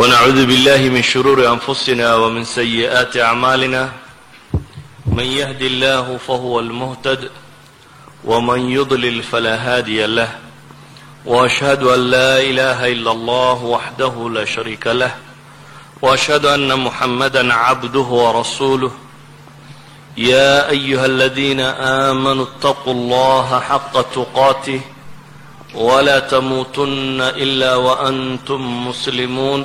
ونعوذ بالله من شرور أنفسنا ومن سيئات أعمالنا من يهدي الله فهو المهتد ومن يضلل فلا هادي له وأشهد أن لا إله إلا الله وحده لا شريك له وأشهد أن محمدا عبده ورسوله يا أيها الذين آمنوا اتقوا الله حق تقاته ولا تموتن إلا وأنتم مسلمون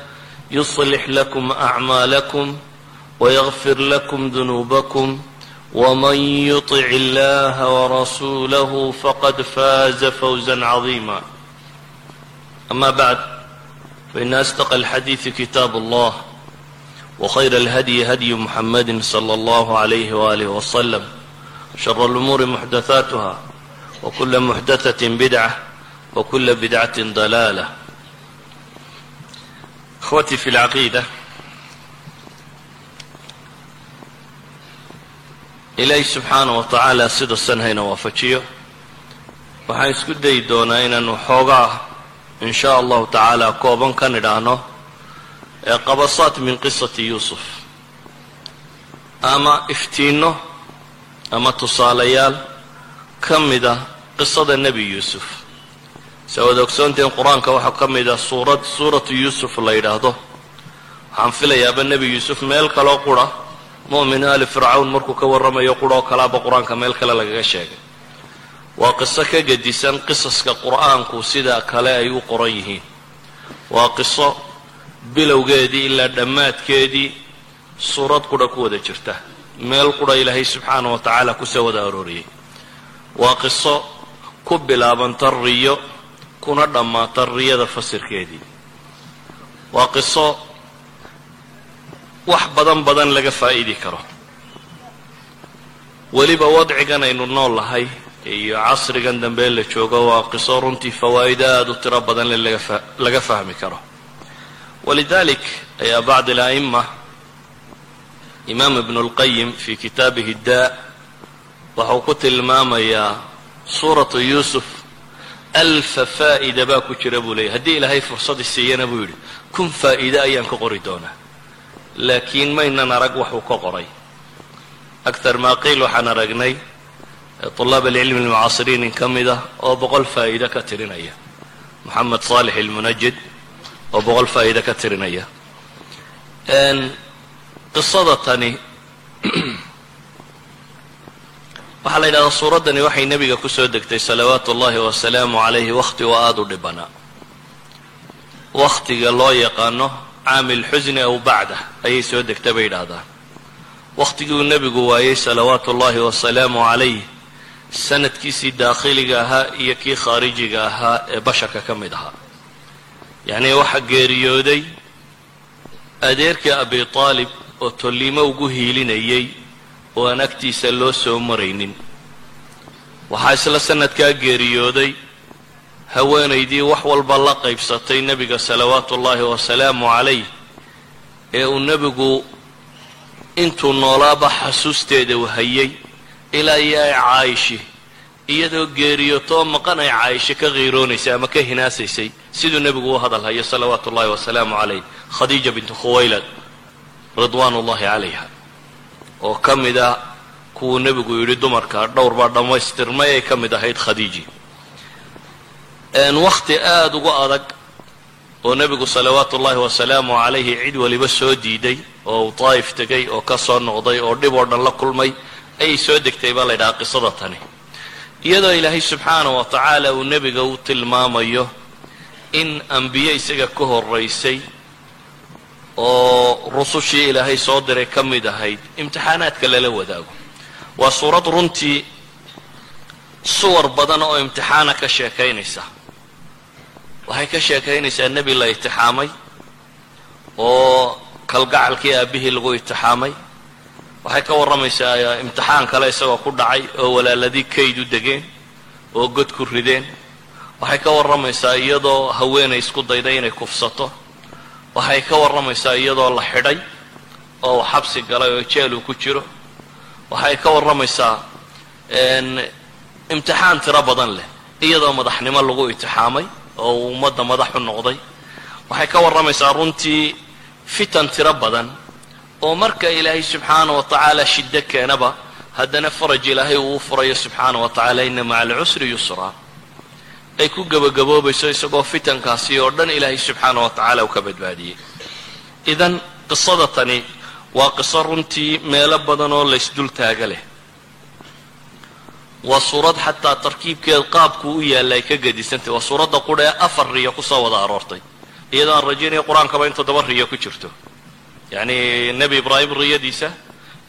يصلح لكم أعمالكم ويغفر لكم ذنوبكم ومن يطع الله ورسوله فقد فاز فوزا عظيما أما بعد فإن أصدق الحديث كتاب الله وخير الهدي هدي محمد صلى الله عليه وآله وسلم شر الأمور محدثاتها وكل محدثة بدعة وكل بدعة ضلالة إخوتي في العقيدة ilaahi subxaana wa tacaala sida san hayna waafajiyo waxaan isku dayi doonaa inaanu xoogaa in sha allahu tacaala kooban kan idhaahno ee qabasaat min qisati yuusuf ama iftiinno ama tusaalayaal ka mida qisada nebi yuusuf se waad ogsoonteen qur'aanka waxaa ka mid a suurad suuratu yuusuf la yidhaahdo. Waxaan filayaaba nebi yuusuf meel kaloo qura. Mu'min ali fircawn markuu ka warramayo quroo kalaaba qur'aanka meel kale lagaga sheegay. Waa qiso ka gedisan qisaska qur'aanku sida kale ay u qoran yihiin. Waa qiso bilowgeedii ilaa dhammaadkeedii suurad qudha ku wada jirta. Meel qudha ilaahay subxaana wa tacaala ku soo wada arooriyey. Waa qiso ku bilaabanta riyo kuna dhammaata riyada fasirkeedii waa qiso wax badan badan laga faa'idi karo. Weliba wadcigan aynu nool lahay iyo casrigan dambe la joogo waa qiso runtii fawaa'ido aada u tiro badan le laga fahmi karo. Walidalik ayaa bacd ala'ima imaam ibnu اlqayim fi kitaabihi daa waxau ku tilmaamayaa suuratu yuusuf alfa faa'ida baa ku jira buu leeyay haddii ilaahay fursadi siiyana buu yidhi kun faa'iide ayaan ka qori doonaa laakiin maynan arag waxuu ka qoray. Aktar maa qiil waxaan aragnay طulaab alcilmi almucaasiriin in ka mid ah oo boqol faa'iide ka tirinaya. Moxamed saalix ilmunajid oo boqol faa'iide ka tirinaya. Qisada tani waxaa la yidhahdaa suuraddani waxay nebiga ku soo degtay salawaatu ullahi wasalaamu calayhi wakhti oo aada u dhibanaa wakhtiga loo yaqaano caamil xusni aw bacdah ayay soo degta bay yidhaahdaan. Wakhtigii uu nebigu waayey salawaatu ullahi wasalaamu calayh sanadkiisii daakhiliga ahaa iyo kii khaarijiga ahaa ee basharka ka mid ahaa. Yacnii waxaa geeriyooday adeerkii abi taalib oo tolliimo ugu hiilinayay oo aan agtiisa loo soo maraynin. Waxaa isla sanadkaa geeriyooday haweenaydii wax walba la qaybsatay nebiga salawaatu ullaahi wasalaamu calayh ee uu nebigu intuu noolaaba xasuusteeda hayay ilaa iyo ay caayishi iyadoo geeriyootoo maqan ay caayishi ka qiiroonaysay ama ka hinaasaysay siduu nebigu u hadal hayo salawaatu ullahi wasalaamu calayh khadiija bintu khuwaylad ridwaan ullahi calayha oo ka mid ah kuwuu nebigu yidhi dumarka dhowr baa dhammaystirmay ay ka mid ahayd khadiiji. Wakhti aada ugu adag oo nebigu salawaatu ullahi wasalaamu calayhi cid waliba soo diiday oo uu daa'if tegay oo ka soo noqday oo dhib oo dhan la kulmay ayay soo degtay baa la ydhahaa qisada tani. Iyadoo ilaahay subxaanah wa tacaala uu nebiga u tilmaamayo in ambiye isaga ka horaysay oo rusushii ilaahay soo diray ka mid ahayd imtixaanaadka lala wadaago. Waa suurad runtii suwar badan oo imtixaana ka sheekaynaysa. Waxay ka sheekaynaysaa nebi la itixaamay oo kalgacalkii aabbihii lagu itixaamay. Waxay ka warramaysaa imtixaan kale isagoo ku dhacay oo walaaladii kayd u degeen oo god ku rideen. Waxay ka warramaysaa iyadoo haweenay isku dayday inay kufsato waxay ka warramaysaa iyadoo la xidhay oo uu xabsi galay oo jeel uu ku jiro. Waxay ka warramaysaa imtixaan tiro badan leh iyadoo madaxnimo lagu itixaamay oo uu ummadda madax u noqday. Waxay ka warramaysaa runtii fitan tiro badan oo marka ilaahay subxaana wa tacaala shiddo keenaba haddana faraj ilaahay uu furayo subxaana wa tacaala ina maca alcusri yusraa ay ku gebagaboobayso isagoo fitankaasi oo dhan ilaahay subxaana wa tacaala uu ka badbaadiyey. Idan qisada tani waa qiso runtii meelo badan oo laysdul taaga leh. Waa suurad xataa tarkiibkeed qaabku u yaalla ay ka gedisantay waa suuradda qudha ee afar riyo ku soo wada aroortay. Iyadoo aan rajaynaya qur'aankaba in toddoba riyo ku jirto. Yacni nebi ibraahim riyadiisa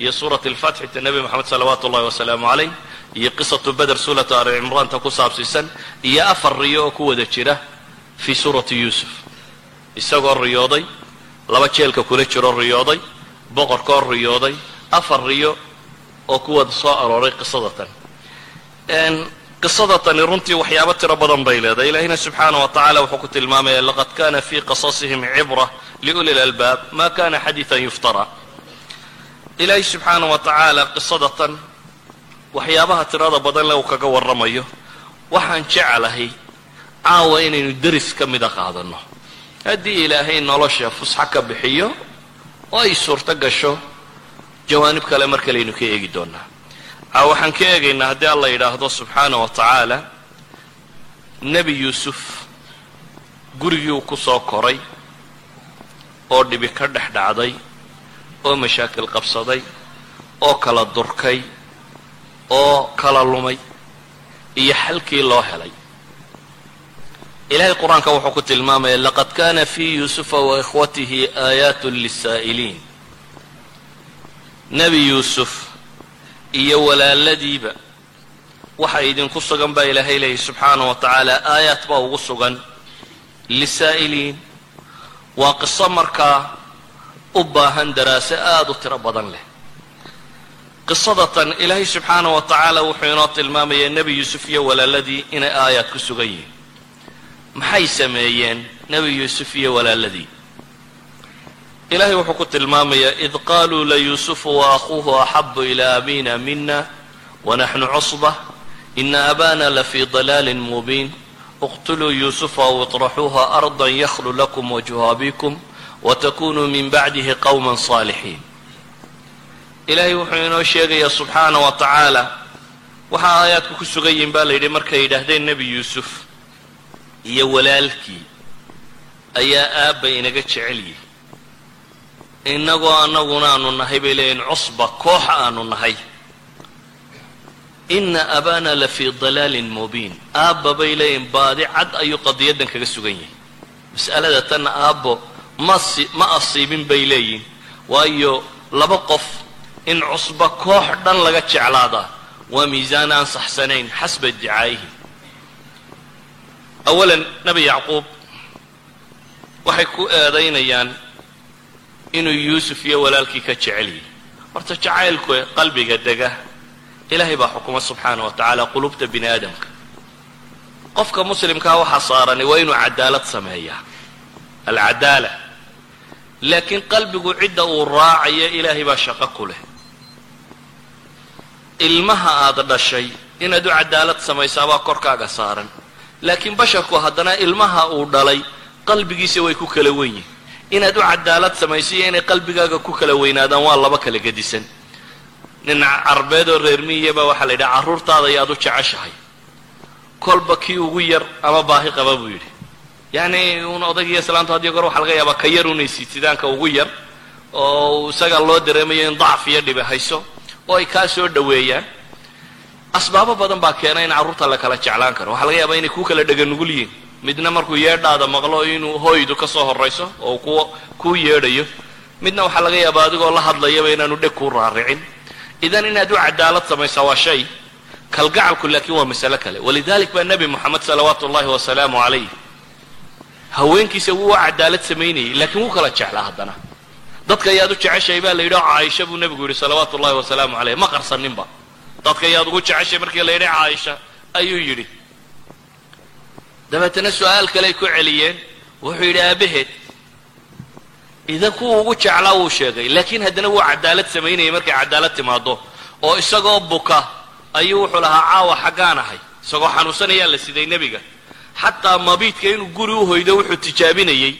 iyo suurat alfatxi ta nebi moxamed salawaatu ullahi wasalaamu calayh iyo qisatu beder suuratu ali cimraanta ku saabsiisan iyo afar riyo oo ku wada jira fii suurati yuusuf. Isagoo riyooday laba jeelka kula jiroo riyooday boqorkoo riyooday afar riyo oo ku wada soo arooray qisadatan qisada tani runtii waxyaabo tiro badan bay leedahay. Ilaahina subxaana wa tacala wuxuu ku tilmaamaya laqad kana fii qasasihim cibra liuli lalbaab ma kana xadiian yuftara. Ilaahay subxaana wa tacaala qisadatan waxyaabaha tirada badan le uu kaga warramayo. Waxaan jeclahay caawa inaynu deris ka mida qaadanno haddii ilaahay nolosha fusxo ka bixiyo oo ay suurto gasho jawaanib kale mar kalaynu ka eegi doonaa. A waxaan ka eegaynaa haddii alla yidhaahdo subxaana wa tacaala nebi yuusuf gurigii uu ku soo koray oo dhibi ka dhex dhacday oo mashaakil qabsaday oo kala durkay oo kala lumay iyo xalkii loo helay. Ilahay qur'aanka wuxuu ku tilmaamaya laqad kana fii yuusufa wa ikhwatihi aayaat lisaa'iliin nebi yuusuf iyo walaaladiiba waxa idinku sugan baa ilaahay leeyahy subxaana wa tacaala aayaat baa ugu sugan. Lisaa'iliin waa qiso markaa u baahan daraaso aada u tiro badan leh qisadatan ilaahay subxaana wa tacaala wuxuu inoo tilmaamayaa nebi yuusuf iyo walaaladii inay aayaad ku sugan yihiin maxay sameeyeen nebi yuusuf iyo walaaladii ilahay wuxuu ku tilmaamayaa id qaluu layuusufu waakhuuhu axabu ilaa abina mina wanaxnu cusba ina abana lafii dalaalin mubiin اqtuluu yuusufa aw iطraxuuha arda yakhlu lakum wajhu abikum watakunuu min bacdihi qowma صaalixiin ilaahay wuxuu inoo sheegayaa subxaana wa tacaala waxaa aayaadku ku sugan yihiin baa la yidhi markay yidhaahdeen nebi yuusuf iyo walaalkii ayaa aabba inaga jecel yihi innagoo annaguna aanu nahay bay leeyihiin cusba koox aanu nahay. Ina abana la fii dalaalin mubiin. Aabba bay leeyihiin baadi cad ayuu qadiyaddan kaga sugan yahay. Mas'alada tanna aabbo masi ma asiibin bay leeyihiin waayo laba qof in cusba koox dhan laga jeclaadaa waa miisaan aan saxsanayn xasba dicaayihi. Awalan nebi yacquub waxay ku eedaynayaan inuu yuusuf iyo walaalkii ka jecel yihi horta jacaylku qalbiga dega ilaahay baa xukuma subxaana wa tacaala qulubta bini aadamka. Qofka muslimkaa waxaa saarani waa inuu cadaalad sameeyaa. Alcadaala laakiin qalbigu cidda uu raacayo ilaahay baa shaqo ku leh ilmaha aada dhashay inaad u cadaalad samaysaabaa korkaaga saaran. Laakiin basharku haddana ilmaha uu dhalay qalbigiisa way ku kala wen yihiin inaad u cadaalad samayso iyo inay qalbigaaga ku kala weynaadaan waa laba kala gedisan. Nin carbeed oo reer miyaba waxaa la yidhaha carruurtaada ayaad u jeceshahay. Kolba kii ugu yar ama baahi qaba buu yidhi. Yacni un odaygiiyo islaantu hadiyo goor waxa laga yaabaa ka yar unay siitidaanka ugu yar oo isaga loo dareemayo in dacf iyo dhibi hayso oo ay kaa soo dhoweeyaan asbaabo badan baa keena in carruurta la kala jeclaan karo. Waxaa laga yaabaa inay ku kala dhega nugul yihiin midna markuu yeedhaada maqlo inuu hooydu ka soo horrayso oo ku kuu yeedhayo. Midna waxaa laga yaabaa adigoo la hadlayaba inaanu dheg kuu raaricin. Idan inaad u cadaalad samaysaa waa shay. Kalgacalku laakiin waa masale kale. Walidalik baa nebi moxamed salawaatu ullahi wasalaamu calayh haweenkiisa wuu cadaalad samaynayay laakiin wuu kala jeclaa haddana dadka ayaad u jeceshahay baa la yidhi oo caaisha buu nebigu yidhi salawaatu ullahi wasalaamu caleyh ma qarsaninba dadka ayaad ugu jeceshay markii la yidhi caaisha ayuu yidhi. Dabeetana su'aal kaley ku celiyeen. Wuxuu yidhi aabaheed idan kuwa ugu jeclaa wuu sheegay laakiin haddana wuu cadaalad samaynayay markay cadaalad timaado oo isagoo buka ayuu wuxuu lahaa caawa xaggaan ahay isagoo xanuunsanayaa la siday nebiga. Xataa mabiidka inuu guri u hoydo wuxuu tijaabinayey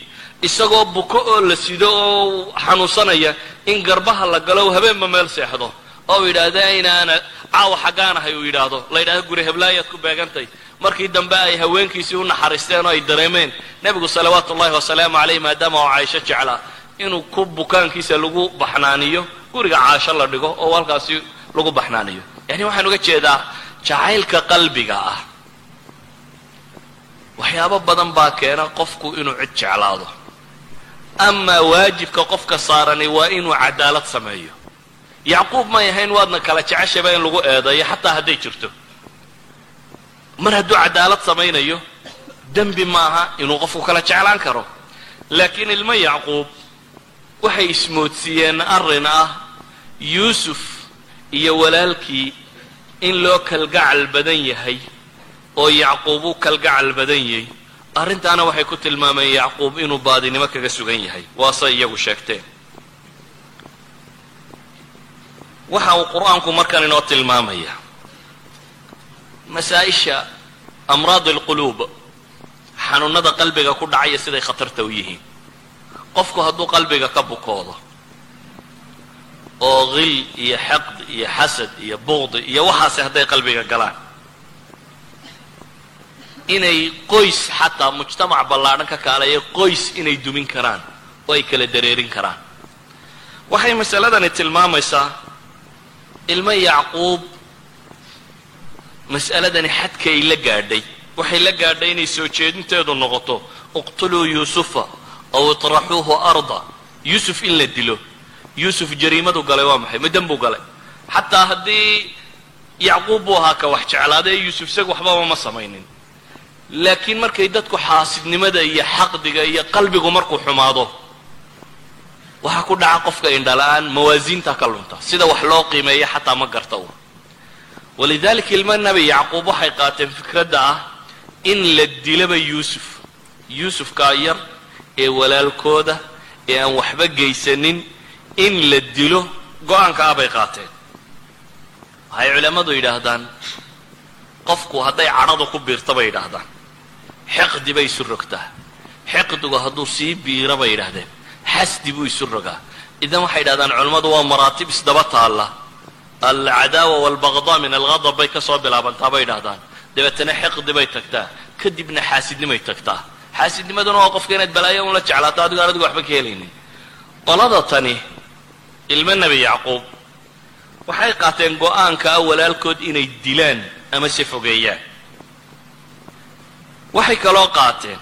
isagoo buko oo la sido oo xanuunsanaya in garbaha la galo habeenba meel seexdo oo yidhaahda inaana caawa xaggaan ahay uu yidhaahdo. La yidhahdo guri heblaayaad ku beegantay. Markii dambe ay haweenkiisii u naxariisteen oo ay dareemeen nebigu salawaatu ullahi wasalaamu caleyh maadaama oo caaisho jeclaa inuu ku bukaankiisa lagu baxnaaniyo guriga caasho la dhigo oo halkaasi lagu baxnaaniyo. Yani waxaan uga jeedaa jacaylka qalbiga ah waxyaabo badan baa keena qofku inuu cid jeclaado amaa waajibka qofka saarani waa inuu cadaalad sameeyo. Yacquub may ahayn waadna kala jeceshaba in lagu eedeeyo xataa hadday jirto. Mar hadduu cadaalad samaynayo dembi maaha inuu qofku kala jeclaan karo. Laakiin ilmo yacquub waxay ismoodsiiyeen arrin ah yuusuf iyo walaalkii in loo kalgacal badan yahay oo yacquub u kalgacal badan yahay arrintaana waxay ku tilmaameen yacquub inuu baadinimo kaga sugan yahay. Waase iyagu sheegteen. Waxa uu qur'aanku markan inoo tilmaamaya masaa-isha amraad alquluub xanuunada qalbiga ku dhacaya siday khatarta u yihiin. Qofku hadduu qalbiga ka bukoodo oo hil iyo xaqd iyo xasad iyo buqdi iyo waxaasi hadday qalbiga galaan inay qoys xataa mujtamac ballaadhan ka kaalayo qoys inay dumin karaan oo ay kala dareerin karaan. Waxay masaladani tilmaamaysaa ilmo yacquub mas'aladani xadkay la gaadhay. Waxay la gaadhay inay soo jeedinteedu noqoto iqtuluu yuusufa aw itraxuuhu arda. Yuusuf in la dilo. Yuusuf jariimadu galay waa maxay? Madan buu galay. Xataa haddii yacquub buu ahaa ka wax jeclaaday yuusuf isaga waxbaba ma samaynin laakiin markay dadku xaasidnimada iyo xaqdiga iyo qalbigu markuu xumaado waxaa ku dhaca qofka indhala-aan mawaasiinta ka lunta sida wax loo qiimeeya xataa ma garta u. Walidalika ilma nabi yacquub waxay qaateen fikradda ah in la dilaba yuusuf yuusufkaa yar ee walaalkooda ee aan waxba geysanin in la dilo go'aanka ah bay qaateen. Waxay culammadu yidhaahdaan qofku hadday cadhadu ku biirta bay yidhaahdaan xiqdi bay isu rogtaa xiqdigu hadduu sii biiro bay yidhaahdeen. Xasdi buu isu rogaa. Idan waxay yidhahdaan culammadu waa maraatib isdaba taalla. Alcadaawa walbaqdaa min alghadab bay ka soo bilaabantaa bay yidhahdaan dabeetana xiqdi bay tagtaa. Kadibna xaasidnimay tagtaa. Xaasidnimaduna waa qofka inaad balaayo un la jeclaato adigo aan adigu waxba ka helaynin. Qolada tani ilmo nebi yacquub waxay qaateen go'aanka ah walaalkood inay dilaan ama se fogeeyaan waxay kaloo qaateen.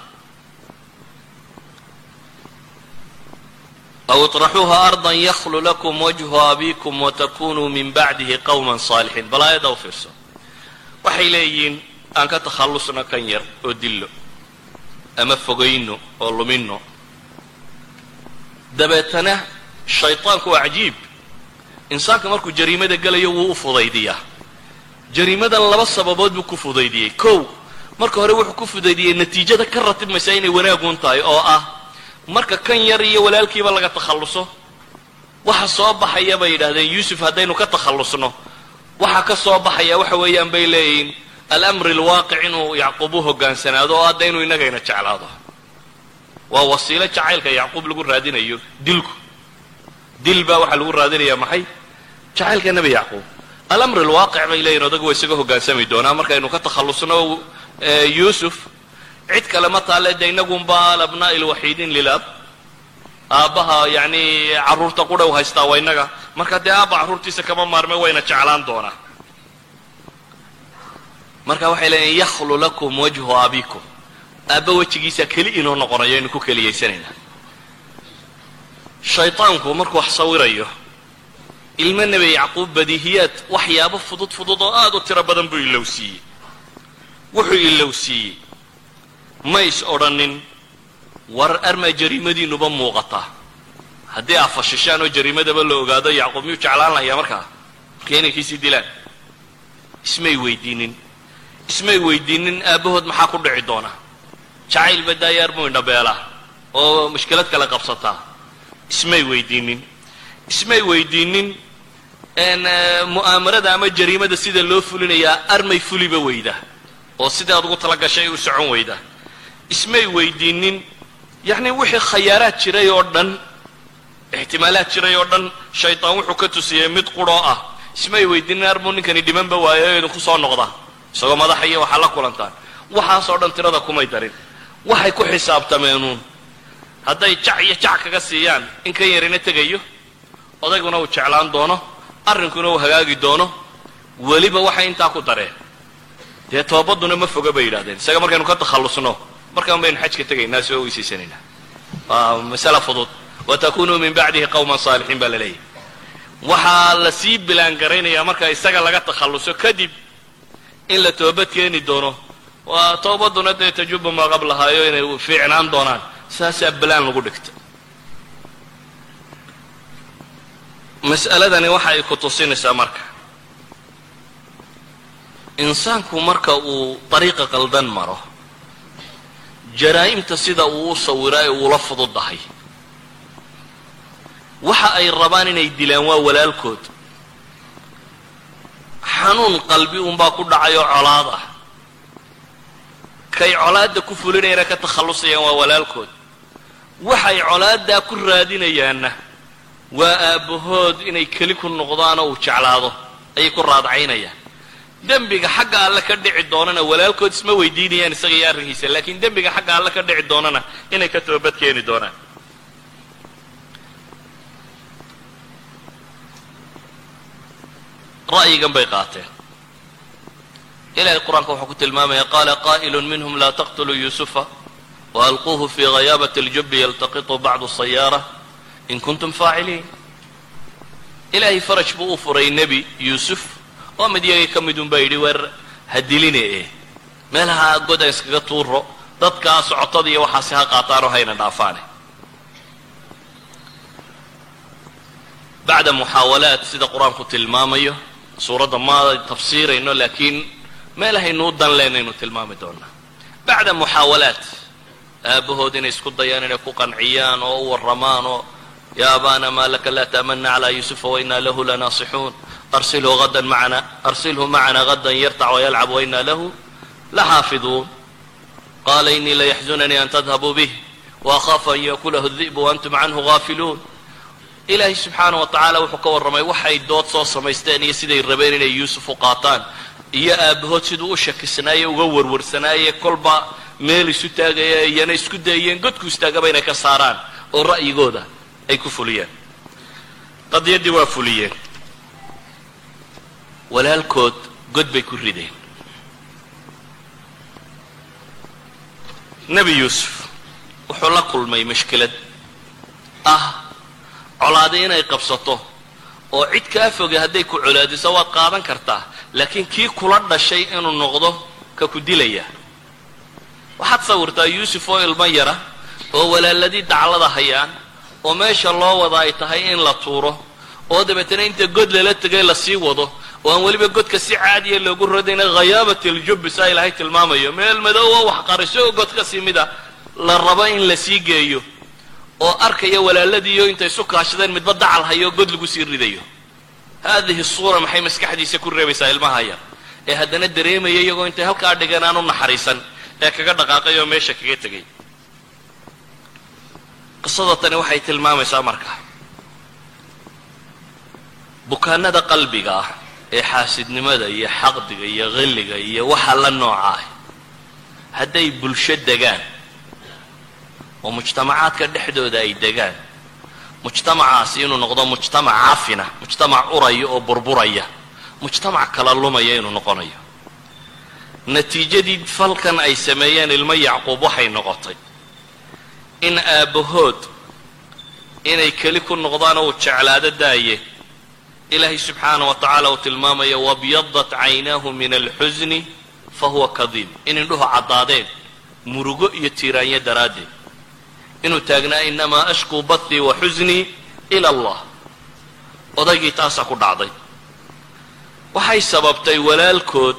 aw iطraxuuha arda yakhlu lakum wajhu abikum watakunuu min bacdihi qowma saalixiin balaayada u fiirso waxay leeyihiin aan ka takhallusno kan yar oo dillo ama fogayno oo lumino dabeetana shaytaanku waa cajiib insaanka markuu jariimada galayo wuu u fudaydiyaa jariimadan laba sababood buu ku fudaydiyey kow marka hore wuxuu ku fudaydiyey natiijada ka ratibmaysaa inay wanaagun tahay oo ah marka kan yar iyo walaalkiiba laga takhalluso waxa soo baxaya bay yidhahdeen yuusuf haddaynu ka takhallusno. Waxa ka soo baxaya waxa weeyaan bay leeyihiin alamri alwaaqic inuu yacquub u hogaansanaado oo hadda inuu innagayna jeclaado. Waa wasiilo jacaylka yacquub lagu raadinayo dilku. Dil baa waxaa lagu raadinayaa maxay? Jacaylka nebi yacquub. Alamri alwaaqic bay leeyihiin odagu waa isaga hogaansami doonaa markaynu ka takhallusno yuusuf cid kale ma taale de inagunba alabnaa'i lwaxiidiin lilab aabbaha yacni carruurta qudhow haystaa waa innaga. Marka dee aabba carruurtiisa kama maarme wayna jeclaan doonaa. Marka waxay leeyihiin yakhlu lakum wajhu abikum aabba wejigiisa keli inoo noqonayo aynu ku keliyaysanayna shayطaanku markuu wax sawirayo ilmo nebi yacquub badiihiyaad waxyaabo fudud fudud oo aada u tiro badan buu ilowsiiyey wuxuu ilowsiiyey ma is odhanin war armaa jariimadiinuba muuqataa haddii aa fashishaan oo jariimadaba la ogaado yacquub miyuu jeclaan lahayaa markaa? Marka inankiisii dilaan. Ismay weydiinin. Ismay weydiinin aabbahood maxaa ku dhici doona jacayl badaayaar muu indhabeelaa oo mushkilad kale qabsataa. Ismay weydiinin. Ismay weydiinin mu'aamarada ama jariimada sida loo fulinayaa armay fuliba weyda oo sidii aad ugu tala gashay u socon weyda. Ismay weydiinin yacni wixii khayaaraad jiray oo dhan ixtimaalaad jiray oo dhan shaytaan wuxuu ka tusiyey mid quroo ah. Ismay weydiinin armuu ninkani dhimanba waayo o idinku soo noqda. Isagoo madaxa iyo waxaa la kulantaan. Waxaasoo dhan tirada kumay darin. Waxay ku xisaabtameenuun. Hadday jac iyo jac kaga siiyaan in kan yarina tegayo odayguna uu jeclaan doono arrinkuna uu hagaagi doono weliba waxay intaa ku dareen dee toobaduna ma foga bay yidhahdeen isaga markaynu ka takhallusno markaan baynu xajka tegaynaa soo weysaysanayna waa masala fudud. Watakunuu min bacdihi qawman saalixiin baa la leeyahy waxaa la sii bilaangaraynayaa marka isaga laga takhalluso kadib in la toobad keeni doono. Waa toobaduna dee tajuba maa qablahaayo inay fiicnaan doonaan. Saasaa balaan lagu dhigta mas'aladani waxa ay ku tusinaysaa marka insaanku marka uu dariiqa qaldan maro jaraa'imta sida uu u sawiraa ee uula fududahay. Waxa ay rabaan inay dilaan waa walaalkood. Xanuun qalbi unbaa ku dhacayoo colaad ah kay colaadda ku fulinayana ka takhallusayaan waa walaalkood. Waxay colaaddaa ku raadinayaanna waa aabbahood inay keli ku noqdaanoo uu jeclaado ayay ku raadcaynayaan dembiga xagga alle ka dhici doonana walaalkood isma weydiinayaan isaga iyo arrinkiisa laakiin dembiga xagga alle ka dhici doonana inay ka toobad keeni doonaan. Ra'yigan bay qaateen. Ilahay qur'aanka wuxuu ku tilmaamaya qaala qaa'ilun minhum laa taqtuluu yuusufa waalquuhu fii ghayaabati اljubi yaltaqiطu bacdu sayaara in kuntum faaciliin. Ilaahay faraj buu u furay nebi yuusuf oo mid yagii ka midun baa yidhi weer ha diline eh. Meelaha god aan iskaga tuuro dadkaa socotada iyo waxaasi ha qaataanoo hayna dhaafaane. Bacda muxaawalaat sida qur'aanku tilmaamayo suuradda ma tafsiirayno laakiin meelahaynuu dan leynaynu tilmaami doonaa bacda muxaawalaat aabahood inay isku dayaan inay ku qanciyaan oo u warramaan oo ya abana ma laka laa ta'mana calaa yuusufa wainaa lahu lanaasixuun arsilhu adan maana arsilhu macana gadan yartac wayalcab wainaa lahu laxaafiduun qaala inii layaxzunanii an tadhabuu bih waakhaaf an yakulahu di'bu waantum canhu gaafiluun ilaahay subxaana wa tacaala wuxuu ka warramay waxay dood soo samaysteen iyo siday rabeen inay yuusuf u qaataan iyo aabbahood siduu u shakisnaaye uga warwarsanaaye kolba meel isu taagaya iyana isku dayeen godku istaagaba inay ka saaraan oo ra'yigooda ay ku fuliyeen qadiyaddii waa fuliyeen walaalkood god bay ku rideen. Nebi yuusuf wuxuu la kulmay mashkilad. Ah colaaday inay qabsato oo cid kaa foge hadday ku colaadiso waad qaadan kartaa laakiin kii kula dhashay inuu noqdo ka ku dilaya. Waxaad sawirtaa yuusuf oo ilmo yara oo walaaladii daclada hayaan oo meesha loo wada ay tahay in la tuuro oo dabeetana inta god lala tegay la sii wado oo aan weliba godka si caadiya loogu radayna khayaabat aljubbi saa ilaahay tilmaamayo. Meel madoowa wax qariso oo god ka sii mida la rabo in la sii geeyo oo arkaya walaaladiiyo intay isu kaashadeen midba dacal hayo god lagu sii ridayo. Haadihi suura maxay maskaxdiisa ku reebaysaa ilmaha yar ee haddana dareemaya iyagoo intay halkaa dhigeen u naxariisan ee kaga dhaqaaqay oo meesha kaga tegay. Qisada tani waxay tilmaamaysaa marka. Bukaanada qalbiga ah ee xaasidnimada iyo xaqdiga iyo qilliga iyo waxa la nooca ah. Hadday bulsho degaan oo mujtamacaadka dhexdooda ay degaan mujtamacaasi inuu noqdo mujtamac cafina mujtamac uraya oo burburaya mujtamac kala lumaya inuu noqonayo. Natiijadii falkan ay sameeyeen ilmo yacquub waxay noqotay in aabbahood inay keli ku noqdaan oo uu jeclaado daaye ilaahay subxaana wa tacaala uu tilmaamaya wabyadat caynaahu min alxusni fa huwa kadiib in indhuhu caddaadeen murugo iyo tiiraanyo daraaddeed inuu taagnaa inamaa ashkuu bathii wa xusnii ila allah odaygii taasaa ku dhacday waxay sababtay walaalkood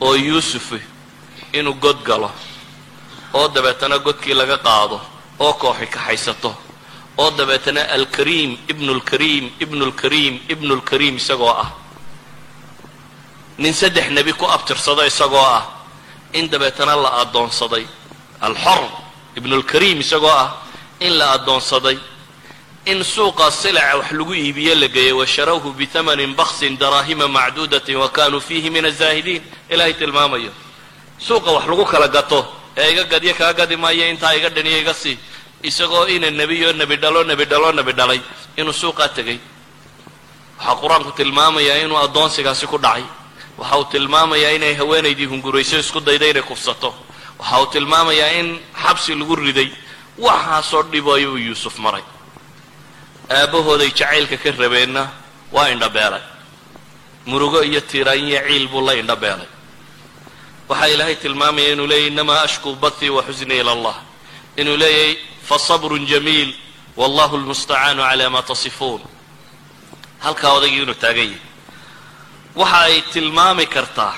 oo yuusufi inuu god galo oo dabeetana godkii laga qaado oo kooxi kaxaysato oo dabeetana alkariim ibnu lkariim ibnu lkariim ibnu lkariim isagoo ah. Nin saddex nebi ku abtirsado isagoo ah. In dabeetana la addoonsaday. Alxor ibnulkariim isagoo ah. In la addoonsaday. In suuqa silaca wax lagu iibiye la geeyey washarawhu bitamanin baksin daraahima macduudatin wa kanuu fiihi min azaahidiin ilaahay tilmaamayo. Suuqa wax lagu kala gato. Ee iga gadyo kaa gadi maayo. Intaa iga dhaniyo iga sii isagoo ina nebiyo nebi dhalo nebi dhalo nebi dhalay inuu suuqaa tegay. Waxaa qur'aanku tilmaamayaa inuu addoonsigaasi ku dhacay. Waxa uu tilmaamayaa inay haweenaydii hungurayso isku dayda inay kufsato. Waxa uu tilmaamayaa in xabsi lagu riday. Waxaasoo dhibayo uu yuusuf maray. Aabbahooday jacaylka ka rabeenna waa indhabeelay murugo iyo tiiraan iyo ciil buu la indhabeelay waxaa ilaahay tilmaamaya inuu leeyahy inamaa ashkuu bathii wa xusnii ila allah inuu leeyahay fasabrun jamiil wallahu lmustacaanu cala maa tasifuun. Halkaa odaygii inuu taagan yahay. Waxa ay tilmaami kartaa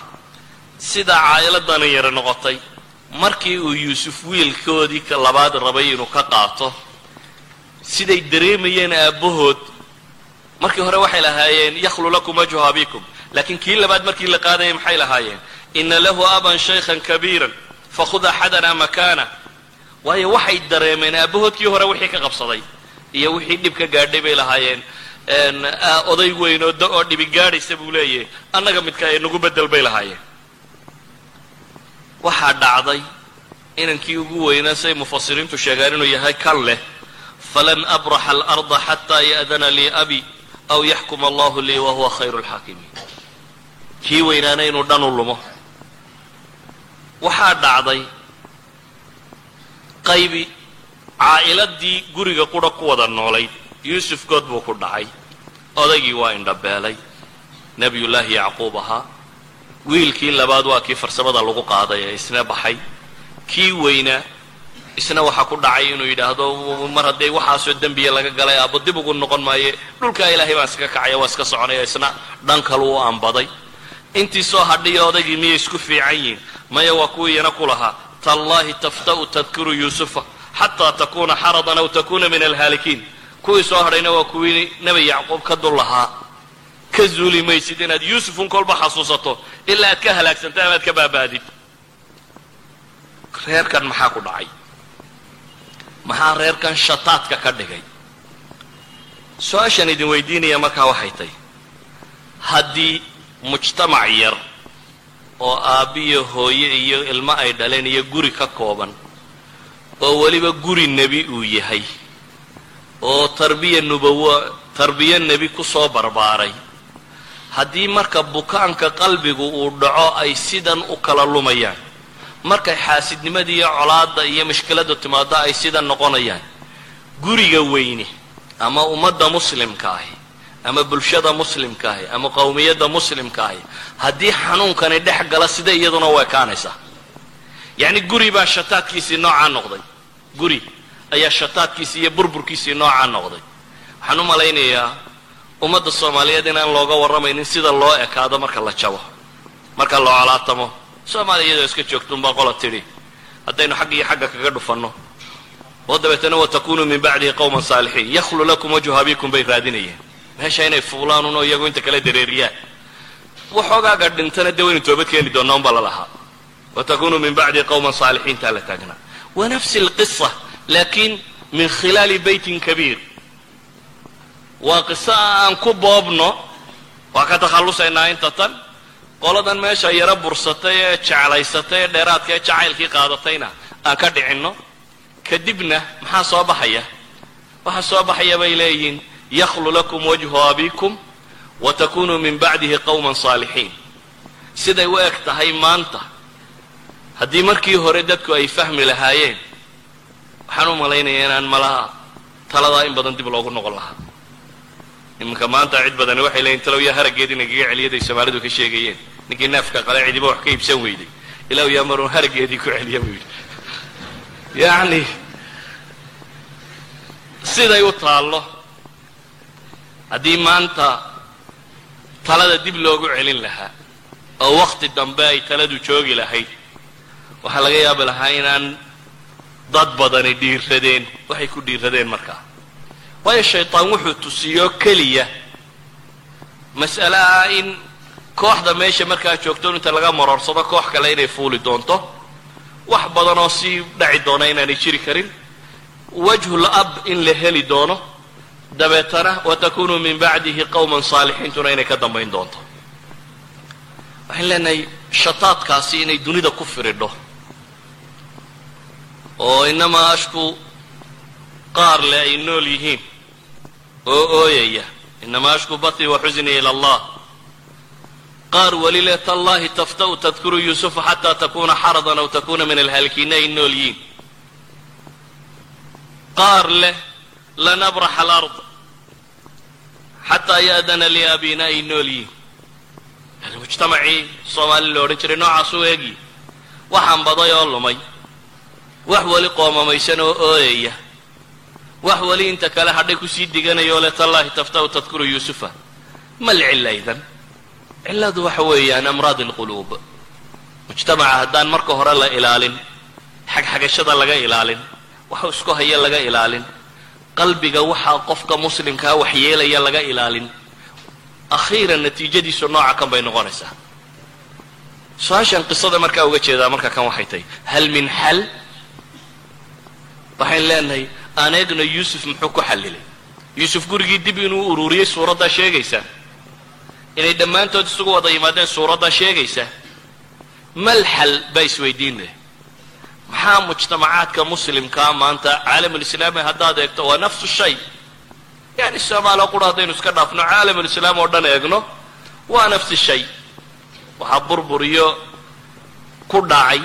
sidaa caa'iladani yara noqotay. Markii uu yuusuf wiilkoodii ka labaad rabay inuu ka qaato siday dareemayeen aabbahood. Markii hore waxay lahaayeen yakhlu lakum wajhu abikum laakiin kii labaad markii la qaadayay maxay lahaayeen? Ina lahu aban shaykhan kabiiran fakhud axadana makaana waayo waxay dareemeen aabbahoodkii hore wixii ka qabsaday iyo wixii dhib ka gaadhay bay lahaayeen. Oday weyn oo oo dhibi gaadhaysa buu leeyahay annaga midka ay nagu bedel bay lahaayeen. Waxaa dhacday inankii ugu weynaa say mufasiriintu sheegaan inuu yahay kan leh falan abraxa alarda xataa ya'dana lii abi aw yaxkuma allahu lii wa huwa khayru lxaakimiin kii weynaana inuu u lumo. Waxaa dhacday qaybi caa'iladii guriga qura ku wada noolayd yuusuf good buu ku dhacay. Odaygii waa indhabeelay. Nebiyullaahi yacquub ahaa. Wiilkii labaad waa kii farsamada lagu qaaday ee isna baxay. Kii weynaa isna waxaa ku dhacay inuu yidhaahdo mar haddii waxaasoo dembiya laga galay aabbo dib ugu noqon maaye. Dhulkaa ilaahay baan iska kacaya waa iska soconaya isna dhan kalu u ambaday intii soo hadhiyo odaygii miyay isku fiican yihiin? Maya waa kuwiiyana ku lahaa tallaahi tafta'u tadkuru yuusufa xataa takuuna xaradan aw takuuna min alhaalikiin kuwii soo hadhayna waa kuwii nebi yacquub ka dul lahaa ka zuuli maysid inaad yuusufun kolba xasuusato ilaa aad ka halaagsanta amaad ka baaba'did reerkan maxaa ku dhacay maxaa reerkan shataadka ka dhigay su'aashaan idin weydiinaya markaa waxay tahy haddii mujtamac yar oo aabbiyo hooye iyo ilmo ay dhaleen iyo guri ka kooban oo weliba guri nebi uu yahay oo tarbiya nubawo tarbiyo nebi ku soo barbaaray. Haddii marka bukaanka qalbigu uu dhaco ay sidan u kala lumayaan. Markay xaasidnimada iyo colaadda iyo mashkiladdu timaado ay sidan noqonayaan. Guriga weyne ama ummadda muslimka ahi ama bulshada muslimka ahi ama qowmiyadda muslimka ahi haddii xanuunkani dhex gala sida iyaduna u ekaanaysaa yacni guri baa shataadkiisii noocaa noqday. Guri ayaa shataadkiisii iyo burburkiisii noocaa noqday. Waxaan u malaynayaa ummadda soomaaliyeed inaan looga warramaynin sida loo ekaado marka la jabo marka la colaatamo soomaaliya iyadoo iska joogtunbaa qola tidhi haddaynu xagg iyo xagga kaga dhufanno. Oo dabeetana watakunuu min bacdihi qowman saalixiin. Yakhlu lakum wajhu abikum bay raadinayeen meesha inay fuulaanun oo iyagu inta kale dareeriyaan waxoogaaga dhintana dee waynu toobad keeni doonnaa unbaa la lahaa. Watakunuu min bacdihi qowman saalixiintaa la taagnaa wa nafsi alqisa laakiin min khilaali beytin kabiir. Waa qiso aan ku boobno waa ka takhallusaynaa inta tan qoladan meesha yaro bursatay ee jeclaysatay ee dheeraadka ee jacaylkii qaadatayna aan ka dhicinno kadibna maxaa soo baxaya? Waxaa soo baxaya bay leeyihiin yakhlu lakum wajhu abikum wa takunuu min bacdihi qowman saalixiin siday u eg tahay maanta haddii markii hore dadku ay fahmi lahaayeen waxaan u malaynayaa inaan malaha taladaa in badan dib loogu noqon lahaa. Iminka maanta cid badani waxay leeyiin talow yaa haraggeed inay gaga celiyaday soomaalidu ka sheegayeen. Ninkii neefka qale cidiba wax ka iibsan weyday ilaw yaa maruun haraggeedii ku celiya buu yidhi. Yacni siday u taallo haddii maanta talada dib loogu celin lahaa oo wakhti dambe ay taladu joogi lahayd waxaa laga yaabi lahaa inaan dad badani dhiiradeen waxay ku dhiiradeen markaa waayo shaytaan wuxuu tusiyo keliya mas'ale ah in kooxda meesha markaa joogto inta laga maroorsado koox kale inay fuuli doonto wax badan oo sii dhaci doona inaanay jiri karin. Wajhul ab in la heli doono dabeetana watakunu min bacdihi qowman saalixiintuna inay ka dambayn doonto. Waxaan leenahay shataadkaasi inay dunida ku firidho oo inamaa ashku qaar le ay nool yihiin oo ooyaya inamaa ashku batii wa xusnii ila allah. Qaar weli le tallahi tafta'u tadkuru yuusufa xataa takuna xaradan aw takuna min alhaalikiina ay nool yihiin. Qaar leh lanabraxa alard xataa ya'dana li abina ay nool yihiin yani mujtamacii soomaali la odhan jiray noocaas eegi waxaan baday oo lumay wax weli qoomamaysan oo ooyaya wax weli inta kale hadhay ku sii diganaya oo le tallahi tafta'u tadkuru yuusufa mal cilla idan cilladu waxa weeyaan amraad alquluub mujtamaca haddaan marka hore la ilaalin xagxagashada laga ilaalin waxa isku haya laga ilaalin qalbiga waxaa qofka muslimkaa waxyeelaya laga ilaalin. Akhiiran natiijadiisu nooca kan bay noqonaysaa. Su'aashan qisada markaa uga jeedaa marka kan waxay tahay hal min xal waxayn leenahay aan eegno yuusuf muxuu ku xallilay. Yuusuf gurigii dib inuu ururiyey suuraddaa sheegaysaa inay dhammaantood isugu wada yimaadeen suuraddaa sheegaysaa mal xal baa isweydiin leh maxaa mujtamacaadka muslimkaa maanta caalamulislaami haddaad eegto waa nafsu shay. Yani soomaaliya qura haddaynu iska dhaafno caalamulislaam oo dhan eegno waa nafsi shay. Waxaa burburiyo ku dhacay.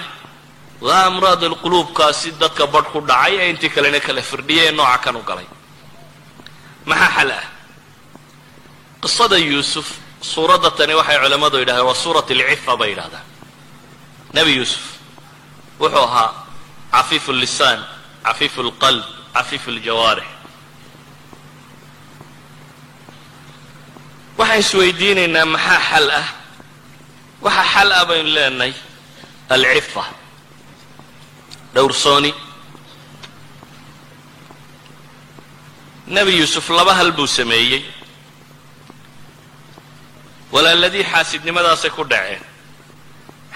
Waa amraad alquluubkaasi dadka badh ku dhacay ee intii kalena kala firdhiyay ee nooca kan u galay. Maxaa xal ah? Qisada yuusuf suuradda tani waxay culammadu yidhahdeen waa suurat alcifa bay yidhahdaan. Nebi yuusuf wuxuu ahaa cafiifu llisaan cafiifu lqalb cafiifu ljawaarix waxaan isweydiinaynaa maxaa xal ah? Waxaa xal ah baynu leenahay alcifa. Dhowrsooni nebi yuusuf laba hal buu sameeyey. Walaaladii xaasidnimadaasay ku dhaceen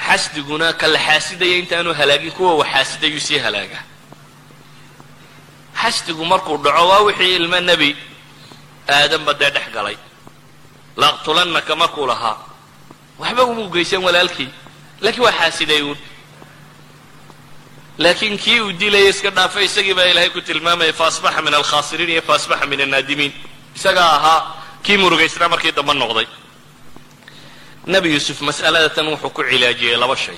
xasdiguna ka la xaasidaya intaanu halaagin kuwa wa xaasidayuu sii halaagaa. Xasdigu markuu dhaco waa wixii ilmo nebi aadanba dee dhex galay. Laaqtulannaka markuu lahaa waxba umuu geysan walaalkii laakiin waa xaasiday uun. Laakiin kii uu dilaya iska dhaafay isagii baa ilaahay ku tilmaamaya faasbaxa min alkhaasiriin iyo faasbaxa min annaadimiin. Isagaa ahaa kii murugaysnaa markii dambe noqday nebi yuusuf mas'alada tan wuxuu ku cilaajiyey laba shay.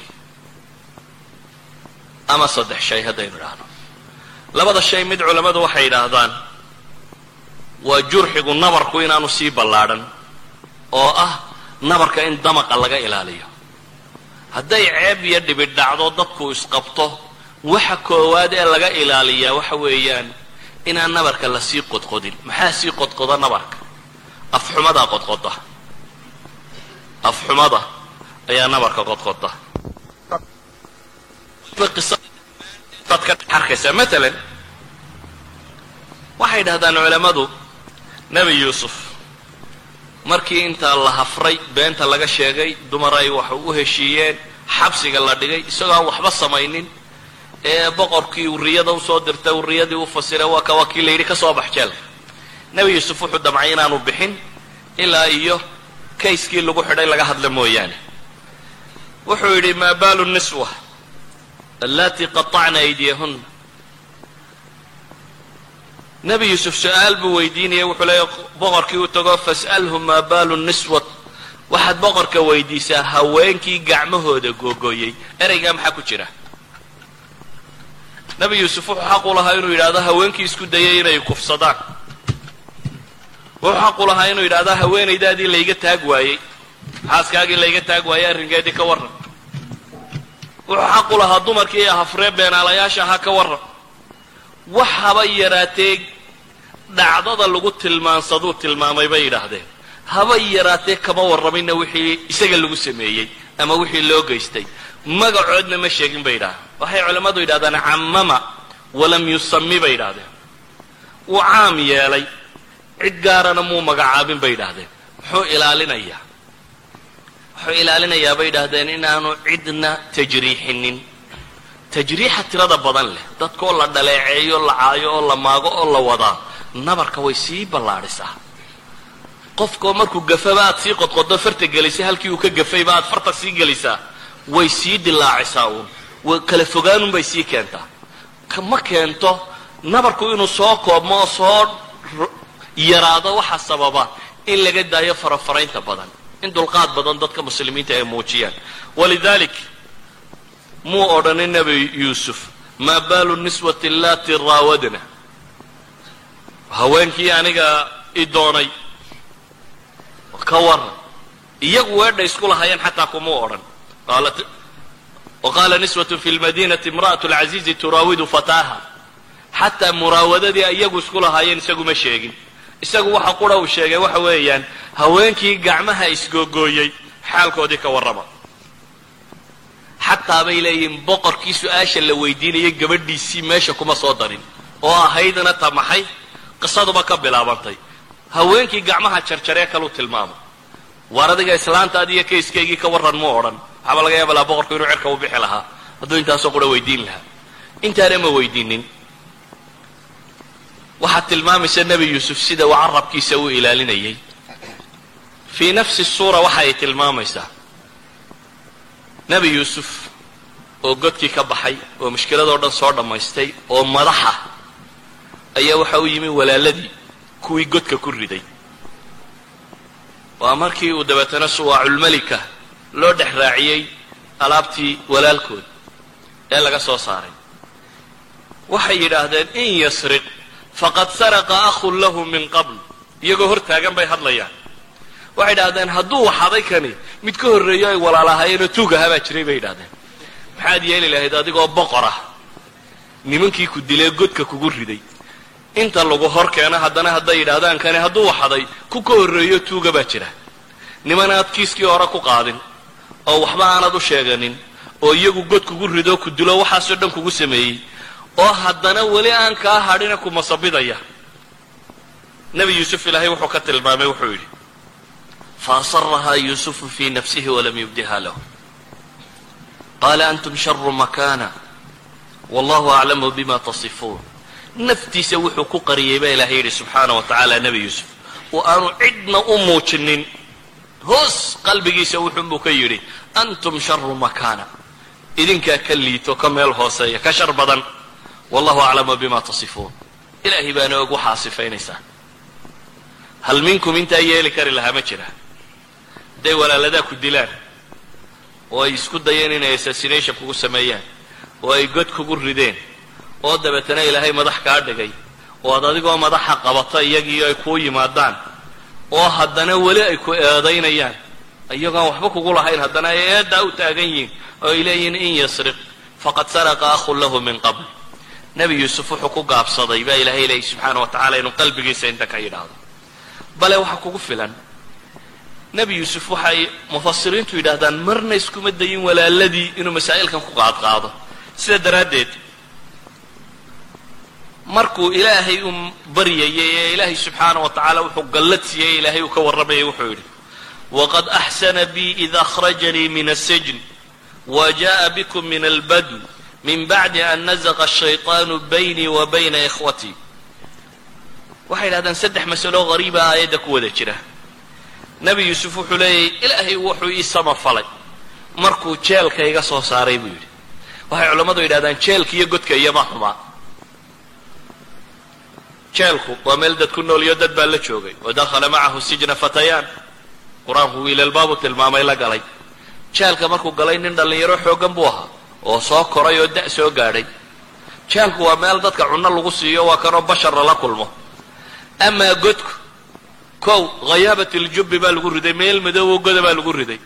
Ama saddex shay haddaynu idhaahno. Labada shay mid culammadu waxay yidhaahdaan waa jurxigu nabarku inaanu sii ballaadhan oo ah nabarka in damaqa laga ilaaliyo. Hadday ceeb iyo dhibidh dhacdo dadku isqabto waxa koowaad ee laga ilaaliyaa waxa weeyaan inaan nabarka la sii qodqodin. Maxaa sii qodqoda nabarka? Afxumadaa qodqoda afxumada ayaa nabarka qodqoda maalan waxay dhahdaan culammadu nebi yuusuf markii intaa la hafray beenta laga sheegay dumar ay wax u heshiiyeen xabsiga la dhigay isagoo aan waxba samaynin ee boqorkii uriyada u soo dirtay uriyadii u fasiray waa ka waa kii la yidhi ka soo bax jeelka nebi yuusuf wuxuu damcay inaanu bixin ilaa iyo kayskii lagu xidhay laga hadla mooyaane. Wuxuu yidhi maa baalu niswa allatii qaطacna aydiyahunna nebi yuusuf su'aal buu weydiinaya wuxuu leeya boqorkii u tago fas'alhu maa baalu niswat waxaad boqorka weydiisaa haweenkii gacmahooda googooyey ereygaa maxaa ku jira? Nebi yuusuf wuxuu xaq u lahaa inuu yidhahdo haweenkii isku dayay inay kufsadaan wuxuu xaq u lahaa inuu yidhahdo haweenaydaadii layga taag waayey. Xaaskaagii layga taag waayey arrinkeedii ka warran. Wuxuu xaq u lahaa dumarkii hafree beenaalayaasha ahaa ka warran. Wax haba yaraatee dhacdada lagu tilmaansaduu tilmaamay bay yidhaahdeen. Haba yaraatee kama warraminna wixii isaga lagu sameeyey ama wixii loo geystay. Magacoodna ma sheegin bay yidhahdeen waxay culammadu yidhahdaan cammama walam yusami bay yidhahdeen wuu caam yeelay cid gaarana muu magacaabin bay yidhaahdeen muxuu ilaalinayaa wuxuu ilaalinayaa bay yidhaahdeen inaanu cidna tajriixinin. Tajriixa tirada badan leh dadkaoo la dhaleeceeyo la caayo oo la maago oo la wadaa nabarka way sii ballaadhisaa. Qofkoo markuu gafaba aad sii qodqodo farta gelisay halkii uu ka gafayba aad farta sii gelisaa way sii dilaacisaa uun. Kala fogaanun bay sii keentaa. Ma keento nabarku inuu soo koobmo oo soo yaraado waxa sababa in laga daayo farafaraynta badan in dulqaad badan dadka muslimiinta ay muujiyaan. Walidalik muu odhanin nebi yuusuf maa baalu niswati allati raawadna haweenkii aniga i doonay ka waran iyagu weedha isku lahaayeen xataa kumuu odhan. Waqaala niswat fi lmadinati imra'at lcaziizi turaawidu fataaha. Xataa muraawadadii iyagu isku lahaayeen isaguma sheegin isagu waxa qura uu sheegay waxa weeyaan haweenkii gacmaha isgoogooyey xaalkoodii ka warrama. Xataa bay leeyihiin boqorkii su'aasha la weydiinayay gabadhiisii meesha kuma soo darin oo ahaydna ta maxay? Qisaduba ka bilaabantay. Haweenkii gacmaha jarjaree kaluu tilmaamay waar adiga islaantaadi iyo kayskaygii ka warran muu odhan. Waxaaba laga yaaba laha boqorku inuu cerka u bixi lahaa. Hadduu intaasoo qura weydiin lahaa. Intaana ma weydiinin waxaad tilmaamaysa nebi yuusuf sida uu carabkiisa u ilaalinayay. Fii nafsi suura waxa ay tilmaamaysaa. Nebi yuusuf oo godkii ka baxay oo mushkiladoo dhan soo dhammaystay oo madaxa ayaa waxa u yimi walaaladii kuwii godka ku riday. Waa markii uu dabeetana suwaaculmelika loo dhex raaciyey alaabtii walaalkood ee laga soo saaray. Waxay yidhaahdeen in yasriq faqad saraqa ahun lahu min qabl. Iyagoo hor taagan bay hadlayaan. Waxay idhahdeen hadduu waxaday kani mid ka horreeyo ay walaalahaayeenoo tuug ahaa baa jiray bay yidhahdeen maxaad yeeli lahayd adigoo boqor ah. Nimankii ku dilee godka kugu riday. Inta lagu hor keeno haddana hadday yidhaahdaan kani hadduu waxaday ku ka horreeyo tuuga baa jira. Niman aad kiiskii hore ku qaadin oo waxba aanad u sheeganin oo iyagu god kugu rido ku dilo waxaasoo dhan kugu sameeyey oo haddana weli aan kaa hadhina ku masabidaya. Nebi yuusuf ilaahay wuxuu ka tilmaamay wuxuu yidhi faasarahaa yuusufu fii nafsihi walam yubdiha lahu. Qaala antum sharu makana wallahu aclamu bima tasifuun. Naftiisa wuxuu ku qariyey baa ilaahay yidhi subxaana wa tacaala nebi yuusuf oo aanu cidna u muujinin. Hoos qalbigiisa wuxuunbuu ka yidhi antum sharu makana idinkaa ka liito ka meel hooseeya ka shar badan wallahu aclamu bima tasifuun ilaahay baana og waxaa sifaynaysaa hal minkum intaa yeeli kari lahaa ma jira. Hadday walaaladaa ku dilaan oo ay isku dayeen inay assassination kugu sameeyaan oo ay god kugu rideen oo dabeetana ilaahay madax kaa dhigay oo ad adigoo madaxa qabata iyagiio ay kuu yimaadaan oo haddana weli ay ku eedaynayaan iyagoon waxba kugu lahayn haddana ay eeddaa u taagan yihiin oo ay leeyihiin in yasriq faqad saraqa ahun lahu min qabl nebi yuusuf wuxuu ku gaabsaday baa ilaahay leeyay subxaana wa tacala inuu qalbigiisa inta ka yidhaahdo. Bale waxaa kugu filan nebi yuusuf waxay mufasiriintu yidhaahdaan marna iskuma dayin walaaladii inuu masaa'ilkan ku qaadqaado. Sida daraaddeed markuu ilaahay u baryayay ee ilaahay subxaana wa tacaala wuxuu gallad siiyey ilaahay uu ka warramayay wuxuu yidhi waqad axsana bii id akhrajanii min asijn wa jaءa bikum min albadw min bacdi an nazaqa ashayطaanu baynii wa bayna ikhwatii waxay yidhahdaan saddex masalo qariiba aayadda ku wada jira. Nebi yuusuf wuxuu leeyahy ilaahay wuxuu ii samafalay markuu jeelka iga soo saaray buu yidhi. Waxay culammadu yidhahdaan jeelka iyo godka iyoma xumaa jeelku waa meel dad ku nool iyo dad baa la joogay. Wa dakhala macahu sijna fatayaan. Qur'aanku wiilalbaabu tilmaamay la galay. Jeelka markuu galay nin dhallinyaro xooggan buu ahaa oo soo koray oo da' soo gaadhay. Jeelku waa meel dadka cunno lagu siiyo waa kanoo bashar lala kulmo. Amaa godku kow khayaabat iljubbi baa lagu riday meel madoobo goda baa lagu riday.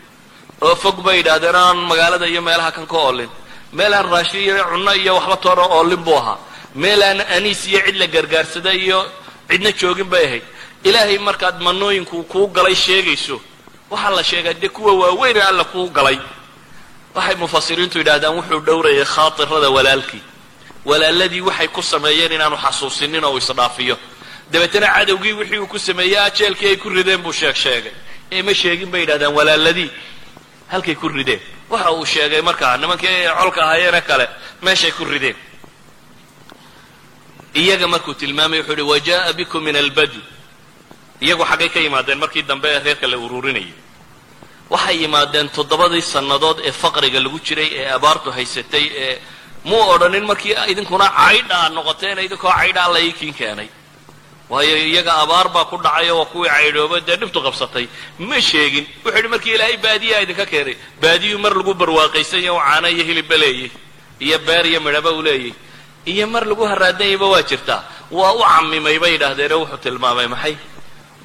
Oo fog bay yidhaahdeen aan magaalada iyo meelaha kan ka oolin. Meel aan raashin iyo cunno iyo waxba toona oolin buu ahaa. Meel aan aniis iyo cid la gargaarsada iyo cidna joogin bay ahayd. Ilaahay markaad manooyinku kuu galay sheegayso waxaa la sheegaa dee kuwa waaweyn alla kuu galay waxay mufasiriintu yidhahdaan wuxuu dhowrayay khaatirada walaalkii. Walaaladii waxay ku sameeyeen inaanu xasuusinin oo isdhaafiyo. Dabeetana cadowgii wixii uu ku sameeyey ajeelkii ay ku rideen buu sheeg sheegay. Ee ma sheegin bay yidhahdaan walaaladii. Halkay ku rideen. Waxa uu sheegay markaa nimankii colka ahaayeene kale meeshay ku rideen. Iyaga markuu tilmaamay wuxuu uhi wajaءa bikum min albadu iyagu xaggay ka yimaadeen markii dambe ee reerka la ururinayay waxay yimaadeen toddobadii sannadood ee faqriga lagu jiray ee abaartu haysatay ee muu odhanin markii idinkuna caydha aad noqoteen idinkoo caydha alla iikiin keenay. Waayo iyaga abaar baa ku dhacayo waa kuwii caydhooba dee dhibtu qabsatay. Ma sheegin. Wuxuu yidhi markii ilaahay baadiyaa idinka keenay baadiyuu mar lagu barwaaqaysanya u caana iyo hilibba leeyay iyo beer iyo midhaba uu leeyay iyo mar lagu haraadanyayba waa jirtaa. Waa u camimay bay yidhaahdeene wuxuu tilmaamay maxay?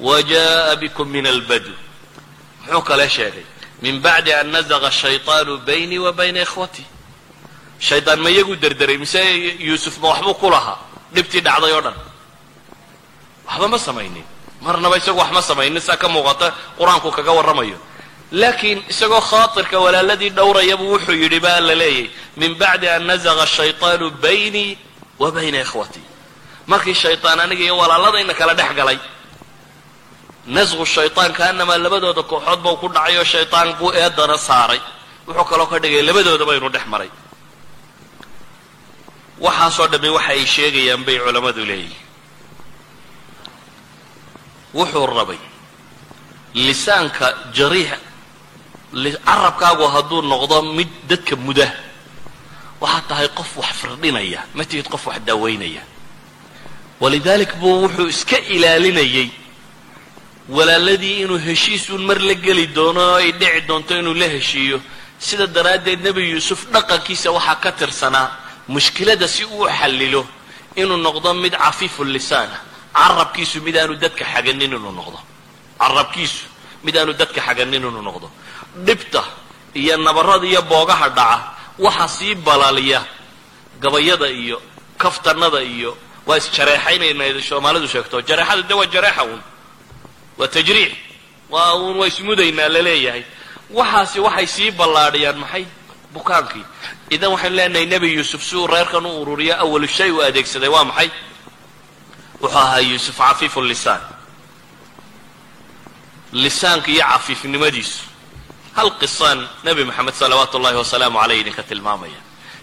Wajaءa bikum min albadu muxuu kale sheegay min bacdi an nazaqa shayطaanu baynii wa bayna ikhwatii shaydaan ma iyagu derderay mise yuusuf ma waxbuu ku lahaa dhibtii dhacday oo dhan waxba ma samaynin marnaba isagu wax ma samaynin saa ka muuqata qur-aanku kaga warramayo laakiin isagoo khaatirka walaaladii dhowrayabuu wuxuu yidhi baa la leeyay min bacdi an nazaqa shayطaanu baynii wa bayna ikhwatii markii shayطaan aniga iyo walaaladayna kala dhex galay nasqu shayطaan kaanamaa labadooda kooxood bau ku dhacay oo shayطaan buu eedana saaray. Wuxuu kaloo ka dhigay labadoodaba inuu dhex maray. Waxaasoo dhammi waxa ay sheegayaan bay culammadu leeyihiin wuxuu rabay lisaanka jariix carabkaagu hadduu noqdo mid dadka muda. Waxaad tahay qof wax firdhinaya ma tihid qof wax daaweynaya walidalik buu wuxuu iska ilaalinayay walaaladii inuu heshiisuun mar la geli doono oo ay dhici doonto inuu la heshiiyo. Sida daraaddeed nebi yuusuf dhaqankiisa waxaa ka tirsanaa mushkilada si uu xallilo inuu noqdo mid cafiifu lisaana. Carabkiisu mid aanu dadka xaganin inuu noqdo. Carabkiisu mid aanu dadka xaganin inuu noqdo. Dhibta iyo nabarada iyo boogaha dhaca waxa sii balaaliya gabayada iyo kaftanada iyo waa isjareexaynayna soomaalidu sheegto jareexadu de waa jareexa uun waa tajriix waa uun waa ismudaynaa la leeyahay waxaasi waxay sii ballaadhiyaan maxay? Bukaankii. Idan waxaynu leenahay nebi yuusuf si uu reerkan u ururiyo awalu shay uu adeegsaday waa maxay? Wuxuu ahaa yuusuf cafiifu lisaan. Lisaanka iyo cafiifnimadiisu. Hal qisaan nebi moxamed salawaatu ullahi wasalaamu caleyh idinka tilmaamaya.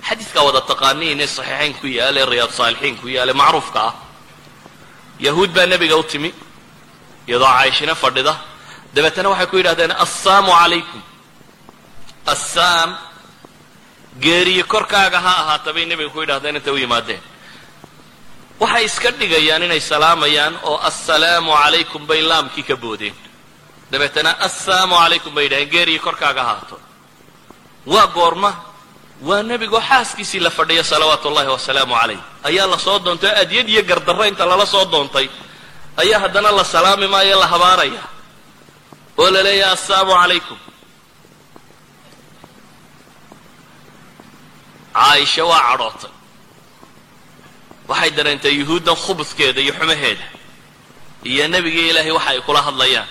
Xadiidkaa wada taqaaniin ee saxiixayn ku yaalla ee riyaad saalixiin ku yaalla macruufka ah. Yahuud baa nebiga u timi iyadoo caaishina fadhida. Dabeetana waxay ku yidhahdeen assaamu calaykum. Assaam geeriye korkaaga ha ahaata bay nebiga ku yidhahdeen intay u yimaadeen. Waxay iska dhigayaan inay salaamayaan oo assalaamu calaykum bay laamkii ka boodeen. Dabeetana assalaamu calaykum bay yidhahdeen geeriye korkaaga ahaato. Waa goorma waa nebigoo xaaskiisii la fadhiya salawaatu ullahi wasalaamu calayh. Ayaa la soo doontay oo adyad iyo gardarro inta lala soo doontay ayaa haddana la salaami maayo la habaaraya. Oo la leeyahay assalaamu calaykum. Caaisha waa cadhootay. Waxay dareentay yuhuuddan khubudkeeda iyo xumaheeda. Iyo nebigii ilaahay waxa ay kula hadlayaan.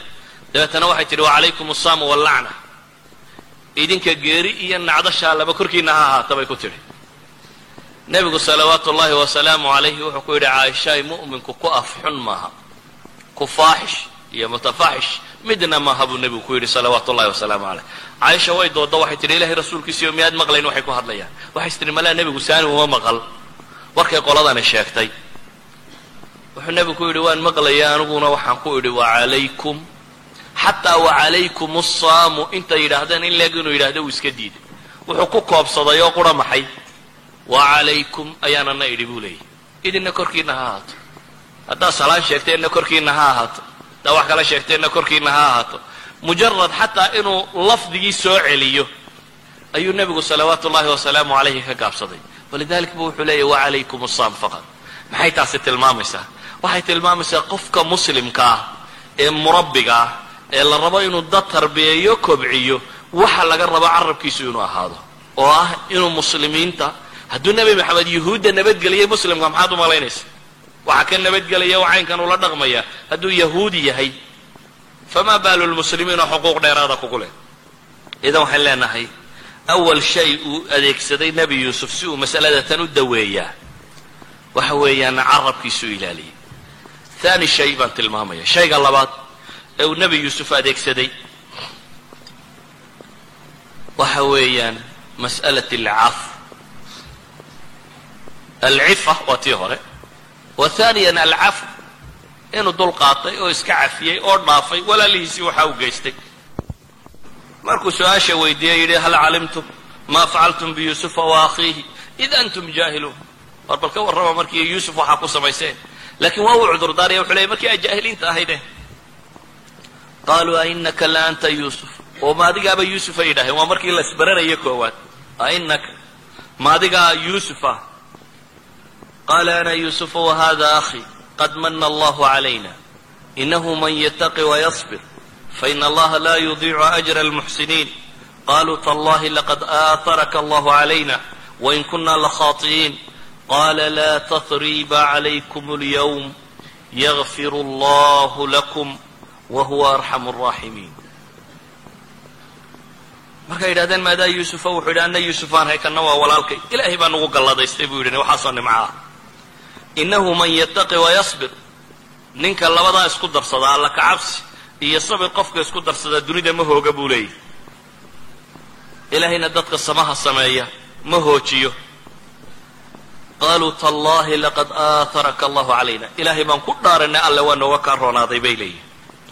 Dabeetana waxay tidhi wacalaykum assaamu wallacna idinka geeri iyo nacdashaa laba korkiina ha ahaata bay ku tidhi. Nebigu salawaatu ullaahi wasalaamu calayhi wuxuu ku yidhi caaishaay mu'minku ku af xun maaha ku faaxish iyo mutafaaxish midna maaha buu nebigu ku yidhi salawaatu ullahi wasalaamu caleyh. Caaisha way dooddo waxay tidhi ilahay rasuulkiisiyo miyaad maqlayn? Waxay ku hadlayaan. Waxay tidhi malaa nebigu saani uma maqal. Warkay qoladani sheegtay. Wuxuu nebigu ku yidhi waan maqlaya aniguna waxaan ku idhi wacalaykum xataa wacalaykum assaamu intay yidhaahdeen in leeg inuu yidhahdo uu iska diiday wuxuu ku koobsaday oo qura maxay? Wacalaykum ayaanana idhi buu leeyahy idinna korkiina ha ahaato haddaad salaan sheegteenna korkiina ha ahaato. Haddaad wax kala sheegteenna korkiina ha ahaato. Mujarad xataa inuu lafdigii soo celiyo ayuu nebigu salawaatu ullahi wasalaamu calayhi ka gaabsaday. Walidalik bu wuxuu leeyahy wacalaykum assaam faqad maxay taasi tilmaamaysaa? Waxay tilmaamaysaa qofka muslimka ah ee murabbiga ah ee la rabo inuu dad tarbiyeeyo kobciyo waxa laga rabo carabkiisu inuu ahaado. Oo ah inuu muslimiinta hadduu nebi maxamed yuhuudda nabadgeliyay muslimka maxaad u malaynaysa waxaa ka nabadgelaya oo caynkan ula dhaqmaya hadduu yahuudi yahay famaa baalu lmuslimiin oo xuquuq dheeraada kugu leh idan waxaan leenahay awal shay uu adeegsaday nebi yuusuf si uu masalada tan u daweeyaa waxa weeyaan carabkiisuu ilaaliyay. Thani shay baan tilmaamaya. Shayga labaad ee uu nebi yuusuf adeegsaday waxa weeyaan mas'alat alcaf alcifa waa tii hore wa thaniyan alcaf inuu dul qaatay oo iska cafiyey oo dhaafay walaalihiisii waxaa u geystay. Markuu su'aasha weydiiyey yidhi hal calimtum maa facaltum biyuusufa wa akhiihi? Id antum jaahiluun. War bal ka warrama markii yuusuf waxaa ku samayseen laakiin waa uu cudurdaaraya wuxuu leeyay markii ay jaahiliinta ahayde qaaluu ainaka la anta yuusuf. Oo ma adigaaba yuusuf ay yidhaaheen waa markii la isbaranayo koowaad. Ainaka ma adigaa yuusuf ah qaala ana yuusufu wahada akhii qad mana allahu calayna inahu man yataqi wayasbir fain allaha la yudiicu ajra almuxsiniin qaluu tallahi laqad aataraka allahu calayna wain kuna lakhaطi'iin qala la tatriba calaykum اlyawm yagfir allahu lakum wahuwa arxamu الraaximiin markay yidhahdeen maadaa yuusufa wuxuu yidhi anna yuusufaan hay kanna waa walaalkay ilaahay baa nagu galladaystay buu yidhi waxaasoo nimco ah inahu man yataqi wayasbir ninka labadaa isku darsada alla kacabsi iyo sabir qofka isku darsadaa dunida ma hooga buu leeyahy ilaahayna dadka samaha sameeya ma hoojiyo qaaluu tallahi laqad aataraka allahu calayna ilaahay baan ku dhaaranay alle waa nooga kaa roonaaday bay leeyihiin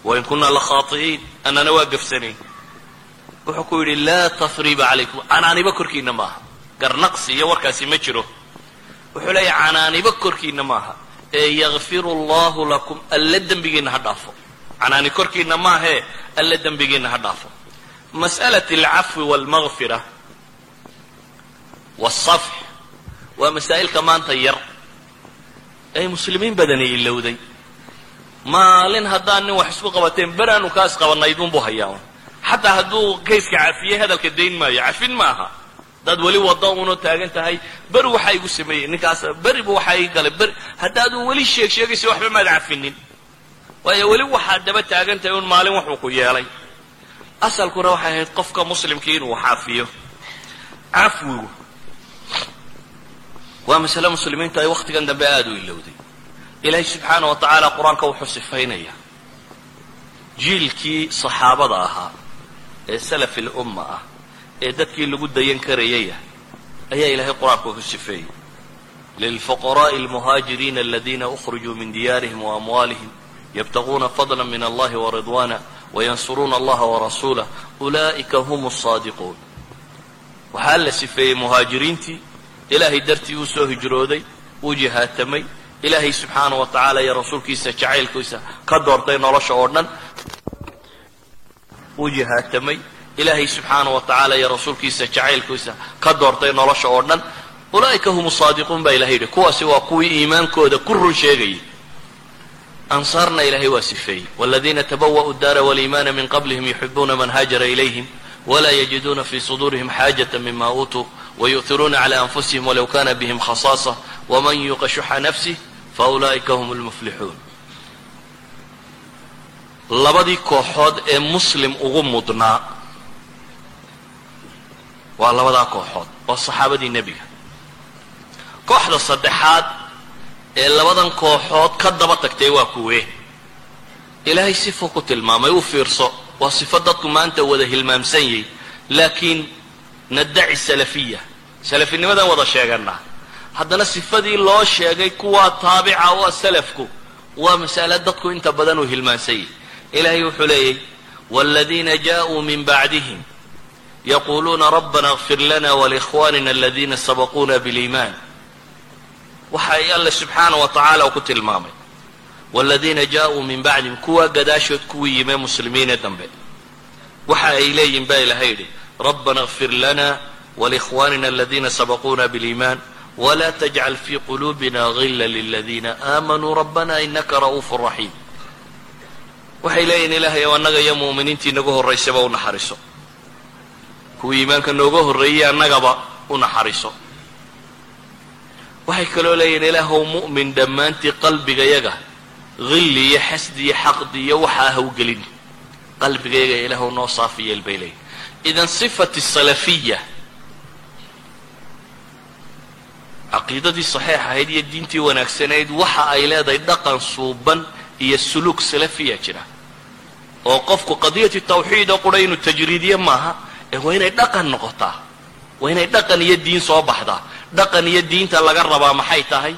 wain kunaa lakhaati'iin annana waa gafsanayn wuxuu ku yidhi laa tasriba calaykum canaaniba korkiina maaha garnaqsi iyo warkaasi ma jiro wuxuu leeyahy canaaniba korkiina maaha. Ee yakfiru allahu lakum alle dembigiina ha dhaafo. Canaani korkiina maahee alle dembigiina ha dhaafo. Mas'alat alcafwi walmagfira wasafx waa masaa'ilka maanta yar. Ay muslimiin badani ilowday maalin haddaan nin wax isku qabateen beraanu kaas qabanaydunbuu hayaa. Xataa hadduu kayska cafiyey hadalka dayn maayo cafin maaha haddaad weli wado una taagan tahay beri waxaa igu sameeyey ninkaas beriba waxaa ii galay. Beri haddaadun weli sheeg sheegaysa waxba maad cafinin waayo weli waxaad daba taagan tahay un maalin waxuu ku yeelay. Asalkuna waxay ahayd qofka muslimkii inuu xaafiyo cafwigu waa masale muslimiintu ay wakhtigan dambe aada u ilowday. Ilaahay subxaana wa tacaala qur'aanka wuxuu sifaynaya jiilkii saxaabada ahaa ee salafi lumma ah ee dadkii lagu dayan karayaya ayaa ilaahay qur-aanka ku sifeeyey lilfuqaraءi almuhaajiriina aladiina ukhrujuu min diyaarihim waamwaalihim yabtaguuna fadla min allahi waridwana wayansuruuna allaha warasuulah ulaa'ika hum الصaadiquun waxaa la sifeeyey muhaajiriintii ilaahay dartii uu soo hijrooday uu jihaatamay ilaahay subxaana wa tacaala iyo rasuulkiisa jacaylkiisa ka doortay nolosha oo dhan uu jihaatamay ilaahay subxaana wa tacaala iyo rasuulkiisa jacaylkiisa ka doortay nolosha oo dhan ulaa'ika hum saadiquun baa ilahay yidhi kuwaasi waa kuwii iimaankooda ku run sheegayay ansaarna ilaahay waa sifeeyey waladiina tabawa'u daara waliimaana min qablihim yuxibuuna man haajara ilayhim wla yجiduna fi صdurihim xaajaة mima uutuu wayu'hiruuna عlى أnfusihim walow kana bihim khasaaصة wman yuqa shuxa nafsih faulaئika hm اlmuflixuun labadii kooxood ee muslim ugu mudnaa waa labadaa kooxood waa saxaabadii nebiga. Kooxda saddexaad ee labadan kooxood ka daba tagtay waa kuwe. Ilaahay sifuu ku tilmaamay u fiirso waa sifo dadku maanta wada hilmaamsan yahy laakiin nadaci salafiya salafinimadan wada sheeganaa haddana sifadii loo sheegay kuwaa taabica oo salafku waa masale dadku inta badan uu hilmaamsan yahy ilaahay wuxuu leeyay wاladiina jaءuu min bacdihim yaquluuna rabbana اغfir lana wlikhwanina aladiina sabaquuna bاliiman waxay alle subxaana wa tacaala ku tilmaamay wاladiina jaءuu min bacdihim kuwaa gadaashood kuwii yimee muslimiinee dambe waxa ay leeyihin baa ilahay yidhi rabbana اغfir lana wlikhwanina aladiina sabaquuna bاliiman wla tajcal fi quluubina gila liladiina aamanuu rabbana inaka ra'uuf raxiim waxay leeyihin ilaahay ow annaga iyo mu'miniintii nagu horraysaba u naxariso kuwii iimaanka nooga horreeyey annagaba u naxariso waxay kaloo leeyihiin ilaahow mu'min dhammaantii qalbigayaga hilli iyo xasdi iyo xaqdi iyo waxaa hawgelin qalbigayaga ilaahow noo saafi yeel bay leeyihiin idan sifati salafiya caqiidadii saxiix ahayd iyo diintii wanaagsanayd waxa ay leedahay dhaqan suuban iyo suluuk salafiya jira. Oo qofku qadiyati tawxiid oo qura inuu tajriidiye maaha ee waa inay dhaqan noqotaa. Waa inay dhaqan iyo diin soo baxdaa. Dhaqan iyo diinta laga rabaa maxay tahay?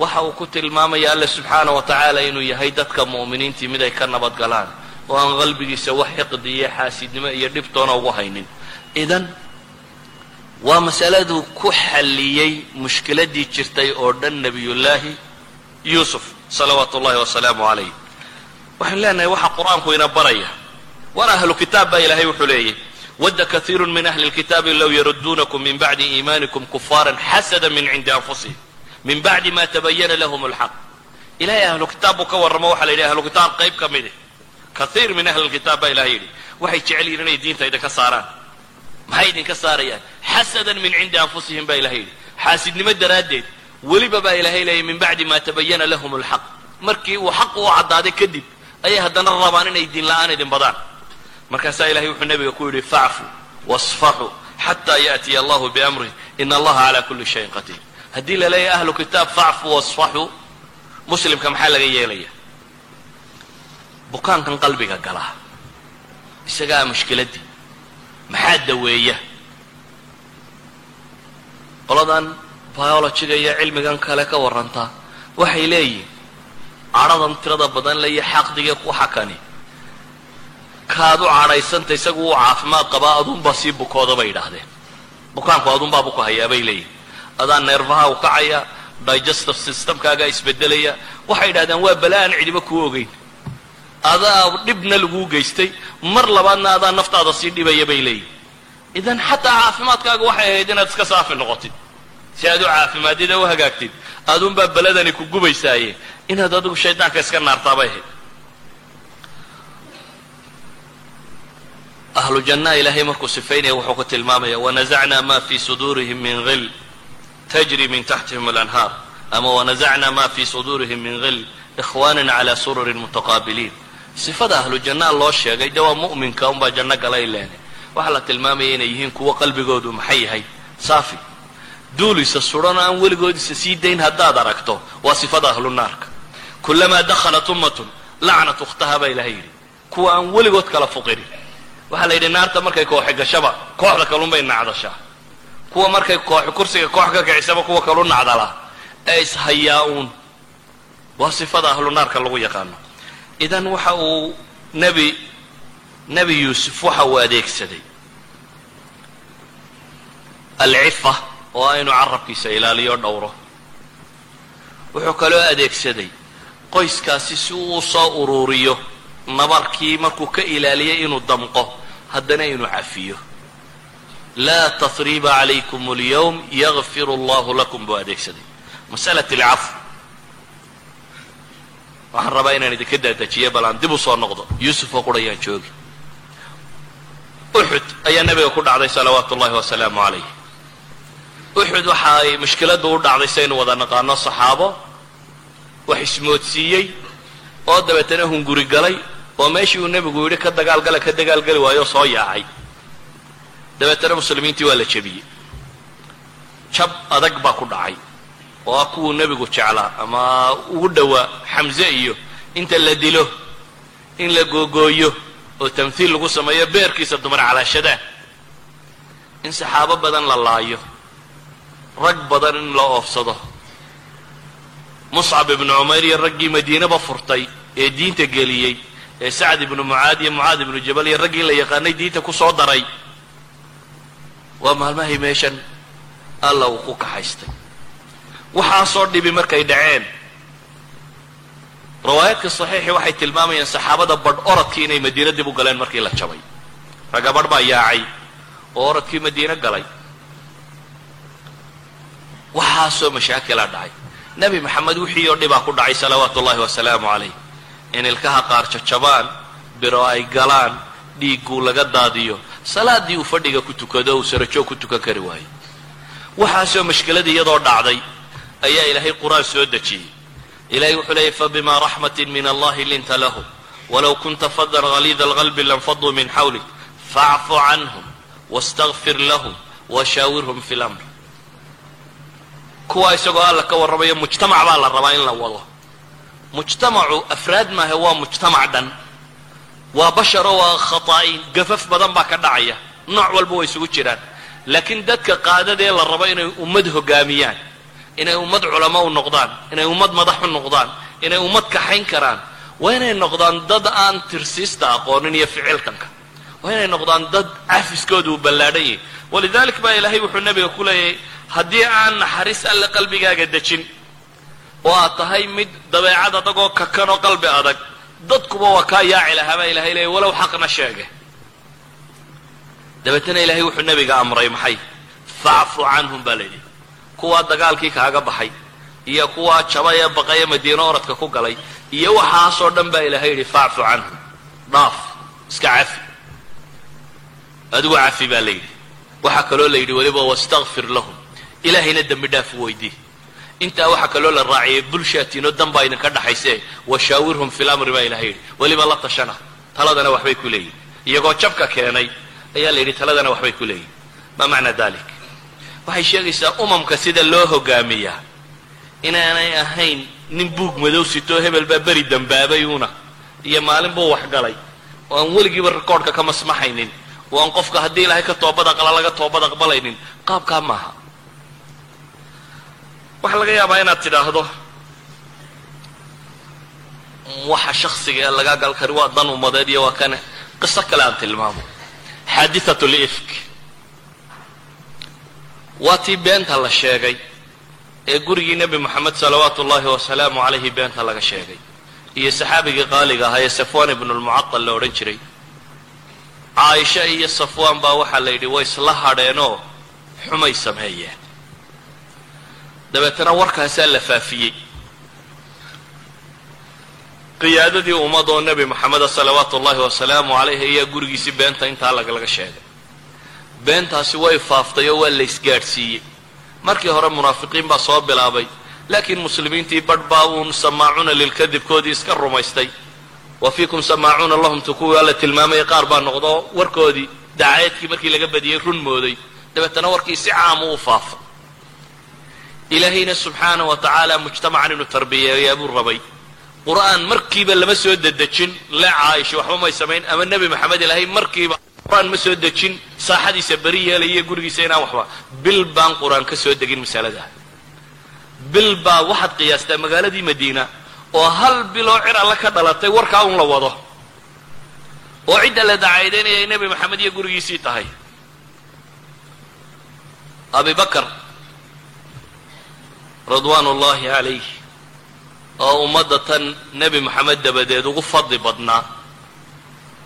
Waxa uu ku tilmaamaya alla subxaana wa tacaala inuu yahay dadka mu'miniintii mid ay ka nabadgalaan oo aan qalbigiisa wax xiqdi iyo xaasidnimo iyo dhibtoona ugu haynin. Idan waa masaladuu ku xalliyey mushkiladii jirtay oo dhan nebiyullaahi yuusuf salawaatu ullahi wasalaamu calayh. Waxaan leenahay waxa qur'aanku ina baraya. War ahlu kitaab baa ilaahay wuxuu leeyahy wadda kaiiru min ahli lkitaabi low yaruduunakum min bacdi iimaanikum kufaaran xasada min cindi anfusihim min bacdi ma tabayana lahum alxaq ilahay ahlu kitaab buu ka warramo waxa la yidhi ahlu kitaab qayb ka midi kaiir min ahli lkitaab baa ilahay yidhi waxay jecel yihiin inay diinta idinka saaraan maxay idinka saarayaan xasadan min cindi anfusihim baa ilahay yidhi xaasidnimo daraaddeed weliba baa ilaahay leeyay min bacdi ma tabayana lahum alxaq markii uu xaq u caddaaday kadib ayay haddana rabaan inay diin la'aan idin badaan markaasaa ilahay wuxuu nabiga ku yidhi facfu wasfaxuu xataa yaأtiya allahu biamrih ina allaha cala kuli shayin qadiir. Haddii la leeyahay ahlu kitaab facfu wasfaxuu muslimka maxaa laga yeelaya bukaankan qalbiga gala isagaa mushkiladdii maxaa daweeya? Qoladan biologiga iyo cilmigan kale ka warrantaa waxay leeyihiin cadhadan tirada badan le iyo xaqdiga waxa kani kaad u cadhaysanta isagu uu caafimaad qabaa adunbaa sii bukooda bay yidhaahdeen. Bukaanku adunbaa buku hayaa bay leeyihiin adaa neerfaha u kacaya digestive systemkaagaa isbedelaya waxay yidhahdeen waa bala aan cidiba kuu ogeyn. Adaa dhibna laguu geystay mar labaadna adaa naftaada sii dhibaya bay leeyihiin idan xataa caafimaadkaaga waxay ahayd inaad iska saafi noqotid. Si aad u caafimaadid ee u hagaagtid. Adunbaa beladani ku gubaysaaye. Inaad adigu shaydaanka iska naartaabay ahayd ahlu jannaha ilaahay markuu sifaynaya wuxuu ku tilmaamaya wanasacnaa ma fi suduurihim min hil tajri min taxtihim alanhaar ama wanasacnaa ma fi suduurihim min hil ikhwanan cala sururin mutaqaabiliin sifada ahlu jannaha loo sheegay de waa mu'minka unbaa janno galay leene. Waxaa la tilmaamaya inay yihiin kuwo qalbigoodu maxay yahay? Saafi. Duulisa suran aan weligoodisa sii dayn haddaad aragto waa sifada ahlu naarka. Kulamaa dakhalat ummatun lacnat ukhtaha baa ilahay yidhi. Kuwa aan weligood kala fuqirin waxaa la yidhi naarta markay kooxi gashaba kooxda kalunbay nacdashaa kuwa markay kooxi kursiga koox ka kicisaba kuwa kalu nacdalaa ee ishayaa uun. Waa sifada ahlu naarka lagu yaqaano. Idan waxa uu nebi nebi yuusuf waxa uu adeegsaday. Alcifa oo aynu carabkiisa ilaaliyo dhowro. Wuxuu kaloo adeegsaday qoyskaasi si uu soo uruuriyo. Nabarkii markuu ka ilaaliyay inuu damqo haddana inuu cafiyo laa tasriba calaykum اlyawm yakfir allahu lakum buu adeegsaday. Masalat alcafw. Waxaan rabaa inaan idinka daadajiyo bal aan dib u soo noqdo. Yuusuf oo qurayaan joogi. Uxud ayaa nabiga ku dhacday salawaatu ullahi wasalaamu calayh uxud waxa ay mushkiladdu u dhacday saynu wada naqaano saxaabo wax ismoodsiiyey oo dabeetana hunguri galay oo meeshii uu nebigu yidhi ka dagaalgala ka dagaalgeli waayo soo yaacay. Dabeetana muslimiintii waa la jebiyey. Jab adag baa ku dhacay oo ah kuwuu nebigu jeclaa ama ugu dhowaa xamse iyo inta la dilo in la googooyo oo tamhiil lagu sameeyo beerkiisa dumar calaashadaan in saxaabo badan la laayo rag badan in la oofsado. Muscab ibnu cumayr iyo raggii madiinaba furtay ee diinta geliyey ee sacd ibnu mucaad iyo mucaad ibnu jabal iyo raggii la yaqaanay diinta ku soo daray. Waa maalmahay meeshan alla uu ku kaxaystay. Waxaasoo dhibi markay dhaceen. Riwaayaadka saxiixi waxay tilmaamayaan saxaabada badh oradkii inay madiino dib u galeen markii la jabay. Ragga badh baa yaacay oo oradkii madiino galay. Waxaasoo mashaakila dhacay. Nebi maxamed wixii oo dhibaa ku dhacay salawaatu ullahi wasalaamu calayh in ilkaha qaar jajabaan biro ay galaan dhiigguu laga daadiyo salaadii uu fadhiga ku tukado uu sarajoog ku tukan kari waayo. Waxaasoo mashkiladii iyadoo dhacday ayaa ilaahay qur'aan soo dejiyey. Ilahay wuxuu leeyay fabima raxmatin min allahi linta lahum walow kunta fadan haliida alqalbi lanfaduu min xawlik facfu canhum wastakfir lahum washaawirhum fi lamr kuwa isagoo alla ka warramayo mujtamac baa la rabaa in la wado mujtamacu afraad maahe waa mujtamac dhan waa basharo waa khataa'iin gafaf badan baa ka dhacaya. Nooc walba way isugu jiraan. Laakiin dadka qaadadee la rabo inay ummad hogaamiyaan inay ummad culamo u noqdaan inay ummad madax u noqdaan inay ummad kaxayn karaan waa inay noqdaan dad aan tirsiista aqoonin iyo ficiltanka waa inay noqdaan dad cafiskooda uu ballaadhan yahay. Walidalik baa ilaahay wuxuu nabiga ku leeyahay haddii aan naxariis alle qalbigaaga dejin oo aad tahay mid dabeecad adagoo kakan oo qalbi adag. Dadkuba waa kaa yaaci lahaa baa ilahay leeyay walow xaqna sheege. Dabeetana ilaahay wuxuu nabiga amray maxay? Facfu canhum baa layidhi. Kuwaa dagaalkii kaaga baxay iyo kuwaa jabay ee baqay ee madiino oradka ku galay iyo waxaasoo dhan baa ilahay yidhi facfu canhum. Dhaaf iska cafi. Adigu cafi baa la yidhi waxaa kaloo la yidhi weliba wastakfir lahum. Ilaahayna dembi dhaaf weydii intaa waxaa kaloo la raaciyay bulshaatiino dan baa idinka dhaxayse washaawirhum fi lamri baa ilahay yidhi. Weliba la tashana. Taladana waxbay ku leeyihiin. Iyagoo jabka keenay ayaa la yidhi taladana waxbay ku leeyihiin. Ma macna dalik waxay sheegaysaa umamka sida loo hogaamiyaa inaanay ahayn nin buug madow sitoo hebel baa beri dambaabay una iyo maalin buu waxgalay oo aan weligiiba rikoodhka ka masmaxaynin. Oo aan qofka haddii ilaahay ka toobad aqla laga toobad aqbalaynin qaabkaa maaha waxaa laga yaabaa inaad tidhaahdo waxa shaksiga ee laga gal kari waa dan umadeed iyo waa kane. Qiso kale aan tilmaamo. Xaadiat lifk. Waa tii beenta la sheegay ee gurigii nebi moxamed salawaatu ullahi wasalaamu calayhi beenta laga sheegay. Iyo saxaabigii qaaliga ahaa ee safwan ibnu lmucatal la odhan jiray. Caaisha iyo safwaan baa waxaa la yidhi way isla hadheenoo xumay sameeyeen dabeetana warkaasaa la faafiyey. Qiyaadadii ummad oo nebi moxameda salawaatu ullahi wasalaamu calayh ayaa gurigiisii beenta intaa lagalaga sheegay. Beentaasi way faaftay oo waa la isgaadhsiiyey. Markii hore munaafiqiin baa soo bilaabay laakiin muslimiintii badh baa uun samaacuuna lilkadibkoodii iska rumaystay. Wa fiikum samaacuuna lahum tukuwii alla tilmaamayay qaar baa noqdo warkoodii dacaayadkii markii laga badiyey run mooday. Dabeetana warkii si caamu u faafa ilaahayna subxaana wa tacaala mujtamacan inuu tarbiyeeyaa buu rabay qur'aan markiiba lama soo dedejin le caaisha waxba may samayn ama nebi maxamed ilaahay markiiba qur'aan ma soo dejin saaxadiisa beri yeelaya gurigiisa inaan waxba bil baan qur'aan ka soo degin masalada bil baa waxaad qiyaastaa magaaladii madiina oo hal biloo cir alle ka dhalatay warkaa un la wado oo cidda la dacaydaynaya ay nebi maxamed iyo gurigiisii tahay abi bakar ridwaan ullaahi calayh oo ummadda tan nebi moxamed dabadeed ugu fadli badnaa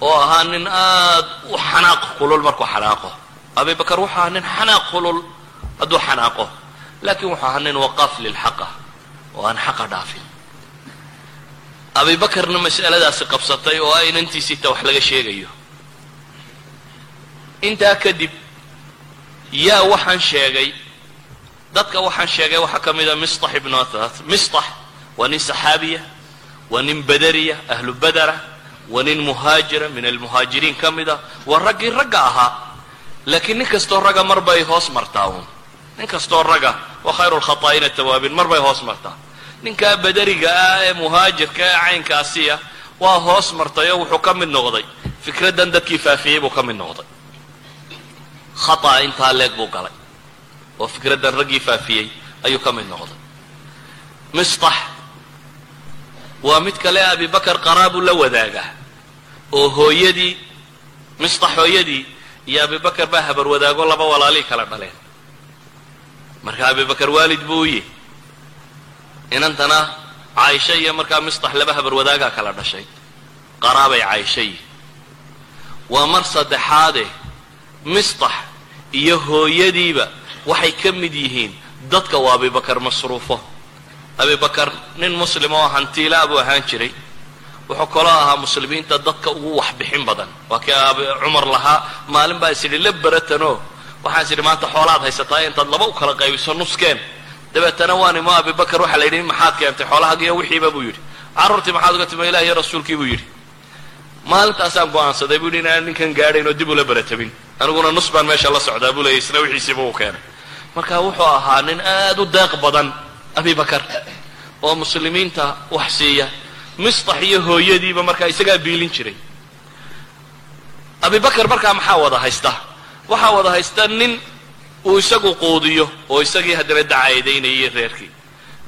oo ahaa nin aad u xanaaq kulul markuu xanaaqo. Abi bakar wuxuu ahaa nin xanaaq kulul hadduu xanaaqo. Laakiin wuxuu ahaa nin waqaaf lilxaqa oo aan xaqa dhaafin. Abi bakarna mas'aladaasi qabsatay oo aynantiisiita wax laga sheegayo. Intaa kadib yaa waxaan sheegay dadka waxaan sheegay waxaa ka mida mistax ibnu athath. Mistax waa nin saxaabiya waa nin badariya ahlu badara waa nin muhaajira min almuhaajiriin ka mid a waa raggii ragga ahaa. Laakiin nin kastoo ragga mar bay hoos martaa uun. Nin kastoo ragga wa khayru lkhataa'ina tawaabin mar bay hoos martaa. Ninkaa badariga ah ee muhaajirka ee caynkaasiya waa hoos martay oo wuxuu ka mid noqday. Fikraddan dadkii faafiyey buu ka mid noqday. Khata'a intaa leeg buu galay oo fikraddan raggii faafiyey ayuu ka mid noqday. Mistax waa mid kale abi bakar qaraabuu la wadaagaa oo hooyadii mistax hooyadii iyo abi bakar baa habar wadaago laba walaalii kala dhaleen. Marka abi bakar waalid buu u yihi inantana caaisha iyo markaa mistax laba habar wadaagaa kala dhashay. Qaraabay caaisha yihi waa mar saddexaade mistax iyo hooyadiiba waxay ka mid yihiin dadka uu abibakar masruufo. Abibakar nin muslim oo hantiilaa buu ahaan jiray. Wuxuu kaloo ahaa muslimiinta dadka ugu waxbixin badan. Waa kii cumar lahaa maalin baa is la beratanoo waxaan is idhi maanta xoolaad haysataa intaad laba u kala qaybiso nuskeen. Dabeetana waan imo abibakar waxaa la yidhi maxaad keentay xoolahaagiiyo wixiiba? buu yidhi. Carruurtii maxaad uga timi ilaah rasuulkii? buu yidhi. Maalintaasaan go'aansaday buu yidhi inaan ninkan gaadhayn oo dib ula beratabin aniguna nus baan meesha la socdaa buu leeyay isna wixiisiiba uu keenay marka wuxuu ahaa nin aad u deeq badan abibakar oo muslimiinta wax siiya. Mistax iyo hooyadiiba markaa isagaa biilin jiray. Abibakar markaa maxaa wada haysta? Waxaa wada haysta nin uu isagu quudiyo oo isagii haddana dacayadaynayay reerkii.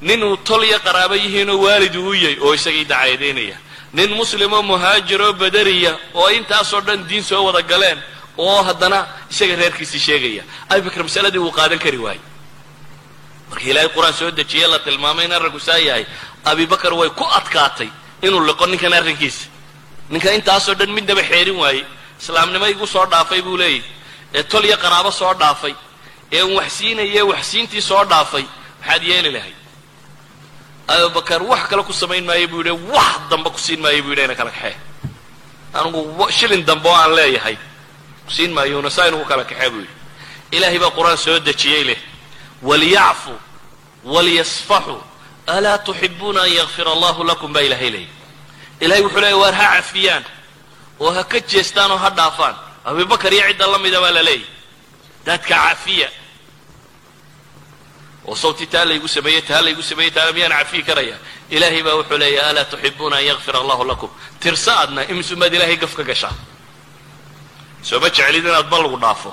Nin uu tol iyo qaraabo yihiinoo waalid uu yahay oo isagii dacayadaynaya nin muslimoo muhaajiroo badariya oo intaasoo dhan diin soo wada galeen oo haddana isaga reerkiisii sheegaya. Abibakar masaladii wuu qaadan kari waayey. Marka ilaahay qur'aan soo dejiye la tilmaamay in arrinku saa yahay. Abibakar way ku adkaatay inuu liqo ninkan arrinkiisa. Ninka intaasoo dhan midnaba xeerin waayey. Islaamnimo igu soo dhaafay buu leeyahy ee tol iyo qaraabo soo dhaafay. Ee un wax siinaye wax siintii soo dhaafay. Maxaad yeeli lahayd? Abubakar wax kale ku samayn maayo buu yidhi wax dambe ku siin maayo buu yidhi ina kala kaxee. Anigu shilin dambe oo aan leeyahay kusiin maayona saa inugu kala kaxee buu yidhi. Ilaahay baa qur'aan soo dejiyey leh. Waliyacfuu waliyasfaxuu alaa tuxibuuna an yakfira allahu lakum baa ilaahay leeyay. Ilahay wuxuu leeyay waar ha cafiyaan oo ha ka jeestaan oo ha dhaafaan. Abubakar iyo cidda la mida baa la leeyahy dadka cafiya. Oo sawti taa laygu sameeyey taa laygu sameeyey taa miyaan cafiyi karaya? Ilaahay baa wuxuu leeyahy alaa tuxibuuna an yakfira allahu lakum. Tirsa adna imisumaad ilaahay gaf ka gashaa soo ma jeclid inaad bal lagu dhaafo?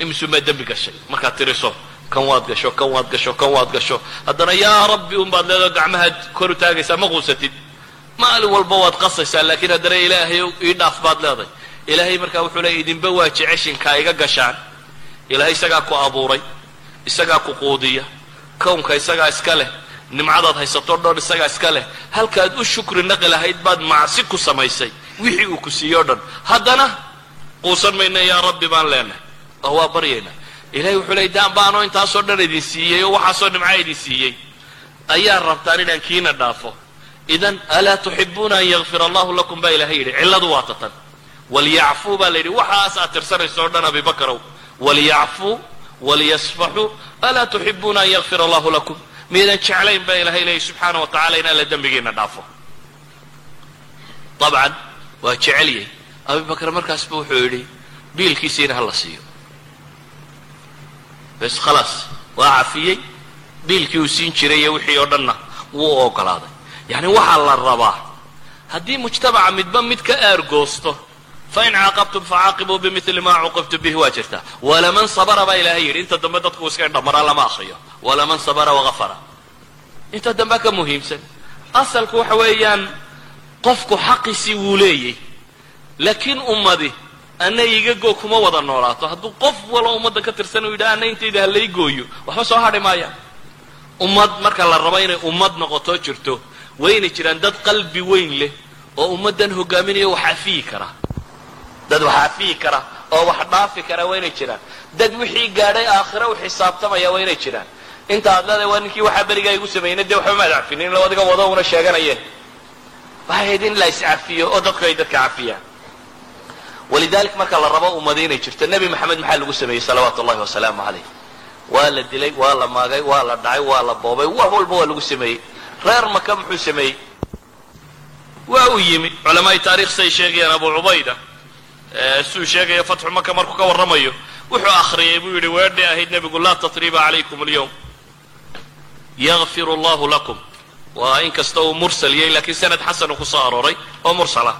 Imisumaad dembi gashay? Markaad tiriso kan waad gasho kan waad gasho kan waad gasho. Haddana yaa rabbi unbaad leedaho gacmahaad kor u taagaysaa ma quusatid. Maalin walba waad qasaysaa laakiin haddana ilaahay ii dhaaf baad leeday ilaahay markaa wuxuu leeyay idinba waa jeceshinkaa iga gashaan. Ilaahay isagaa ku abuuray isagaa ku quudiya. Kownka isagaa iska leh nimcadaad haysato dhan isagaa iska leh. Halkaad u shukri naqi lahayd baad macsi ku samaysay wixii uu ku siiyo o dhan. Haddana quusan yaa rabbi baan leenahay. Oo waa baryaynaa ilahay wuxuu leeyay daan baanoo intaasoo dhan idin siiyey oo waxaasoo nimca idin siiyey? Ayaa rabtaan inaan kiina dhaafo. Idan alaa tuxibuuna an yakfira allahu lakum? baa ilahay yidhi. Cilladu waa tatan. Waliyacfuu baa la yidhi. Waxaas aad tirsanayso o dhan abibakarow waliyacfuu waliyasfaxuu alaa tuxibuuna an yakfira allahu lakum? Miyadan jeclayn baa ilahay leeyay subxaana wa tacala in alla dembigiina dhaafo. Dabcan waa jecelyay abibakar markaasba wuxuu yidhi biilkiisiina hala siiyo. Bes khalaas waa cafiyey biilkii uu siin jiray iyo wixii oo dhanna wuu ogolaaday yacni waxaa la rabaa haddii mujtamaca midba mid ka aargoosto fain caaqabtum facaaqibuu bimili ma cuqibtum bihi waa jirtaa walaman sabara baa ilaahay yidhi inta dambe dadku iska indhamaraa lama akriyo. Walaman sabara wagafara inta dambe ka muhiimsan. Asalku waxa weeyaan qofku xaqiisii wuu leeyay laakiin ummadi ana iga goo kuma wada noolaato. Hadduu qof walo ummadda ka tirsan uu yidhaha ana intayda halay gooyo. Waxba soo hadhi maayaan ummad marka la rabo inay ummad noqoto jirto waynay jiraan dad qalbi weyn leh oo ummaddan hogaaminaya wax afiyi kara. Dad wax afiyi kara oo wax dhaafi kara waynay jiraan. Dad wixii gaadhay aakhira u xisaabtamaya waynay jiraan. Inta aad leedahay waa ninkii waxaa berigaa igu sameeyna dee waxba maad cafinin ilo adiga wado una sheeganayeen waxay ahayd in la iscafiyo oo dadku ay dadka cafiyaan walidalik marka la rabo ummada inay jirto nebi maxamed maxaa lagu sameeyey salawaatu ullahi wasalaamu calayh? Waa la dilay waa la maagay waa la dhacay waa la boobay wax walba waa lagu sameeyey. Reer maka muxuu sameeyey? Waa uu yimi culamaai taarikh say sheegayaan abu cubayda siduu sheegaya fatxu maka markuu ka warramayo wuxuu akhriyay buu yidhi weedhi ahayd nebigu laa tatriba calaykum alyawm. Yakfir allahu lakum. Waa in uu mursal yahay lakiin sanad xasanu ku arooray oo mursala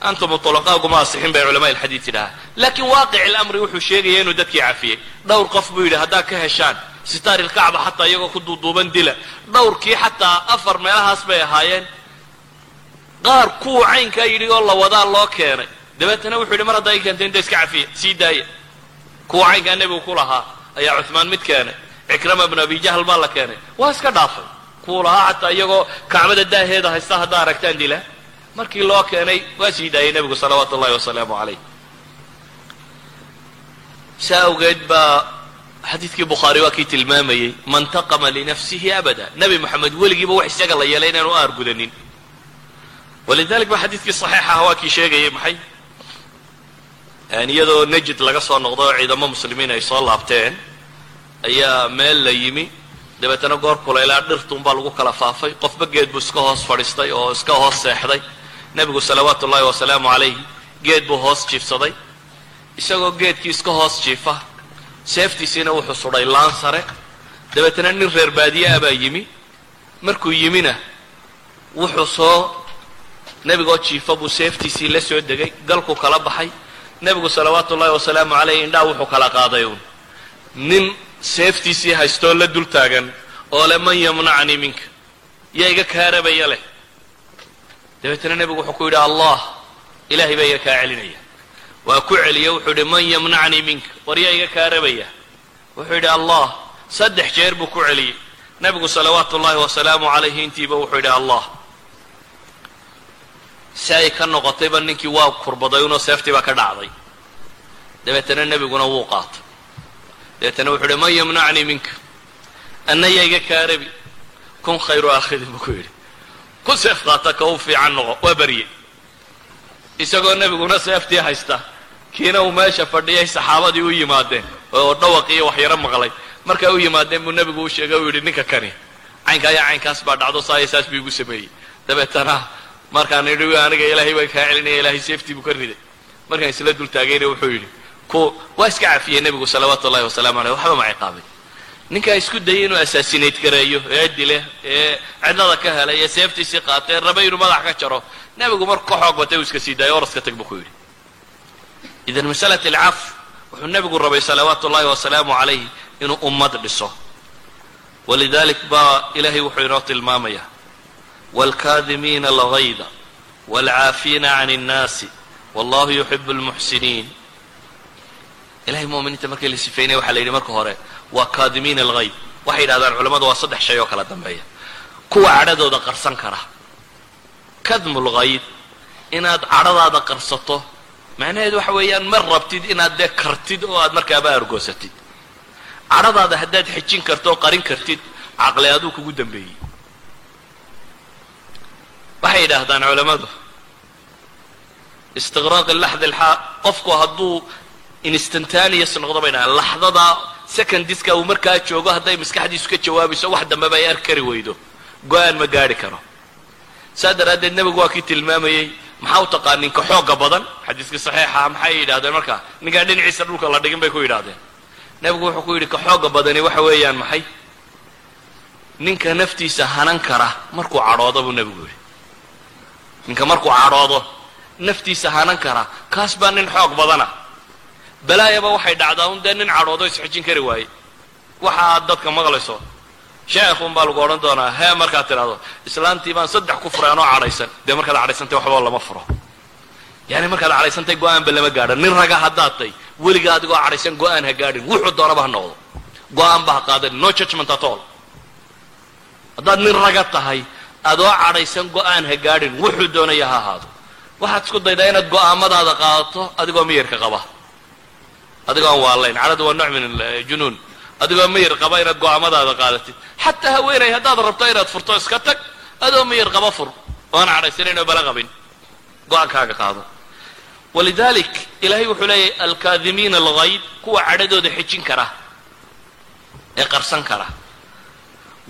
antum ulaqaaguma asixin bay culamaa ilxadiid yidhahaa laakiin waaqic ilamri wuxuu sheegaya inuu dadkii cafiyey dhowr qof buu yidhi haddaad ka heshaan sitaar ilkacba xataa iyagoo ku duuduuban dila dhowrkii xataa afar meelahaas bay ahaayeen qaar kuwu caynkaa yidhi oo la wadaa loo keenay dabeetana wuxuu yidhi mar haddaa i keentay inta iska cafiya sii daaya kuwa caynkaa nebigu ku lahaa ayaa cuhmaan mid keenay cikrama bnu abi jahl baa la keenay waa iska dhaafay kuwu lahaa xataa iyagoo kacbada daaheeda haysta haddaa aragtaan dila markii loo keenay waa sii daayay nebigu salawaatu ullahi wasalaamu calayh. Saa awgeed baa xadiidkii bukhaari waa kii tilmaamayey man taqama linafsihi abada. Nebi moxamed weligiiba wax isaga la yeelay inaanu aargudanin walidalik ba xadiidkii saxiixa ah waa kii sheegayay maxay? Iyadoo najid laga soo noqdo oo ciidamo muslimiin ay soo laabteen ayaa meel la yimi. Dabeetana goor kulaylaa dhirtuunbaa lagu kala faafay. Qofba geed buu iska hoos fadhiistay oo iska hoos seexday nebigu salawaatu ullahi wasalaamu calayh geed buu hoos jiifsaday. Isagoo geedkii iska hoos jiifa seeftiisiina wuxuu sudhay laan sare. Dabeetana nin reer baadiye ah baa yimi. Markuu yimina wuxuu soo nebigoo jiifa buu seeftiisii la soo degay galkuu kala baxay. Nebigu salawaatu ullahi wasalaamu calayh indhaa wuxuu kala qaaday uun. Nin seeftiisii haystoo la dul taagan oo le man yamnacnii minka yaa iga kaarabaya leh dabeetana nebigu wuxuu ku yidhi allah ilaahay baa iga kaa celinaya. Waa ku celiye wuxuu yidhi man yamnacnii minka. War yaa iga kaarabaya wuxuu yidhi allah saddex jeer buu ku celiyey. Nebigu salawaatu ullahi wasalaamu calayhi intiiba wuxuu yidhi allah si ay ka noqotayba ninkii waa kurbaday unoo seeftii baa ka dhacday. Dabeetana nebiguna wuu qaatay. Dabeetana wuxuu yidhi man yamnacnii minka. Anna yaa iga kaarabi kun khayru aakhidin buu ku yidhi ku seef qaata ka u fiican noqo waa barye. Isagoo nebiguna seeftii haysta kiina uu meesha fadhiyay saxaabadii u yimaadeen oo dhawaq iyo waxyaro maqlay. Markay u yimaadeen buu nebigu u sheegay u yidhi ninka kani caynkaa iyo caynkaas baa dhacdo saaya saas buu igu sameeyey. Dabeetana markaan idhi aniga ilaahay baa kaa celinaya ilaahay seeftii buu ka riday. Markaan isla dul taagayna wuxuu yidhi ku waa iska cafiyey nebigu salawaatu ullahi wasalaamu aleyh waxba ma ciqaabay ninkaa isku dayay inuu assaasinate gareeyo ee dile ee cidlada ka helay ee seeftiisii qaatay rabay inuu madax ka jaro. Nebigu markuu ka xoog batay uu iska sii daayay oraska tag buu ku yidhi. Idan masalat alcaf wuxuu nebigu rabay salawaatu ullahi wasalaamu calayh inuu ummad dhiso. Walidalik baa ilaahay wuxuu inoo tilmaamayaa waalkaadimiina alghayda waalcaafiina can اnnaasi wallahu yuxibu اlmuxsiniin ilahay muminiinta markii la sifeynaya waxaa la yidhi marka hore waa kaadimiina alghayd waxay yidhahdaan culammadu waa saddex shay oo kala dambeeya. Kuwa cadhadooda qarsan kara. Kadmu lghayd inaad cadhadaada qarsato macnaheedu waxa weeyaan ma rabtid inaad dee kartid oo aad markaaba argoosatid. Cadhadaada haddaad xejin karto oo qarin kartid caqli aduu kugu dambeeyey. Waxay yidhaahdaan culammadu istiqraaq laxd alxaa qofku hadduu instantaneous noqdo bay dhahaan laxdada secondiska uu markaa joogo hadday maskaxdiisu ka jawaabayso wax dambeba ay ar kari weydo. Go'aan ma gaadhi karo. Saa daraaddeed nebigu waa kii tilmaamayey maxaa u taqaa ninka xooga badan? Xadiiskii saxiixa maxay yidhahdeen markaa ninkaan dhinaciisa dhulka la dhigin bay ku yidhahdeen nebigu wuxuu ku yidhi ka xooga badani waxa weeyaan maxay? Ninka naftiisa hanan kara markuu cadhoodo buu nebigu yidhi. Ninka markuu cadhoodo naftiisa hanan kara kaas baa nin xoog badana balaayaba waxay dhacdaa un dee nin cadhoodo isxejin kari waaye waxa aad dadka maqlayso. Sheekun baa lagu odhan doonaa hee markaad tidhahdo islaantii baan saddex ku furay anoo cadhaysan. Dee markaad cadhaysantay waxba lama furo. Yani markaad cadhaysantay go'aanba lama gaadho nin raga haddaad tay weliga adigoo cadhaysan go'aan ha gaadhin. Wuxuu doonaba ha noqdo. Go'aanba ha qaadan no judgment at all. Haddaad nin raga tahay adoo cadhaysan go'aan ha gaadhin wuxuu doonaya ha ahaado. Waxaad isku daydaa inaad go'aamadaada qaadato adigoo miyirka qaba adigoo aan waalayn. Cadhadu waa nooc min junuun adigoo miyir qaba inaad go'aamadaada qaadatid xataa haweenay haddaad rabto inaad furto iska tag. Adoo miyir qaba fur. Oan cadhaysanayn oo bala qabin. Go'aankaaga qaado. Walidalik ilahay wuxuu leeyahy alkaadimiina alghayd kuwa cadhadooda xejin kara. Ee qarsan kara.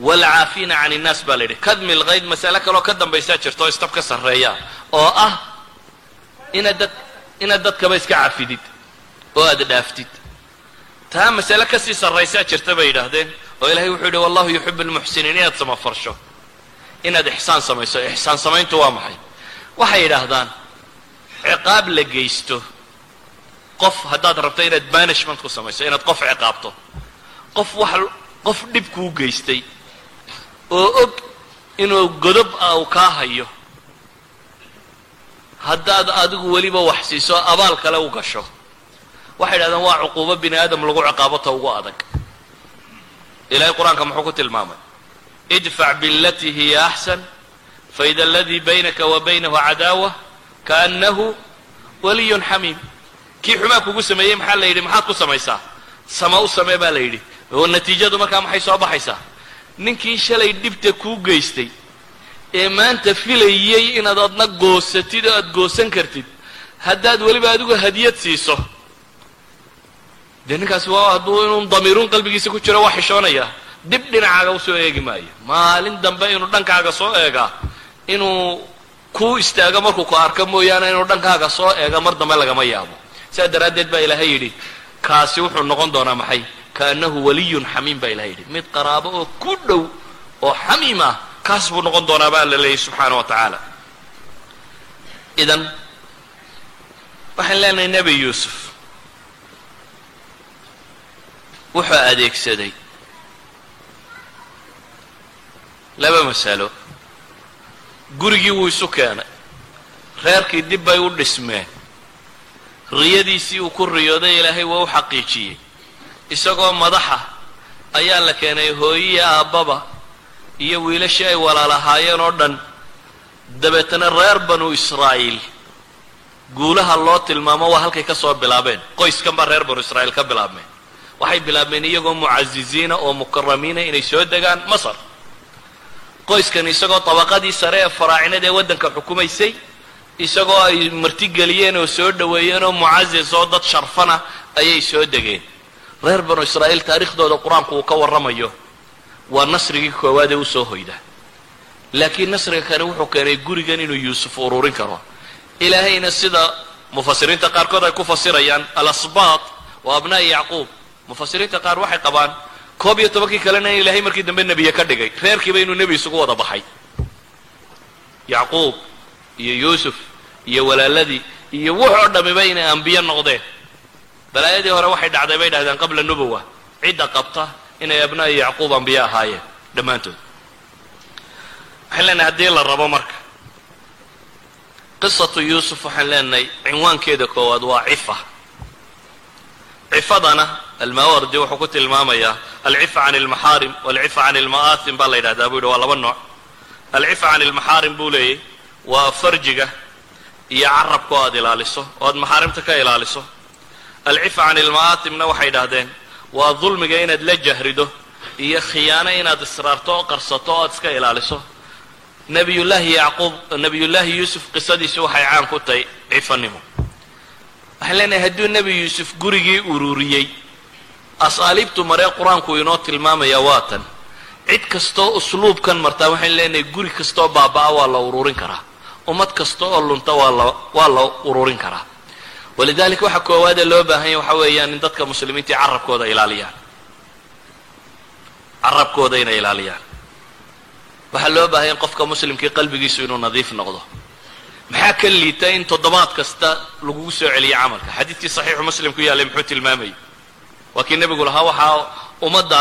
Waalcaafiina can innaas baa la yidhi. Kadmi lghayd masale kaloo ka dambaysaa jirta oo istab ka sarreeya. Oo ah inaad dad inaad dadkaba iska cafidid oo aad dhaaftid. Taa masale ka sii sarraysaa jirta bay yidhaahdeen oo ilahay wuxuu yidhi wallahu yuxibu lmuxsiniin inaad samafarsho. Inaad ixsaan samayso ixsaan samayntu waa maxay? Waxay yidhaahdaan ciqaab la geysto. Qof haddaad rabto inaad banishment ku samayso inaad qof ciqaabto. Qof wax qof dhib kuu geystay oo og inuu godob ah uu kaa hayo. Haddaad adigu weliba wax siiso abaal kale u gasho waxay yidhahdeen waa cuquubo bini aadam lagu ciqaabota ugu adag. Ilahay qur'aanka muxuu ku tilmaamay idfac bilatii hiya axsan faida aladii baynaka wa baynahu cadaawa kaannahu waliyun xamiim kii xumaa kugu sameeyey maxaa la yidhi? Maxaad ku samaysaa? Sama u samee baa la yidhi. Oo natiijadu markaa maxay soo baxaysaa? Ninkii shalay dhibta kuu geystay ee maanta filayey inaad adna goosatid oo aad goosan kartid haddaad weliba adigu hadiyad siiso dee ninkaasi waa hadduu inuu damiiruun qalbigiisa ku jiro waa xishoonaya. Dib dhinacaaga u soo eegi maayo. Maalin dambe inuu dhankaaga soo eegaa inuu kuu istaago markuu ku arko mooyaane inuu dhankaaga soo eega mar dambe lagama yaabo. Sidaa daraaddeed baa ilaahay yidhi kaasi wuxuu noqon doonaa maxay? Kaannahu waliyun xamiim baa ilahay yidhi. Mid qaraabo oo ku dhow oo xamiim ah kaas buu noqon doonaa baa la leeyahy subxaana wa tacaala. Idan waxaan leenahay nebi yuusuf wuxuu adeegsaday laba masalo gurigii wuu isu keenay. Reerkii dib bay u dhismeen. Riyadiisii uu ku riyooday ilaahay waa u xaqiijiyey. Isagoo madaxa ayaa la keenay hooyiya aabbaba iyo wiilashii ay walaalahaayeen oo dhan. Dabeetana reer banu israa'iil guulaha loo tilmaamo waa halkay ka soo bilaabeen. Qoyskan baa reer banu israa'iil ka bilaabmeen waxay bilaabmeen iyagoo mucasiziina oo mukaramiina inay soo degaan masar. Qoyskan isagoo dabaqadii sare ee faraacinada ee waddanka xukumaysay isagoo ay martigeliyeen oo soo dhoweeyeen oo mucasis oo dad sharfana ayay soo degeen. Reer banu israa'iil taariikhdooda qur'aanku uu ka warramayo waa nasrigii koowaad ee u soo hoyda. Laakiin nasriga kani wuxuu keenay gurigan inuu yuusuf ururin karo. Ilaahayna sida mufasiriinta qaarkood ay ku fasirayaan alasbaat waa abnaa'i yacquub mufasiriinta qaar waxay qabaan koob iyo tobankii kalena in ilaahay markii dambe nebiye ka dhigay reerkiiba inuu nebi isugu wada baxay. Yacquub iyo yuusuf iyo walaaladii iyo wuxoo dhamiba inay ambiye noqdeen. Balaayadii hore waxay dhacday bay dhahdeen qabla nubowa cidda qabta inay abnaa'i yacquub ambiye ahaayeen dhammaantood. Waxaan leenahay haddii la rabo marka qisatu yuusuf waxaan leenahay cinwaankeeda koowaad waa cifa cifadana almawardi wuxuu ku tilmaamayaa alcifa can almaxaarim walcifa can alma'aatim baa la yidhahdaa. Buu yidhi waa laba nooc. Alcifa can almaxaarim buu leeyay waa farjiga iyo carabka oo aad ilaaliso oo aad maxaarimta ka ilaaliso. Alcifa can alma'aatimna waxay idhahdeen waa dulmiga inaad la jahrido iyo khiyaano inaad israarto oo qarsato oo aad iska ilaaliso. Nabiyullaahi yacquub nabiyullaahi yuusuf qisadiisu waxay caan ku tahay cifanimo waxaan leenahay hadduu nebi yuusuf gurigii ururiyey. Asaaliibtu maree qur'aanku inoo tilmaamaya waa tan. Cid kastoo usluubkan martaa waxaan leenahay guri kastoo baaba'a waa la ururin karaa. Ummad kasta oo lunta waa la waa la ururin karaa. Walidaalika waxa koowaadee loo baahanya waxa weeyaan in dadka muslimiintii carabkooda ilaaliyaan. Carabkooda inay ilaaliyaan. Waxaa loo baahanya qofka muslimkii qalbigiisu inuu nadiif noqdo maxaa ka liita in toddobaad kasta lagugu soo celiyo camalka? Xadiidkii saxiixu muslim ku yaallay muxuu tilmaamayay waa kii nebigu lahaa waxaa ummadda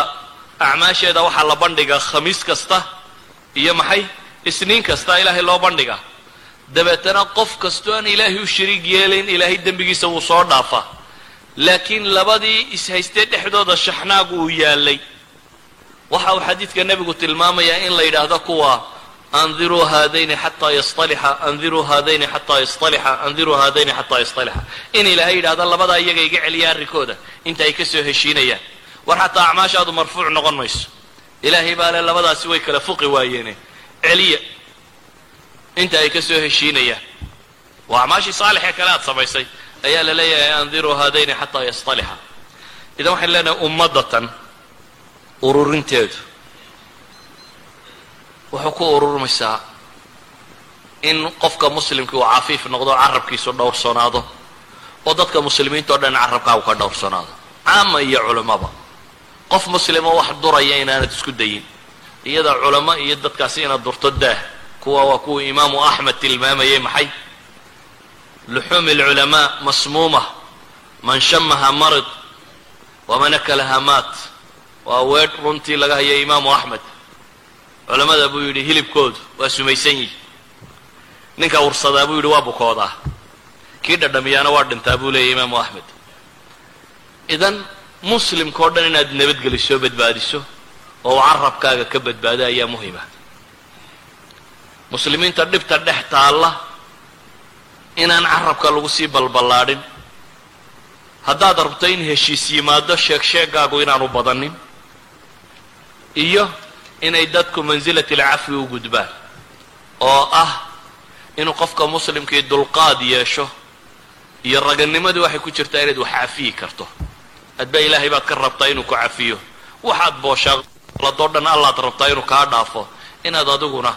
acmaasheeda waxaa la bandhigaa khamiis kasta iyo maxay isniin kasta ilaahay loo bandhigaa dabeetana qof kastoo aan ilaahay u shariig yeelayn ilaahay dembigiisa wuu soo dhaafaa laakiin labadii ishaystee dhexdooda shaxnaagu uu yaallay waxa uu xadiidka nebigu tilmaamayaa in la yidhaahdo kuwa andiruu haadayni xataa yastalixa andiruu haadayni xataa yastalixa andiruu haadayni xataa yastalixa in ilaahay yidhahdo labadaa iyaga iga celiya arrinkooda inta ay ka soo heshiinayaan war xataa acmaashaadu marfuuc noqon mayso ilaahay baa le labadaasi way kala fuqi waayeene celiya inta ay ka soo heshiinayaan waa acmaashii saalixee kale aad samaysay ayaa la leeyahay andiruu haadayni xataa yastalixa idan waxaan leenahay ummadatan ururinteedu wuxuu ku ururmaysaa in qofka muslimkii uu cafiif noqdo carabkiisu dhowrsanaado oo dadka muslimiinta o dhan carabkaagu ka dhowrsanaado caama iyo culammaba qof muslimo wax duraya inaanad isku dayin. Iyada culamo iyo dadkaasi inaad durto daah. Kuwa waa kuwa imaamu axmed tilmaamayay maxay? Luxuumi alculamaa masmuuma. Man shamaha marid waman akalaha maat. Waa weedh runtii laga hayo imaamu axmed culamada buu yidhi hilibkoodu waa sumaysan yihi ninka ursadaa buu yidhi waa bukoodaa. Kii dhadhamiyaana waa dhintaa buu leeyahy imaamu axmed. Idan muslimka o dhan inaad nabadgeliso badbaadiso oo carabkaaga ka badbaado ayaa muhima muslimiinta dhibta dhex taalla inaan carabka lagu sii balballaadhin. Haddaad rabto in heshiis yimaado sheeg sheegaagu inaanu badanin. Iyo inay dadku mansilati alcafwi u gudbaan oo ah inuu qofka muslimkii dulqaad yeesho iyo raganimadii waxay ku jirtaa inaad wax cafiyi karto. Adba ilaahay baad ka rabtaa inuu ku cafiyo. Waxaad booshaaqladoo dhan allaad rabtaa inuu kaa dhaafo. Inaad adiguna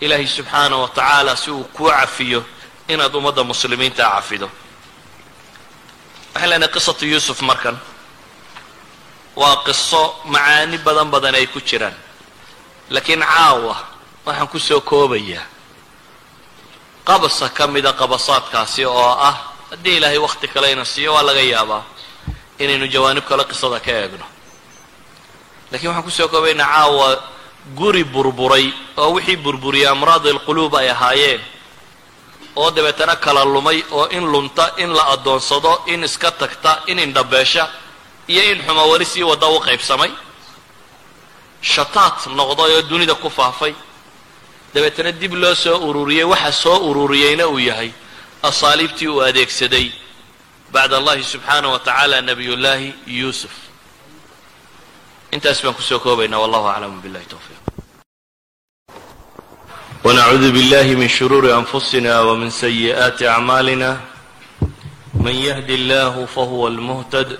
ilaahay subxaana wa tacaala si uu kuu cafiyo inaad ummadda muslimiintaa cafido. Waxaan leenahay qisatu yuusuf markan waa qiso macaani badan badan ay ku jiraan. Laakiin caawa waxaan ku soo koobayaa. Qabasa ka mida qabasaadkaasi oo ah haddii ilaahay wakhti kale ina siiyo waa laga yaabaa inaynu jawaanib kale qisada ka eegno. Lakiin waxaan ku soo koobaynaa caawa guri burburay oo wixii burburiyay amraad alquluub ay ahaayeen. Oo dabeetana kala lumay oo in lunta in la addoonsado in iska tagta in indhabeesha iyo in xuma weli sii wadda u qaybsamay shataat noqday oo dunida ku faafay dabeetana dib loo soo ururiyey waxa soo ururiyeyna uu yahay asaaliibtii uu adeegsaday bacd allahi subxaanah wa tacaala nabiyullaahi yuusuf intaas baan kusoo koobaynaa wallahu aclamu billahi towfiiq ونعوذ بالله من شرور أنفسنا ومن سيئات أعمالنا من يهد الله فهو المهتد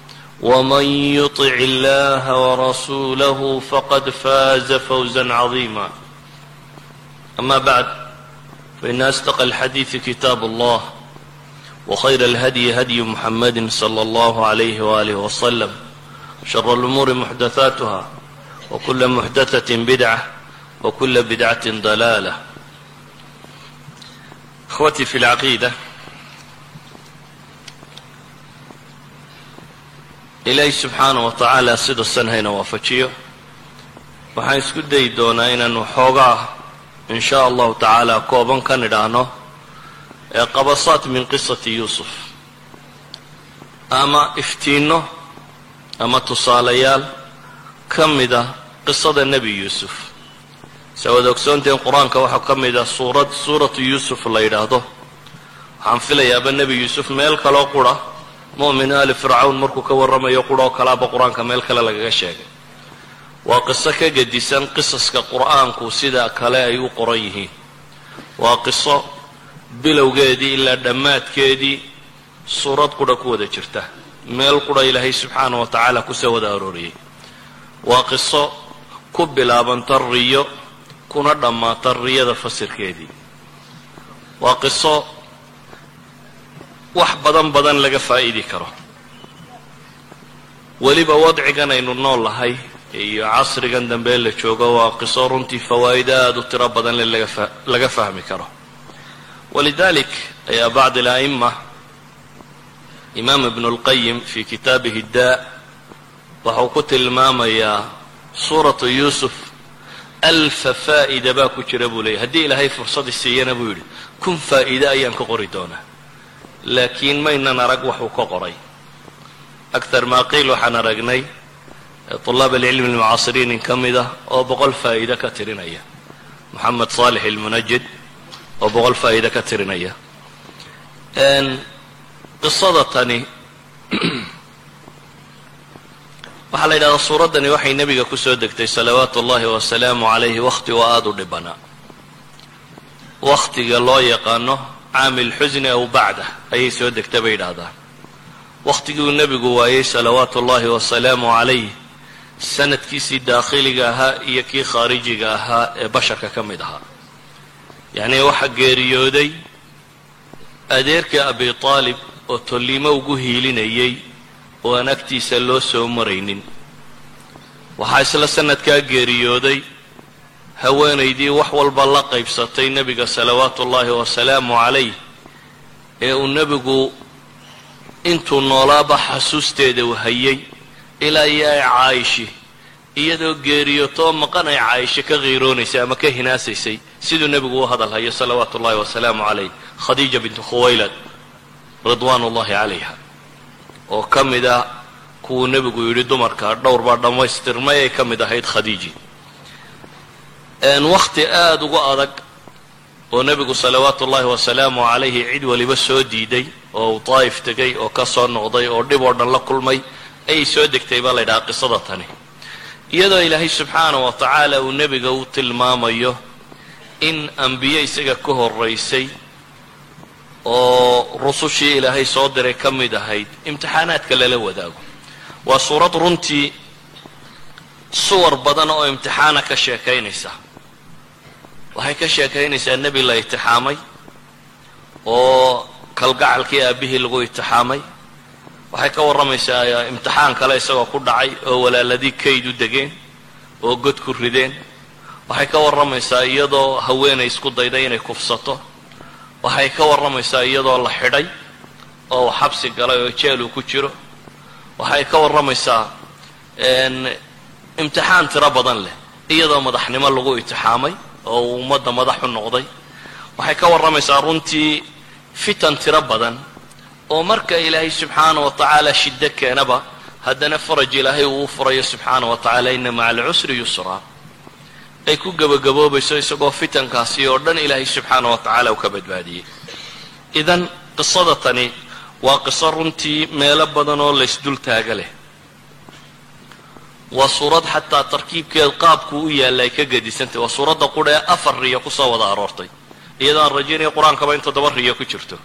ومن يطع الله ورسوله فقد فاز فوزا عظيما أما بعد فإن أصدق الحديث كتاب الله وخير الهدي هدي محمد صلى الله عليه وآله وسلم شر الأمور محدثاتها وكل محدثة بدعة وكل بدعة ضلالة إخوتي في العقيدة ilaahay subxaana wa tacaala sida san hayna waafajiyo. Waxaan isku dayi doonaa inaanu xoogaa in shaa allahu tacaala kooban ka nidhaahno ee qabasaat min qisati yuusuf. Ama iftiinno ama tusaalayaal ka mida qisada nebi yuusuf. Saa wada ogsoonteen qur'aanka waxaa ka mid a suurad suuratu yuusuf la yidhaahdo. Waxaan filayaaba nebi yuusuf meel kaloo qura mu'min ali fircawn markuu ka warramayo quroo kalaaba qur'aanka meel kale lagaga sheegay. Waa qiso ka gedisan qisaska qur'aanku sida kale ay u qoran yihiin. Waa qiso bilowgeedii ilaa dhammaadkeedii suurad qura ku wada jirta. Meel qura ilaahay subxaana wa tacaala ku soo wada arooriyey. Waa qiso ku bilaabanta riyo kuna dhammaata riyada fasirkeedii. Waa qiso wax badan badan laga faa'idi karo. Weliba wadcigan aynu nool lahay iyo casrigan dambe la joogo waa qiso runtii fawaa'ido aada u tiro badan le laga fahmi karo. Walidalik ayaa bacd ala'ima imaam ibnu اlqayim fi kitaabihi daa waxau ku tilmaamayaa suuratu yuusuf alfa faa'ida baa ku jira buu leeyay haddii ilaahay fursadii siiyana buu yidhi kun faa'iide ayaan ka qori doonaa laakiin maynan arag waxuu ka qoray. Aktar maa qiil waxaan aragnay طulaab alcilmi almucaasiriin in ka mid ah oo boqol faa'iide ka tirinaya. Moxamed saalix ilmunajid oo boqol faa'iide ka tirinaya. Qisada tani waxaa la yidhahdaa suuraddani waxay nebiga ku soo degtay salawaatu ullahi wasalaamu calayhi wakhti oo aada u dhibanaa wakhtiga loo yaqaano caamil xusni aw bacdah ayay soo degta bay yidhaahdaan wakhtigii uu nebigu waayey salawaatu ullahi wasalaamu calayh sanadkiisii daakhiliga ahaa iyo kii khaarijiga ahaa ee basharka ka mid ahaa. Yacnii waxaa geeriyooday adeerkii abi taalib oo tolliimo ugu hiilinayay oo aan agtiisa loo soo maraynin. Waxaa isla sanadkaa geeriyooday haweenaydii wax walba la qaybsatay nebiga salawaatu ullaahi wasalaamu calayh ee uu nebigu intuu noolaaba xasuusteeda u hayay ilaa iyo ay caayishi iyadoo geeriyootoo maqan ay caayisho ka qiiroonaysay ama ka hinaasaysay siduu nebigu u hadal hayo salawaatu ullahi wasalaamu calayh. Khadiija bintu khuwaylad ridwaan ullahi calayha oo ka mid ah kuwuu nebigu yidhi dumarka dhowr baa dhammaystirmay ay ka mid ahayd khadiiji wakhti aada uga adag oo nebigu salawaatu ullaahi wasalaamu calayhi cid waliba soo diiday oo uu daa'if tegay oo ka soo noqday oo dhib oo dhan la kulmay ayay soo degtay baa la ydhahaa qisada tani. Iyadoo ilaahay subxaana wa tacaala uu nebiga u tilmaamayo in ambiye isaga ka horaysay oo rusushii ilaahay soo diray ka mid ahayd imtixaanaadka lala wadaago. Waa suurad runtii suwar badan oo imtixaana ka sheekaynaysa waxay ka sheekaynaysaa nebi la itixaamay oo kalgacalkii aabbihii lagu itixaamay. Waxay ka warramaysaa imtixaan kale isagoo ku dhacay oo walaaladii kayd u degeen oo god ku rideen. Waxay ka warramaysaa iyadoo haweenay isku dayday inay kufsato. Waxay ka warramaysaa iyadoo la xidhay oo uu xabsi galay oo jeel uu ku jiro. Waxay ka warramaysaa imtixaan tiro badan leh iyadoo madaxnimo lagu itixaamay oo uu ummadda madaxu noqday. Waxay ka warramaysaa runtii fitan tiro badan oo marka ilaahay subxaana wa tacaala shiddo keenaba haddana faraj ilaahay uu u furayo subxaana wa tacaala ina maca alcusri yusraa ay ku gebagaboobayso isagoo fitankaasi oo dhan ilaahay subxaana wa tacaala uu ka badbaadiyey. Idan qisada tani waa qiso runtii meelo badan oo laysdul taaga leh waa suurad xataa tarkiibkeed qaabku u yaalla ay ka gedisantay waa suuradda qudha ee afar riyo ku soo wada aroortay. Iyadoo aan rajaynaya qur'aankaba in toddoba riyo ku jirto.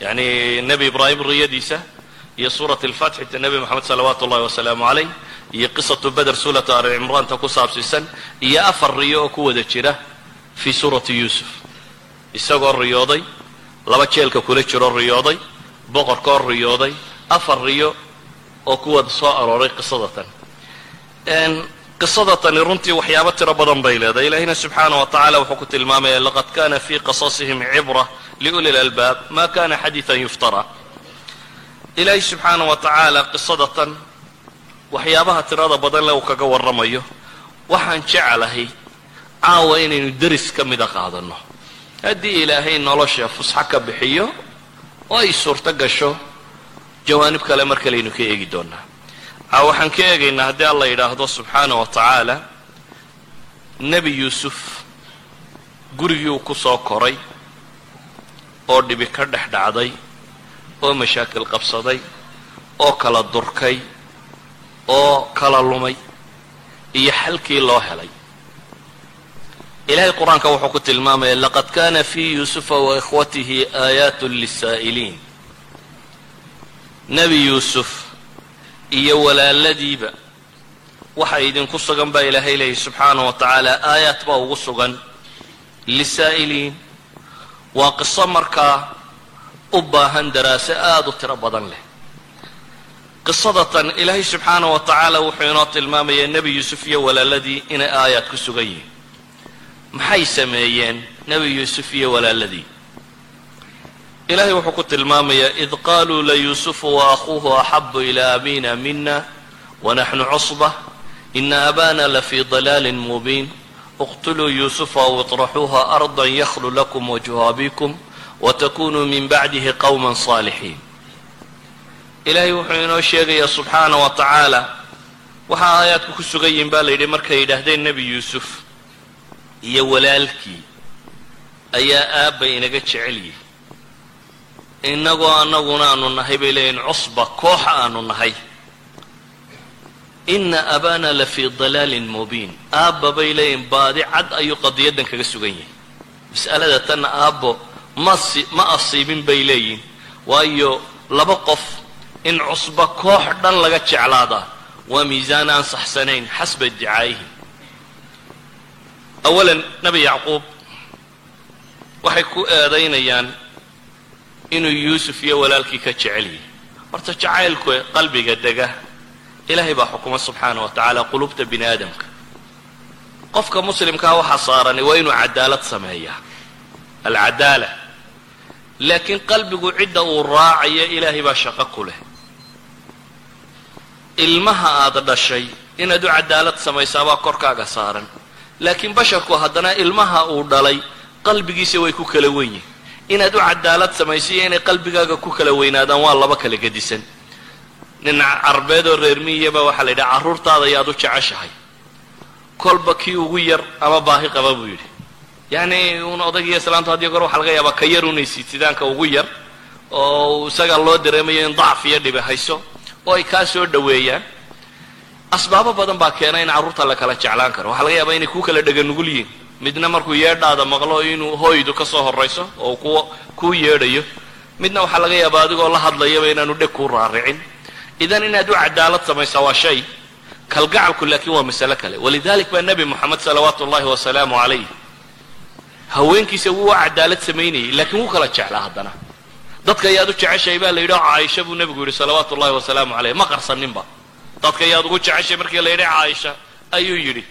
Yacni nebi ibraahim riyadiisa iyo suurat alfatxi nebi moxamed salawaatu ullahi wasalaamu calayh iyo qisatu beder suuratu ali cimraanta ku saabsiisan iyo afar riyo oo ku wada jira fii suurati yuusuf. Isagoo riyooday laba jeelka kula jiroo riyooday boqorkoo riyooday afar riyo oo ku wada soo arooray qisada tan qisada tani runtii waxyaabo tiro badan bay leedahay. Ilaahina subxaana wa tacala wuxuu ku tilmaamaya laqad kana fii qasasihim cibra liuli lalbaab ma kana xadiidan yuftara. Ilaahay subxaana wa tacaala qisada tan waxyaabaha tirada badan le uu kaga warramayo waxaan jeclahay caawa inaynu deris ka mida qaadanno haddii ilaahay nolosha fusxo ka bixiyo oo ay suurto gasho jawaanib kale mar kalaynu ka eegi doonaa a waxaan ka eegaynaa haddii alla yidhaahdo subxaana wa tacaala nebi yuusuf gurigii uu ku soo koray oo dhibi ka dhex dhacday oo mashaakil qabsaday oo kala durkay oo kala lumay iyo xalkii loo helay. Ilahay qur'aanka wuxuu ku tilmaamaya laqad kana fii yuusufa wa ikhwatihi aayaat lisaa'iliin. Nebi yuusuf iyo walaaladiiba. Waxa idinku sugan baa ilaahay leeyahy subxaana wa tacaala. Aayaad baa ugu sugan. Lisaa'iliin. Waa qiso markaa u baahan daraaso aada u tiro badan leh. Qisada tan ilaahay subxaana wa tacaala wuxuu inoo tilmaamayaa nebi yuusuf iyo walaaladii inay aayaad ku sugan yihiin. Maxay sameeyeen nebi yuusuf iyo walaaladii ilaahay wuxuu ku tilmaamayaa id qaaluu layuusufu wa akhuuhu axabu ilaa abina mina wanaxnu cusba ina abana lafii dalaalin mubiin. Iqtuluu yuusufa aw iطraxuuha arda yakhlu lakum wajhu abikum watakunuu min bacdihi qowma saalixiin. Ilaahay wuxuu inoo sheegayaa subxaana wa tacaala waxa aayaadku ku sugan yihiin baa la yidhi markay yidhaahdeen nebi yuusuf iyo walaalkii ayaa aabba inaga jecel yihi innagoo annaguna aanu nahay bay leeyihiin cusba kooxa aanu nahay. Ina abana la fii dalaalin mubiin. Aabba bay leeyihiin baadi cad ayuu qadiyaddan kaga sugan yahay. Mas'alada tanna aabbo masi ma asiibin bay leeyihiin waayo laba qof in cusba koox dhan laga jeclaadaa waa miisaan aan saxsanayn xasba iddicaayihim awalan nebi yacquub waxay ku eedaynayaan inuu yuusuf iyo walaalkii ka jecel yahay. Horta jacaylku qalbiga dega ilaahay baa xukuma subxaana wa tacaala qulubta bini aadamka qofka muslimkaa waxaa saarani waa inuu cadaalad sameeyaa. Alcadaala laakiin qalbigu cidda uu raacayo ilaahay baa shaqo ku leh. Ilmaha aada dhashay inaad u cadaalad samaysaabaa korkaaga saaran. Laakiin basharku haddana ilmaha uu dhalay qalbigiisa way ku kala wen yihiin inaad u cadaalad samaysiyo inay qalbigaaga ku kala weynaadaan waa laba kala gedisan. Nin carbeed oo reer miyaba waxaa la yidhaha carruurtaada ayaad u jeceshahay. Kolba kii ugu yar ama baahi qaba buu yidhi. Yacni un odaygiiyo islaantu hadiyo goor waxa laga yaabaa ka yar unay siitidaanka ugu yar oo isaga loo dareemayo in dacf iyo dhibi hayso oo ay kaa soo dhoweeyaan. Asbaabo badan baa keena in carruurta la kala jeclaan karo. Waxaa laga yaabaa inay ku kala dhega nugul yihiin midna markuu yeedhaada maqlo inuu hooydu ka soo horrayso oo ku kuu yeedhayo midna waxaa laga yaabaa adigoo la hadlayaba inaanu dheg kuu raaricin. Idan inaad u cadaalad samaysaa waa shay kalgacalku laakiin waa masale kale. Walidalik baa nebi moxamed salawaatu ullahi wasalaamu calayh haweenkiisa wuu cadaalad samaynayay laakiin wuu kala jeclaa haddana. Dadka ayaad u jeceshahay baa la yidhi caaisha buu nebigu yidhi salawaatu ullahi wasalaamu caleyh ma qarsaninba dadka ayaad ugu jeceshay markii la yidhi caaisha ayuu yidhi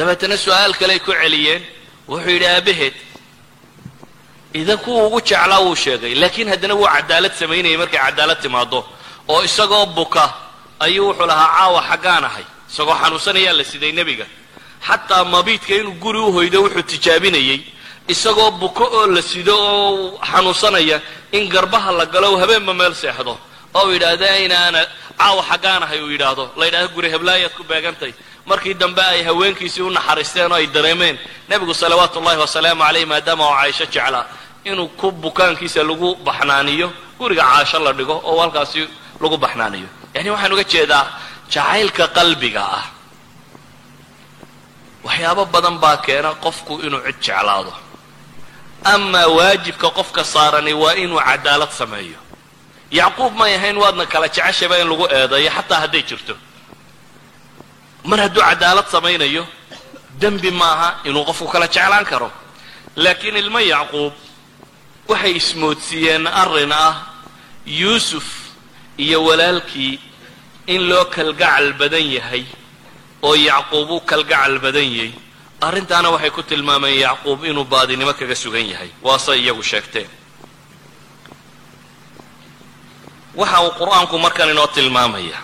dabeetana su'aal kale ay ku celiyeen. Wuxuu yidhi aabaheed idan kuwa ugu jeclaa wuu sheegay. Laakiin haddana wuu cadaalad samaynayay markay cadaalad timaado oo isagoo buka ayuu wuxuu lahaa caawa xaggaan ahay isagoo xanuunsanayaa la siday nebiga. Xataa mabiidka inuu guri u hoydo wuxuu tijaabinayey isagoo buko oo la sido oo xanuunsanaya in garbaha la galo habeenba meel seexdo. Oo u yidhaahda inaana caawa xaggaan ahay uu yidhaahdo. La yidhahdo guri heblaayaad ku beegantay markii dambe ay haweenkiisii u naxariisteen oo ay dareemeen. Nebigu salawaatu ullahi wasalaamu caleyh maadaama oo caaisho jeclaa inuu ku bukaankiisa lagu baxnaaniyo guriga caasho la dhigo oo halkaasi lagu baxnaaniyo. Yani waxaan uga jeedaa jacaylka qalbiga ah waxyaabo badan baa keena qofku inuu cid jeclaado. Amaa waajibka qofka saarani waa inuu cadaalad sameeyo. Yacquub may ahayn waadna kala jeceshayba in lagu eedeeyo xataa hadday jirto mar hadduu cadaalad samaynayo dembi maaha inuu qofku kala jeclaan karo. Laakiin ilmo yacquub waxay ismoodsiiyeen arrin ah yuusuf iyo walaalkii in loo kalgacal badan yahay oo yacquub u kalgacal badan yahay. Arrintaana waxay ku tilmaameen yacquub inuu baadinimo kaga sugan yahay. Waase iyagu sheegteen. Waxa uu qur'aanku markan inoo tilmaamaya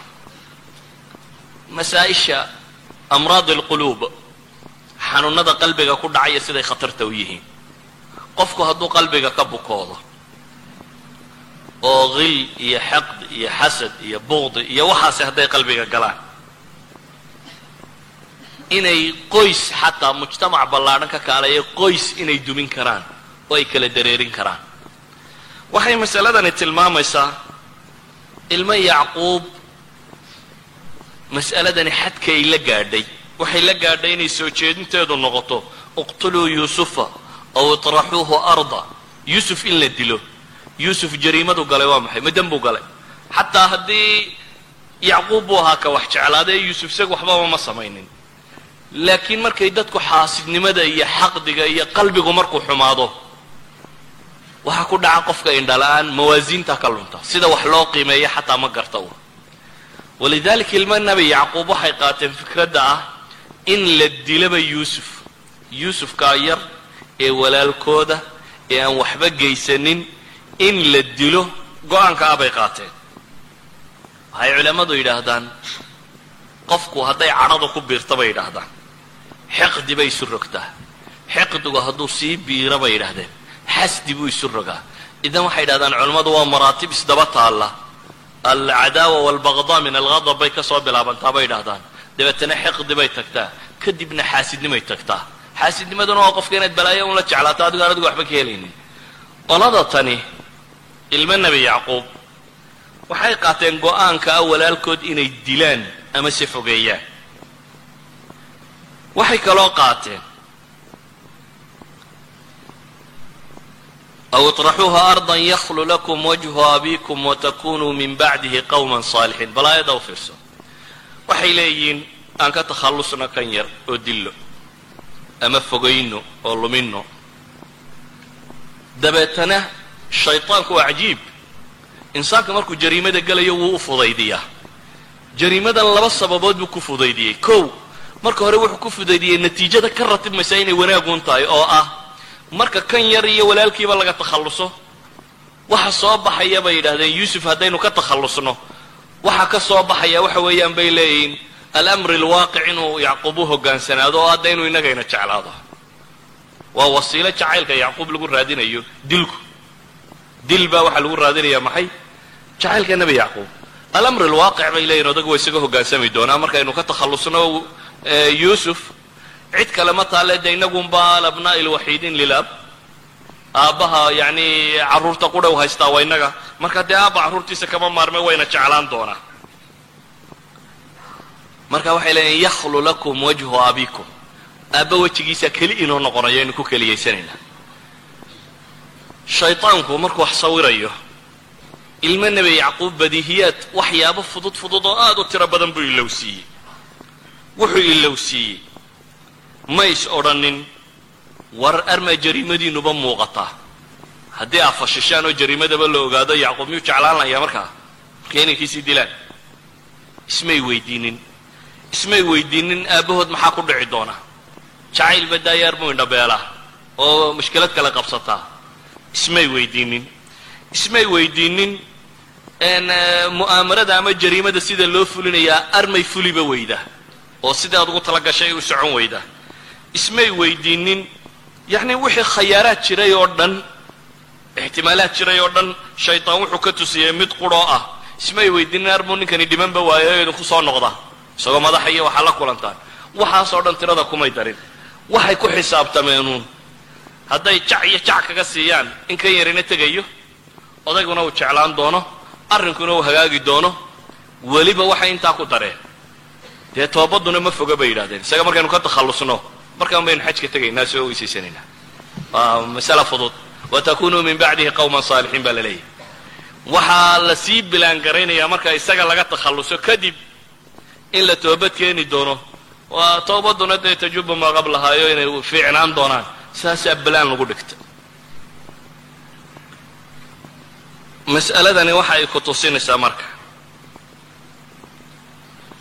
masaa-isha amraad alquluub xanuunada qalbiga ku dhacaya siday khatarta u yihiin. Qofku hadduu qalbiga ka bukoodo oo qil iyo xaqd iyo xasad iyo buqdi iyo waxaasi hadday qalbiga galaan inay qoys xataa mujtamac ballaadhan ka kaalayo qoys inay dumin karaan oo ay kala dareerin karaan. Waxay masaladani tilmaamaysaa ilmo yacquub mas'aladani xadkay la gaadhay. Waxay la gaadhay inay soo jeedinteedu noqoto iqtuluu yuusufa aw itraxuuhu arda. Yuusuf in la dilo. Yuusuf jariimadu galay waa maxay? Madan buu galay. Xataa haddii yacquub buu ahaa ka wax jeclaadee yuusuf isaga waxbaba ma samaynin. Laakiin markay dadku xaasidnimada iyo xaqdiga iyo qalbigu markuu xumaado waxaa ku dhaca qofka indhala-aan mawaasiinta ka lunta. Sida wax loo qiimeeya xataa ma garta u walidalika ilma nebi yacquub waxay qaateen fikradda ah in la dilaba yuusuf yuusufkaa yar ee walaalkooda ee aan waxba geysanin in la dilo go'aanka ah bay qaateen waxay culammadu yidhaahdaan qofku hadday cadhadu ku biirta bay yidhaahdaan xiqdi bay isu rogtaa xiqdigu hadduu sii biiro bay yidhahdeen xasdi buu isu rogaa idan waxay yidhahdaan culammadu waa maraatib isdaba taalla alcadaawa walbaqdaa min alghadab bay ka soo bilaabantaa bay yidhahdaan dabeetana xiqdi bay tagtaa kadibna xaasidnimay tagtaa xaasidnimaduna waa qofka inaad balaayo un la jeclaato adigo aan adigu waxba ka helaynin qolada tani ilmo nebi yacquub waxay qaateen go'aanka ah walaalkood inay dilaan ama se fogeeyaan waxay kaloo qaateen aw iطraxuuha ardan yaklu lakum wajhu abikum watakunuu min bacdihi qawma saalixiin bal aayadda u fiirso waxay leeyihiin aan ka takhallusno kan yar oo dillo ama fogayno oo lumino dabeetana shayطaanku waa cajiib insaanka markuu jariimada gelayo wuu u fudaydiyaa jariimadan laba sababood buu ku fudaydiyey kow marka hore wuxuu ku fudaydiyey natiijada ka ratibmaysa inay wanaagun tahay oo ah marka kan yar iyo walaalkiiba laga takhalluso waxa soo baxaya bay yidhahdeen yuusuf haddaynu ka takhallusno. Waxa ka soo baxaya waxa weeyaan bay leeyihiin alamri alwaaqic inuu yacquub u hogaansanaado oo hadda inuu innagayna jeclaado. Waa wasiilo jacaylka yacquub lagu raadinayo dilku. Dil baa waxaa lagu raadinaya maxay? Jacaylka nebi yacquub. Alamr alwaaqic bay leeyihiin odagu waa isaga hogaansami doonaa markaynu ka takhallusno yuusuf cid kale ma taale de inagunba alabnaa'i alwaxiidiin lilab aabbaha yacni carruurta qudhow haystaa waa innaga. Marka dee aabba carruurtiisa kama maarme wayna jeclaan doonaa marka waxay leeyihiin yakhlu lakum wajhu abikum aabba wejigiisa keli inoo noqonayo aynu ku keliyaysanaynaa shaydaanku markuu wax sawirayo ilmo nebi yacquub badiihiyaad waxyaabo fudud fudud oo aad u tiro badan buu ilowsiiyey. Wuxuu ilowsiiyey mays odhanin war armaa jariimadiinuba muuqataa haddii aad fashishaan oo jariimadaba la ogaado yacquub miyuu jeclaan markaa markay inankiisii dilaan. Ismay weydiinin. Ismay weydiinin aabbahood maxaa ku dhici doona? Jacayl badaayaar buu indhabeelaa oo mushkilad kale qabsataa ismay weydiinin. Ismay weydiinin mu'aamarada ama jariimada sida loo fulinayaa armay fuliba weyda. Oo sidii aad ugu tala gashay u socon weyda ismay weydiinin yacni wixii khayaaraad jiray oo dhan ixtimaalaad jiray oo dhan shaytaan wuxuu ka tusiyey mid quroo ah. Ismay weydiinin armuu ninkani dhimanba waayo idinku soo noqda. Isagoo madaxa iyo waxaa la kulantaan waxaasoo dhan tirada kumay darin. Waxay ku xisaabtameenuun. Hadday jac iyo jac kaga siiyaan in kan yarina tegayo? Odayguna uu jeclaan doono arrinkuna uu hagaagi doono. Weliba waxay intaa ku dareen. Dee toobaduna ma foga bay yidhahdeen isaga markaynu ka takhallusno markaan baynu xajka tegaynaa soo weysaysanaynaa. Waa masala fudud. Watakunuu min bacdihi qawman saalixiin baa la leeyahy waxaa la sii bilaangaraynayaa marka isaga laga takhalluso kadib in la toobad keeni doono. Waa toobaduna dee tajuba maa qablahaayo inay fiicnaan doonaan. Saasaa balaan lagu dhigta. Mas'aladani waxa ay ku tusinaysaa marka.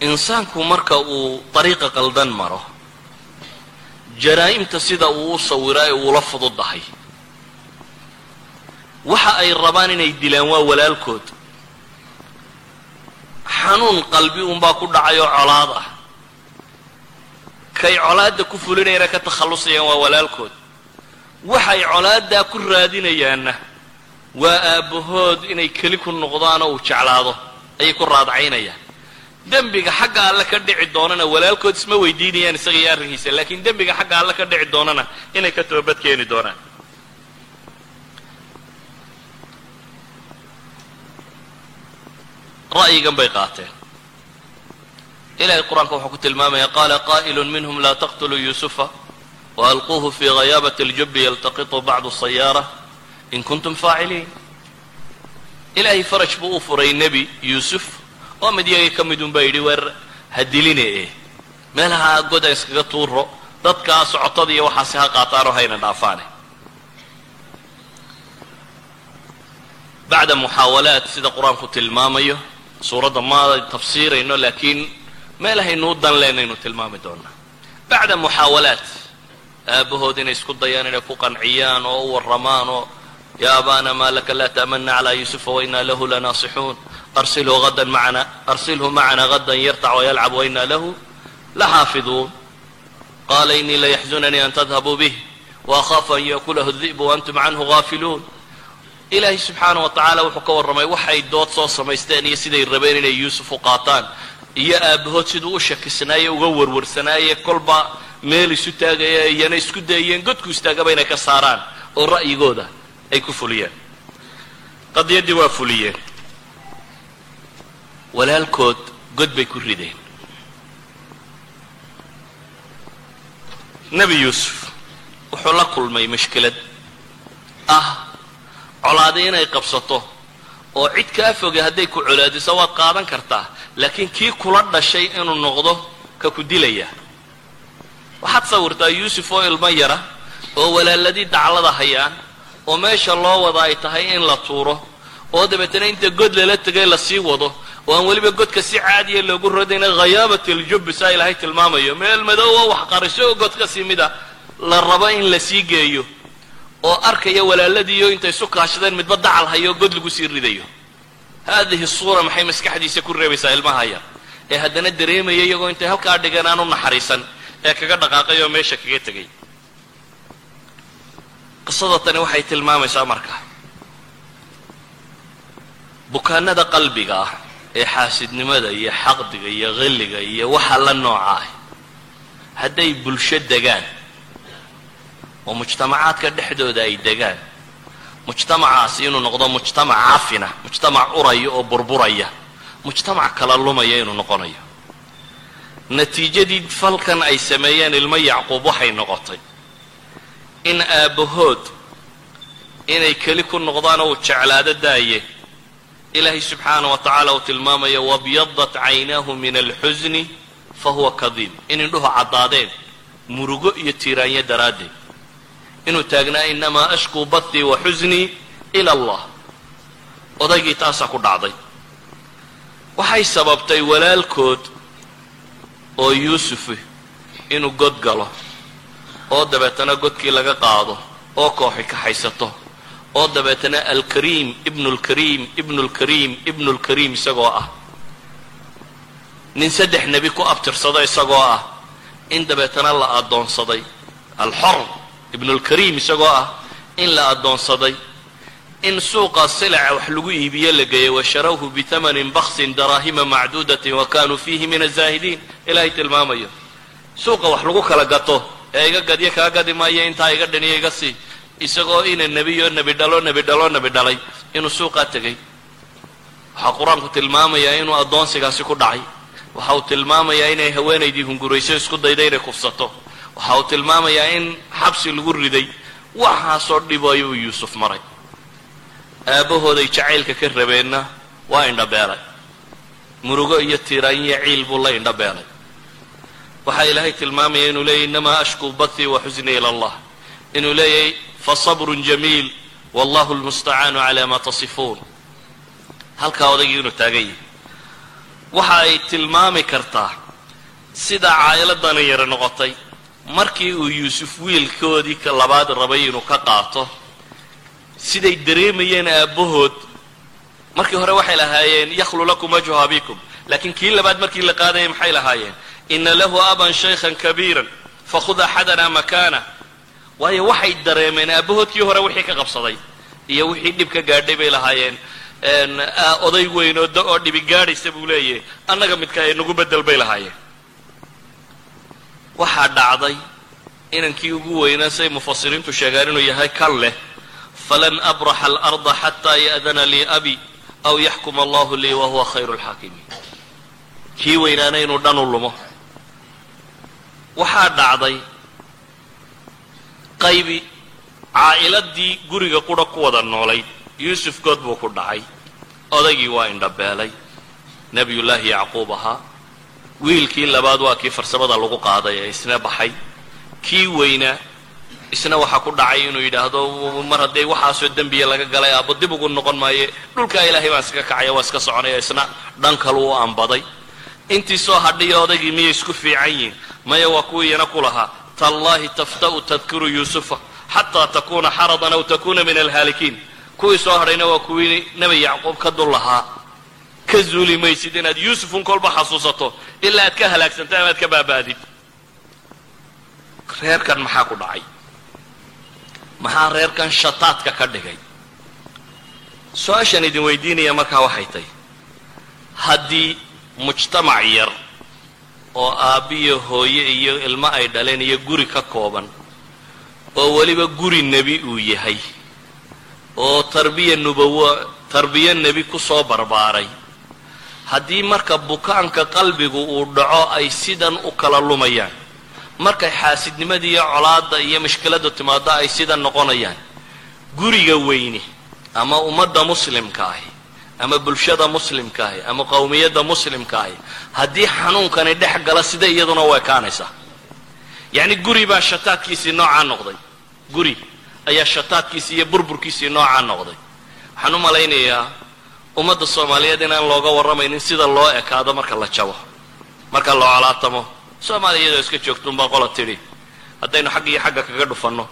Insaanku marka uu dariiqa qaldan maro jaraa'imta sida uu u sawiraa ee uula fududahay. Waxa ay rabaan inay dilaan waa walaalkood. Xanuun qalbi unbaa ku dhacay oo colaad ah. Kay colaadda ku fulinayana ka takhallusayaan waa walaalkood. Waxay colaaddaa ku raadinayaanna waa aabbahood inay keli ku noqdaanoo uu jeclaado ayay ku raadcaynayaan dembiga xagga alle ka dhici doonana walaalkood isma weydiinayaan isaga iyo arrinkiisa laakiin dembiga xagga alle ka dhici doonana inay ka toobad keeni doonaan. Ra'yigan bay qaateen. Ilahay qur'aanka wuxuu ku tilmaamaya qaala qaa'ilu minhum laa taqtuluu yuusufa waalquuhu fii ghayaabati اljubi yaltaqiطu bacdu sayaara in kuntum faaciliin. Ilaahay faraj buu u furay nebi yuusuf oo mid yagii ka midun baa yidhi weer ha diline. Eh meelaha goda iskaga tuuro dadkaa socotada iyo waxaasi ha qaataanoo hayna dhaafaane. Bacda muxaawalaat sida qur'aanku tilmaamayo suuradda ma tafsiirayno laakiin meelahaynu u dan leenaynu tilmaami doonaa bacda muxaawalaat aabahood inay isku dayaan inay ku qanciyaan oo u warramaan oo ya abana ma laka la ta'mana cala yusufa wainaa lahu lanaasixuun arsilhu adan maana arsilhu macana gadan yartac wayalcab waina lahu laxaafiduun qala inii layaxzunanii an tadhabuu bih waakhafu an yakulahu di'bu waantum canhu gaafiluun ilaahay subxaana wa tacaala wuxuu ka warramay waxay dood soo samaysteen iyo siday rabeen inay yuusuf u qaataan iyo aabahood siduu u shakisnaaye uga warwarsanaaye kolba meel isu taagaya iyana isku dayeen godku istaagaba inay ka saaraan oo ra'yigooda ay ku fuliyeen qadiyaddii waa fuliyeen walaalkood god bay ku rideen. Nebi yuusuf wuxuu la kulmay mashkilad. Ah colaaday inay qabsato oo cid kaa foge hadday ku colaadiso waad qaadan kartaa laakiin kii kula dhashay inuu noqdo ka ku dilaya. Waxaad sawirtaa yuusuf oo ilmo yara oo walaaladii daclada hayaan oo meesha loo wada ay tahay in la tuuro oo dabeetana inta god lala tegay la sii wado oo aan weliba godka si caadiya loogu rodayna khayaabat aljubbi saa ilaahay tilmaamayo. Meel madoowa wax qariso oo god ka sii mida la rabo in la sii geeyo oo arkaya walaaladiiyo intay isu kaashadeen midba dacal hayo god lagu sii ridayo. Haadihi suura maxay maskaxdiisa ku reebaysaa ilmaha yar ee haddana dareemaya iyagoo intay halkaa dhigeen aan u naxariisan ee kaga dhaqaaqay oo meesha kaga tegay qisada tani waxay tilmaamaysaa marka. Bukaanada qalbiga ah ee xaasidnimada iyo xaqdiga iyo qilliga iyo waxa la nooca ah hadday bulsho degaan oo mujtamacaadka dhexdooda ay degaan mujtamacaasi inuu noqdo mujtamac cafina mujtamac uraya oo burburaya mujtamac kala lumaya inuu noqonayo. Natiijadii falkan ay sameeyeen ilmo yacquub waxay noqotay in aabbahood inay keli ku noqdaan oo jeclaado daaye ilaahay subxaana wa tacaala uu tilmaamaya wabyadat caynaahu min alxusni fa huwa kadiib. In indhuhu caddaadeen murugo iyo tiiraanyo daraaddeed. Inuu taagnaa inamaa ashkuu bathii wa xusnii ila allah. Odaygii taasaa ku dhacday. Waxay sababtay walaalkood oo yuusufi inuu god galo oo dabeetana godkii laga qaado oo kooxi kaxaysato oo dabeetana alkariim ibnu lkariim ibnu lkariim ibnu lkariim isagoo ah. Nin saddex nebi ku abtirsado isagoo ah in dabeetana la addoonsaday. Alxor ibnulkariim isagoo ah in la addoonsaday. In suuqa silaca wax lagu iibiye la geeyey washarawhu bitamanin baksin daraahima macduudatin wa kanuu fiihi min azaahidiin ilaahay tilmaamayo suuqa wax lagu kala gato ee iga gadyo kaa gadi maayo intaa iga dhaniyo iga sii isagoo ina nebiyo nebi dhalo nebi dhalo nebi dhalay inuu suuqaa tegay waxaa qur'aanku tilmaamayaa inuu addoonsigaasi ku dhacay waxa uu tilmaamayaa inay haweenaydii hungurayso isku dayda inay kufsato waxa uu tilmaamayaa in xabsi lagu riday waxaasoo dhibayo uu yuusuf maray aabbahooday jacaylka ka rabeenna waa indhabeelay murugo iyo tiiraanyiyo ciil buu la indhabeelay waxaa ilaahay tilmaamaya inuu leeyahy inamaa ashkuu bathii wa xusnii ila allah. Inuu leeyahay fasabrun jamiil wallahu lmustacaanu calaa maa tasifuun. Halkaa odaygii inuu taagan yahay. Waxa ay tilmaami kartaa sida caa'iladani yara noqotay. Markii uu yuusuf wiilkoodii ka labaad rabay inuu ka qaato siday dareemayeen aabbahood. Markii hore waxay lahaayeen yakhlu lakum wajhu abikum laakiin kii labaad markii la qaadayay maxay lahaayeen ina lahu aban shaykhan kabiiran fakhud axadana makaana waayo waxay dareemeen aabbahood kii hore wixii ka qabsaday iyo wixii dhib ka gaadhay bay lahaayeen. Oday weyn oo dhibi gaadhaysa buu leeyahay. Annaga midka ay nagu bedel bay lahaayeen. Waxaa dhacday inankii ugu weynaa say mufasiriintu sheegaan inuu yahay kan leh. Falan abraxa alarda xataa ya'dana lii abi aw yaxkuma allahu lii wa huwa khayru lxaakimiin kii weynaana inuu dhan u lumo waxaa dhacday qaybi caa'iladii guriga qura ku wada noolayd yuusuf good buu ku dhacay. Odaygii waa indhabeelay. Nebiyullaahi yacquub ahaa. Wiilkii labaad waa kii farsamada lagu qaaday ee isna baxay. Kii weynaa isna waxaa ku dhacay inuu yidhaahdo mar haddee waxaasoo dembiya laga galay aabbo dib ugu noqon maaye. Dhulkaa ilaahay baan iska kacaya waa iska soconaya isna dhan kalu u ambaday intii soo hadhiya odaygii miyay isku fiican yihiin? Maya waa kuwiiyana ku lahaa. Tallaahi tafta'u tadkuru yuusufa xataa takuuna xaradan aw takuuna min alhaalikiin. Kuwii soo hadhayna waa kuwii nebi yacquub ka dul lahaa. Ka zuuli maysid inaad yuusufun kolba xasuusato ilaa aad ka halaagsanta ama aad ka baaba'did reerkan maxaa ku dhacay? Maxaa reerkan shataadka ka dhigay? Su'aashaan idin weydiinaya markaa waxay tahy haddii mujtamac yar oo aabbiyo hooye iyo ilmo ay dhaleen iyo guri ka kooban oo weliba guri nebi uu yahay oo tarbiya nubawo tarbiyo nebi ku soo barbaaray. Haddii marka bukaanka qalbigu uu dhaco ay sidan u kala lumayaan. Markay xaasidnimadii iyo colaadda iyo mushkiladu timaado ay sidan noqonayaan. Guriga weyne ama ummadda muslimka ahi ama bulshada muslimka ahi ama qowmiyadda muslimka ahi haddii xanuunkani dhex gala sida iyaduna u ekaanaysaa? Yacni guri baa shataadkiisii noocaa noqday. Guri ayaa shataadkiisii iyo burburkiisii noocaa noqday. Waxaan u malaynayaa ummadda soomaaliyeed inaan looga warramaynin sida loo ekaado marka la jabo marka la colaatamo soomaaliya iyadoo iska joogtuunbaa qola tidhi haddaynu xagg iyo xagga kaga dhufanno.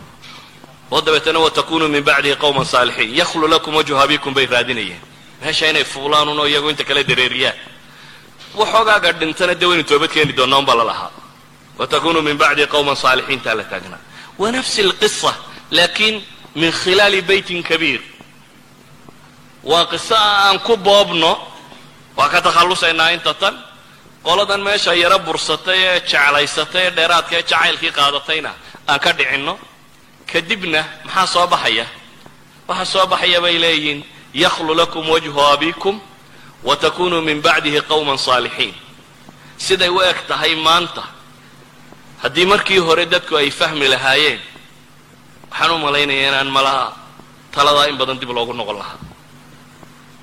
Oo dabeetana watakunuu min bacdihi qowman saalixiin. Yakhlu lakum wajhu abikum bay raadinayeen meesha inay fuulaan oo iyagu inta kale dareeriyaan waxoogaaga dhintana dee waynu toobad keeni doonnaa unbaa la lahaa. Watakunuu min bacdihi qowman saalixiin taa la taagnaa. Wa nafsi alqisa laakiin min khilaali beytin kabiir. Waa qiso aan ku boobno waa ka takhallusaynaa inta tan qoladan meesha yaro bursatay ee jeclaysatay ee dheeraadka ee jacaylkii qaadatayna aan ka dhicinno. Kadibna maxaa soo baxaya? Waxaa soo baxaya bay leeyihiin yakhlu lakum wajhu abikum wa takunuu min bacdihi qowman saalixiin siday u eg tahay maanta haddii markii hore dadku ay fahmi lahaayeen waxaan u malaynayaa inaan malaha taladaa in badan dib loogu noqon lahaa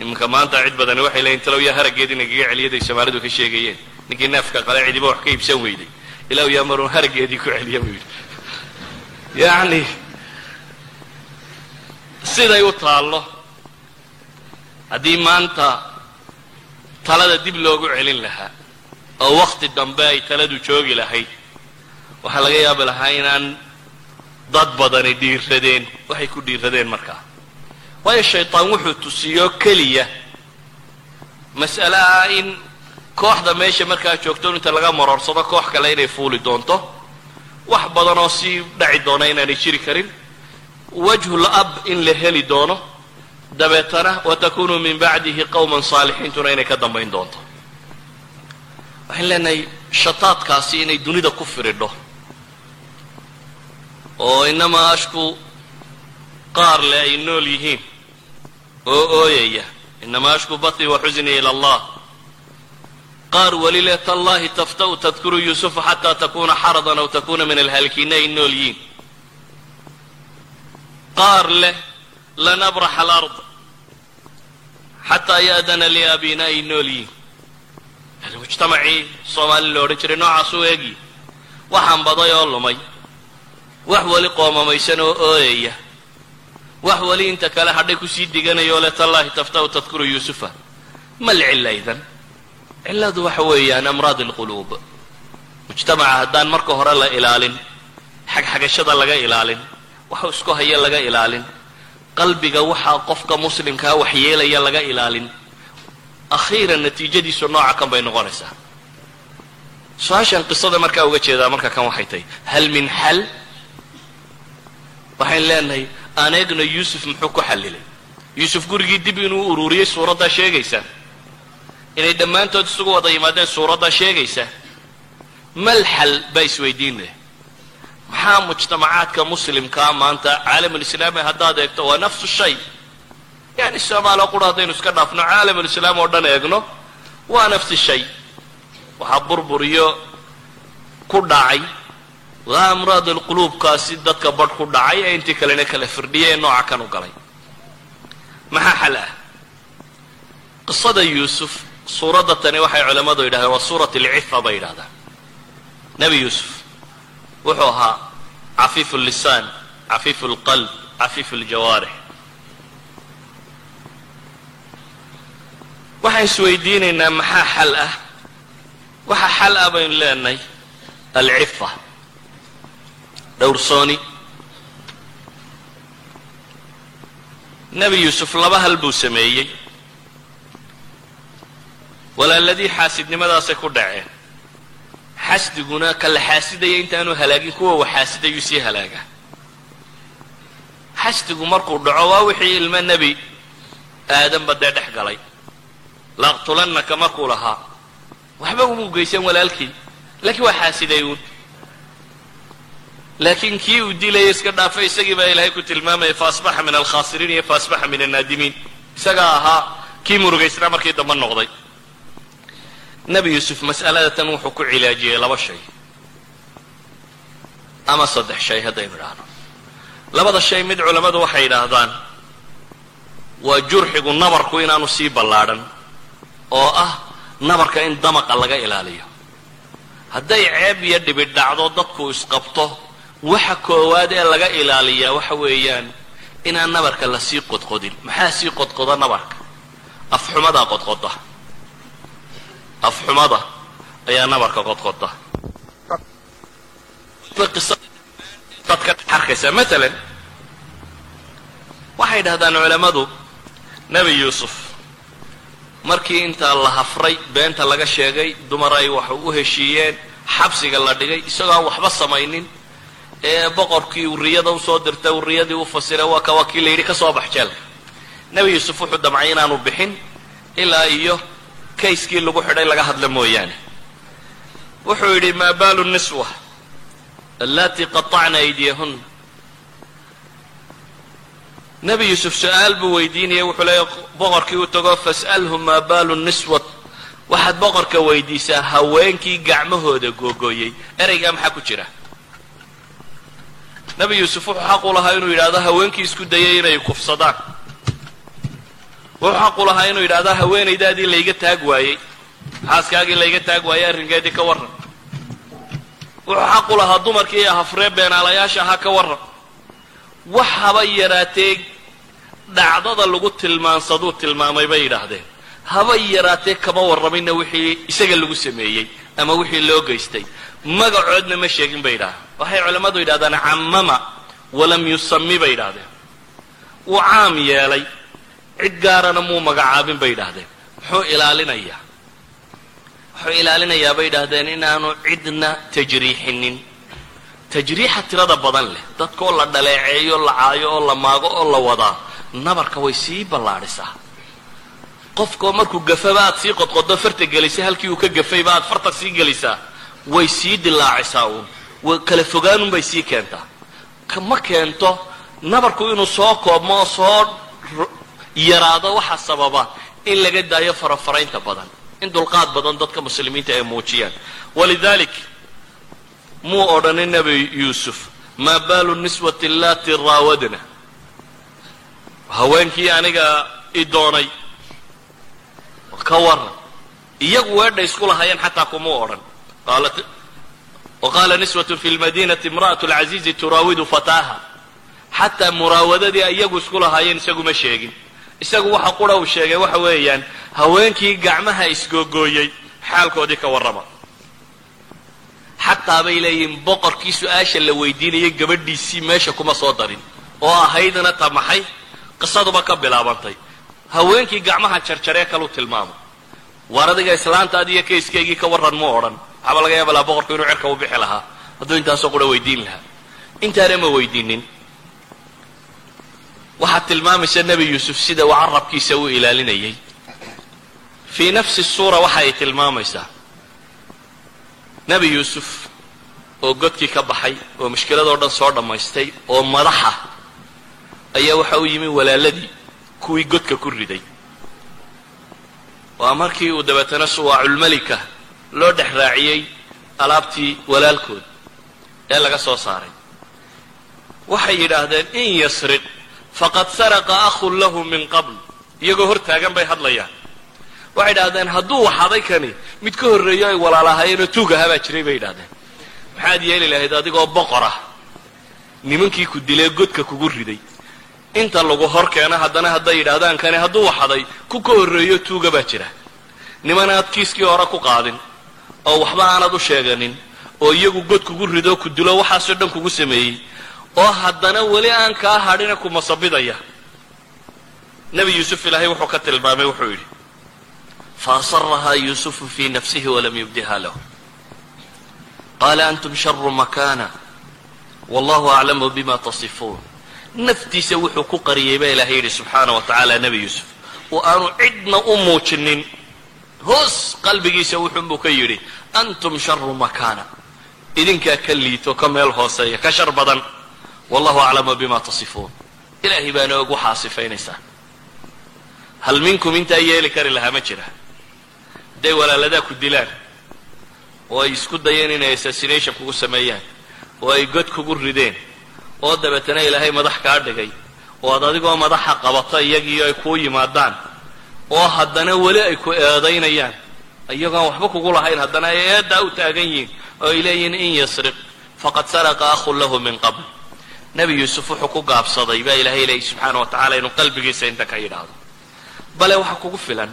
iminka maanta cid badani waxay leeyiin talow yaa haraggeed inagaga celiyaday soomaalidu ka sheegayeen ninkii neefka qale wax ka iibsan weyday ilaw yaa maruun haraggeedii ku celiya buu yidhi yacni siday u taallo haddii maanta talada dib loogu celin lahaa oo wakhti dambe ay taladu joogi lahayd waxaa laga yaabi lahaa inaan dad badani dhiiradeen waxay ku dhiiradeen markaa waayo shaytaan wuxuu tusiyo keliya mas'ale ah in kooxda meesha markaa joogto inta laga maroorsado koox kale inay fuuli doonto wax badan oo sii dhaci doona inaanay jiri karin. Wajhul ab in la heli doono dabeetana watakunuu min bacdihi qowman saalixiintuna inay ka dambayn doonto. Waxaan leenahay shataadkaasi inay dunida ku firidho. Oo inamaa ashku qaar le ay nool yihiin. Oo ooyaya inamaa ashku batii wa xusnii ila allah. Qaar weli le tallahi taftau tadkuru yuusufa xataa takuna xaradan aw takuna min alhaalikiina ay nool yihiin. Qaar leh lan abraxa alard xataa ya'dana li abina ay nool yihiin mujtamacii soomaali la odhan jiray noocaas u eegi waxaan baday oo lumay wax weli qoomamaysan oo ooyaya wax weli inta kale hadhay ku sii diganayoo le tallahi taftau tadkuru yuusufa ma lcilla idan cilladu waxa weeyaan amraad alquluub mujtamaca haddaan marka hore la ilaalin xagxagashada laga ilaalin waxa isku haya laga ilaalin qalbiga waxaa qofka muslimkaa waxyeelaya laga ilaalin. Akhiiran natiijadiisu nooca kan bay noqonaysaa. Su'aashan qisada markaa uga jeedaa marka kan waxay tahay hal min xal waxayn leenahay aan eegno yuusuf muxuu ku xallilay? Yuusuf gurigii dib inuu ururiyey suuraddaa sheegaysaa inay dhammaantood isugu wada yimaadeen suuraddaa sheegaysaa mal xal baa isweydiin leh maxaa mujtamacaadka muslimkaa maanta caalamulislaami haddaad eegto waa nafsu shay. Yani soomaaliya qura haddaynu iska dhaafno caalamulislaam oo dhan eegno waa nafsi shay. Waxaa burburiyo ku dhacay waa amraad alquluubkaasi dadka badh ku dhacay ee intii kalena kala firdhiyay ee nooca kan u galay. Maxaa xal ah? Qisada yuusuf suuradda tani waxay culammadu yidhahdeen waa suurat alcifa bay yidhahdaan nebi yuusuf wuxuu ahaa cafiifu llisaan cafiifu lqalb cafiifu ljawaarix. Waxaan isweydiinaynaa maxaa xal ah? Waxa xal ah baynu leenahay alcifa. Dhowrsooni nebi yuusuf laba hal buu sameeyey. Walaaladii xaasidnimadaasay ku dhaceen xasdiguna ka la xaasidaya intaanu halaagin kuwa wax xaasidayuu sii halaagaa. Xasdigu markuu dhaco waa wixii ilmo nebi aadanba dee dhex galay. Laaqtulannaka markuu lahaa waxba uma geysan walaalkii laakiin waa xaasiday uun laakiin kii uu dilaya iska dhaafay isagii baa ilaahay ku tilmaamaya faasbaxa min alkhaasiriin iyo faasbaxa min annaadimiin. Isagaa ahaa kii murugaysnaa markii dambe noqday nebi yuusuf mas'alada tan wuxuu ku cilaajiyey laba shay. Ama saddex shay haddaynu idhaahno labada shay mid culammadu waxay yidhaahdaan waa jurxigu nabarku inaanu sii ballaadhan oo ah nabarka in damaqa laga ilaaliyo. Hadday ceeb iyo dhibi dhacdo dadku isqabto waxa koowaad ee laga ilaaliyaa waxa weeyaan inaan nabarka la sii qodqodin. Maxaa sii qodqoda nabarka? Afxumadaa qodqoda afxumada ayaa nabarka qodqoda arkaysaa maalan waxay dhahdaan culammadu nebi yuusuf markii intaa la hafray beenta laga sheegay dumar ay wax u heshiiyeen xabsiga la dhigay isagoo aan waxba samaynin ee boqorkii uriyada u soo dirtay uriyadii u fasiray waa ka waa kii la yidhi ka soo bax jeelka nebi yuusuf wuxuu damcay inaanu bixin ilaa iyo kayskii lagu xidhay laga hadla mooyaane. Wuxuu yidhi maa baalu niswa allatii qaطacna aydiyahuna nebi yuusuf su'aal buu weydiinaya wuxuu leeya boqorkii u tago fas'alhu maa baalu niswat waxaad boqorka weydiisaa haweenkii gacmahooda googooyey ereygaa maxaa ku jira? Nebi yuusuf wuxuu xaq u lahaa inuu yidhahdo haweenkii isku dayay inay kufsadaan wuxuu xaq u lahaa inuu yidhahdo haweenaydaadii layga taag waayey. Xaaskaagii layga taag waayey arrinkeedii ka warran. Wuxuu xaq u lahaa dumarkii hafree beenaalayaasha ahaa ka warran. Wax haba yaraatee dhacdada lagu tilmaansaduu tilmaamay bay yidhaahdeen. Haba yaraatee kama warramayna wixii isaga lagu sameeyey ama wixii loo geystay. Magacoodna ma sheegin bay yidhahdeen waxay culammadu yidhahdaan cammama walam yusami bay yidhahdeen wuu caam yeelay cid gaarana muu magacaabin bay yidhaahdeen muxuu ilaalinayaa wuxuu ilaalinayaa bay yidhaahdeen inaanu cidna tajriixinin. Tajriixa tirada badan leh dadkaoo la dhaleeceeyo la caayo oo la maago oo la wadaa nabarka way sii ballaadhisaa qofkoo markuu gafaba aad sii qodqodo farta gelisay halkii uu ka gafayba aad farta sii gelisaa way sii dilaacisaa uun kala fogaanunbay sii keentaa. Ma keento nabarku inuu soo koobmo oo soo yaraado waxa sababa in laga daayo farafaraynta badan in dulqaad badan dadka muslimiinta ay muujiyaan. Walidalik muu odhanin nebi yuusuf maa baalu niswati allati raawadna haweenkii aniga i doonay ka waran iyagu weedha isku lahaayeen xataa kumuu odhan. Waqaala niswat fi lmadinati imra'at lcaziizi turaawidu fataaha. Xataa muraawadadii iyagu isku lahaayeen isaguma sheegin isagu waxa qura uu sheegay waxa weeyaan haweenkii gacmaha isgoogooyey xaalkoodii ka warrama. Xataa bay leeyihiin boqorkii su'aasha la weydiinayay gabadhiisii meesha kuma soo darin oo ahaydna ta maxay? Qisaduba ka bilaabantay. Haweenkii gacmaha jarjaree kalu tilmaamo. Waar adiga islaantaadi iyo kayskeygii ka warran mu odhan. Waxaaba laga yaaba laha boqorku inuu cerka u bixi lahaa. Hadduu intaasoo qura weydiin lahaa. Intaana ma weydiinin waxaad tilmaamaysa nebi yuusuf sida uu carabkiisa u ilaalinayay. Fii nafsi suura waxa ay tilmaamaysaa. Nebi yuusuf oo godkii ka baxay oo mushkiladoo dhan soo dhammaystay oo madaxa ayaa waxa u yimi walaaladii kuwii godka ku riday. Waa markii uu dabeetana suwaaculmelika loo dhex raaciyey alaabtii walaalkood ee laga soo saaray. Waxay yidhaahdeen in yasriq faqad saraqa ahun lahu min qabl. Iyagoo hor taagan bay hadlayaan. Waxay idhahdeen hadduu waxaday kani mid ka horreeyo ay walaalahaayeenoo tuug ahaa jiray bay yidhahdeen maxaad yeeli lahayd adigoo boqor ah nimankii ku dilee godka kugu riday. Inta lagu hor keeno haddana hadday yidhaahdaan kani hadduu waxaday ku ka horreeyo tuuga baa jira. Niman aad kiiskii hore ku qaadin oo waxba aanad u sheeganin oo iyagu god kugu rido ku dilo waxaasoo dhan kugu sameeyey oo haddana weli aan kaa hadhina ku masabidaya. Nebi yuusuf ilaahay wuxuu ka tilmaamay wuxuu yidhi faasarahaa yuusufu fii nafsihi walam yubdiha lahu. Qaala antum sharu makana wallahu aclamu bima tasifuun. Naftiisa wuxuu ku qariyey baa ilahay yidhi subxaana wa tacaala nebi yuusuf oo aanu cidna u muujinin. Hoos qalbigiisa wuxuunbuu ka yidhi antum sharu makana idinkaa ka liito ka meel hooseeya ka shar badan wallahu aclamu bima tasifuun ilaahay baana og waxaa sifaynaysaa hal minkum intaa yeeli kari lahaa ma jira. Hadday walaaladaa ku dilaan oo ay isku dayeen inay assassination kugu sameeyaan oo ay god kugu rideen oo dabeetana ilaahay madax kaa dhigay oo ad adigoo madaxa qabato iyagii ay kuu yimaadaan oo haddana weli ay ku eedaynayaan iyagoon waxba kugu lahayn haddana ay eeddaa u taagan yihiin oo ay leeyihiin in yasriq faqad saraqa ahun lahu min qabl nebi yuusuf wuxuu ku gaabsaday baa ilaahay leeyay subxaana wa tacala inuu qalbigiisa inta ka yidhaahdo. Bale waxa kugu filan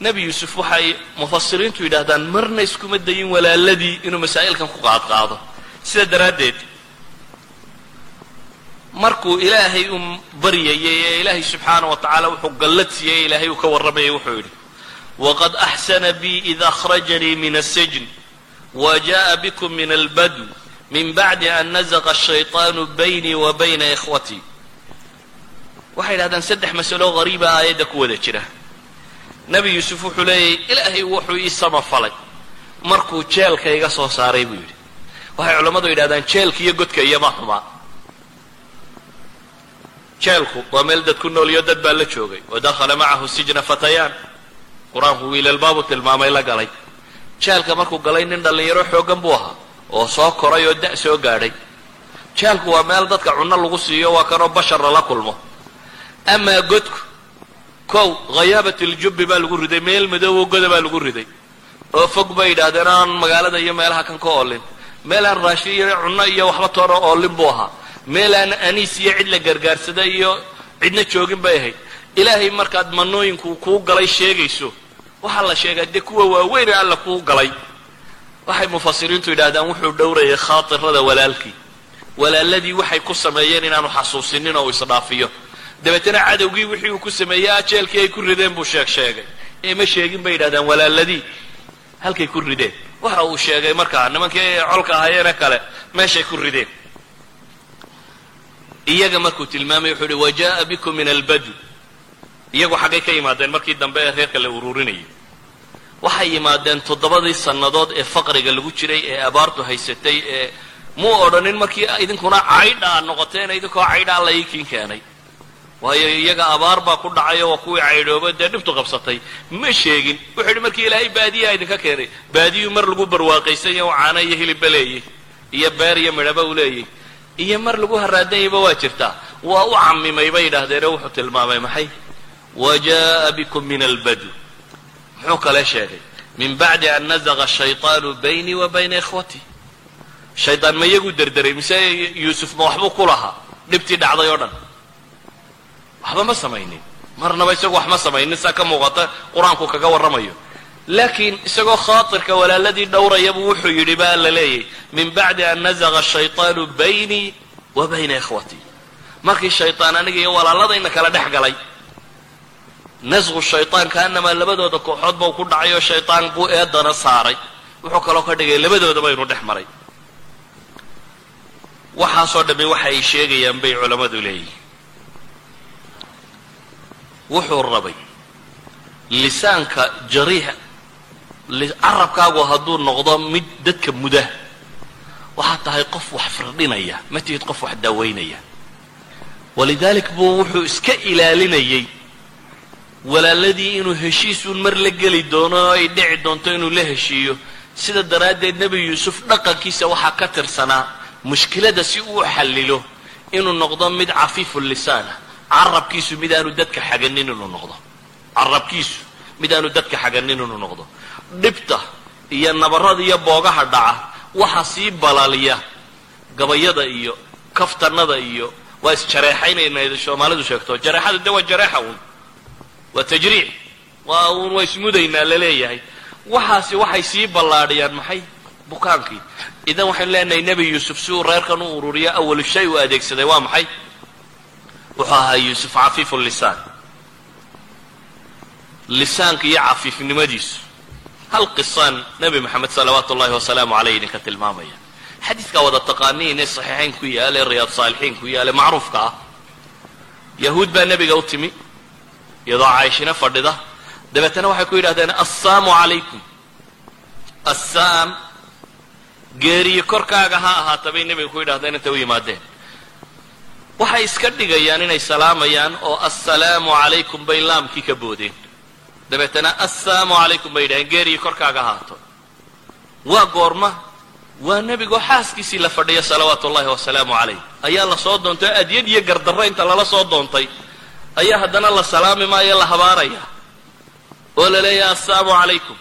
nebi yuusuf waxay mufasiriintu yidhaahdaan marna iskuma dayin walaaladii inuu masaa'ilkan ku qaadqaado. Sida daraaddeed markuu ilaahay u baryayay ee ilaahay subxaana wa tacaala wuxuu gallad siiyey ilaahay uu ka warramayay wuxuu yidhi waqad axsana bii id akhrajanii min asijn wa jaءa bikum min albadw min bacdi an nazaqa ashayطaanu baynii wa bayna ikhwatii waxay yidhahdaan saddex masalo hariiba aayadda ku wada jira nebi yuusuf wuxuu leeyahy ilaahay wuxuu ii samafalay markuu jeelka iga soo saaray buu yidhi waxay culammadu yidhahdaan jeelka iyo godka iyoma xumaa jeelku waa meel dad ku nool iyo dad baa la joogay wa dakhala macahu sijna fatayaan qur'aanku wiilalbaabu tilmaamay la galay jeelka markuu galay nin dhallinyaro xooggan buu ahaa oo soo koray oo da' soo gaadhay. Jeelku waa meel dadka cunno lagu siiyo waa kanoo bashar lala kulmo. Amaa godku kow khayaabat iljubbi baa lagu riday meel madoobo goda baa lagu riday. Oo fog bay yidhaahdeen aan magaalada iyo meelaha kan ka oolin. Meel aan raashin iyo cunno iyo waxba toona oolin buu ahaa. Meel aan aniis iyo cid la gargaarsada iyo cidna joogin bay ahayd. Ilaahay markaad manooyinku kuu galay sheegayso waxaa la sheegaa dee kuwa waaweyn alla kuu galay waxay mufasiriintu yidhahdaan wuxuu dhowrayay khaatirada walaalkii. Walaaladii waxay ku sameeyeen inaanu xasuusinin oo isdhaafiyo. Dabeetana cadowgii wixii uu ku sameeyey ajeelkii ay ku rideen buu sheeg sheegay. Ee ma sheegin bay yidhahdaan walaaladii. Halkay ku rideen. Waxa uu sheegay markaa nimankii colka ahaayeene kale meeshay ku rideen. Iyaga markuu tilmaamay wuxuu uhi wajaءa bikum min albadu iyagu xaggay ka yimaadeen markii dambe ee reerka la ururinayay waxay yimaadeen toddobadii sannadood ee faqriga lagu jiray ee abaartu haysatay ee muu odhanin markii idinkuna caydha aad noqoteen idinkoo caydhaa la iikiin keenay. Waayo iyaga abaar baa ku dhacay oo waa kuwii caydhooba dee dhibtu qabsatay. Ma sheegin wuxuu yidhi markii ilaahay baadiyaa idinka keenay baadiyuu mar lagu barwaaqaysanya oo caano iyo hilibba leeyay iyo beer iyo midhaba u leeyay iyo mar lagu haraadanyayba waa jirtaa waa u camimay bay yidhaahdeenoo wuxuu tilmaamay maxay? Wajaءa bikum min albadu muxuu kale sheegay min bacdi an nazaqa shayطaanu baynii wa bayna ikhwatii shaydaan ma iyagu derderay mise yuusuf ma waxbuu ku lahaa dhibtii dhacday oo dhan waxba ma samaynin marnaba isagu wax ma samaynin saa ka muuqata qur-aanku kaga warramayo laakiin isagoo khaatirka walaaladii dhowrayabuu wuxuu yidhi baa la leeyay min bacdi an nazaqa shayطaanu baynii wa bayna ikhwatii markii shayطaan aniga iyo walaaladayna kala dhex galay nasqu shayطaan kaanamaa labadooda kooxood bau ku dhacay oo shayطaan buu eedana saaray. Wuxuu kaloo ka dhigay labadoodaba inuu dhex maray. Waxaasoo dhammi waxa ay sheegayaan bay culammadu leeyihiin wuxuu rabay lisaanka jariixa carabkaagu hadduu noqdo mid dadka muda. Waxaad tahay qof wax firdhinaya ma tihid qof wax daaweynaya walidaalik buu wuxuu iska ilaalinayay walaaladii inuu heshiisuun mar la geli doono oo ay dhici doonto inuu la heshiiyo. Sida daraaddeed nebi yuusuf dhaqankiisa waxaa ka tirsanaa mushkilada si uu xallilo inuu noqdo mid cafiifu lisaana. Carabkiisu mid aanu dadka xaganin inuu noqdo. Carabkiisu mid aanu dadka xaganin inuu noqdo. Dhibta iyo nabarada iyo boogaha dhaca waxa sii balaaliya gabayada iyo kaftanada iyo waa isjareexaynayna soomaalidu sheegto. Jareexada de waa jareexa uun waa tajriic waa uun waa ismudaynaa la leeyahay waxaasi waxay sii ballaadhiyaan maxay? Bukaankii idan waxaynu leenahay nebi yuusuf si uu reerkan u ururiyo awalu shay uu adeegsaday waa maxay? Wuxuu ahaa yuusuf cafiifu lisaan. Lisaanka iyo cafiifnimadiisu. Hal qisaan nebi moxamed salawaatu ullahi wasalaamu caleyh idinka tilmaamaya. Xadiidkaa wada taqaaniin ee saxiixayn ku yaalla ee riyaad saalixiin ku yaalla macruufka ah. Yahuud baa nebiga u timi iyadoo cayshina fadhida. Dabeetana waxay ku yidhahdeen assaamu calaykum assaam geeriyo korkaaga ha ahaata bay nebiga ku yidhahdeen intay u yimaadeen. Waxay iska dhigayaan inay salaamayaan oo assalaamu calaykum bay laamkii ka boodeen. Dabeetana assalaamu calaykum bay yidhahdeen geeriyo korkaaga ahaato. Waa goorma waa nebigoo xaaskiisii la fadhiya salawaatu ullahi wasalaamu calayh. Ayaa la soo doontay adyad iyo gardarro inta lala soo doontay ayaa haddana la salaami maayo la habaaraya. Oo la leeyahay assalaamu calaykum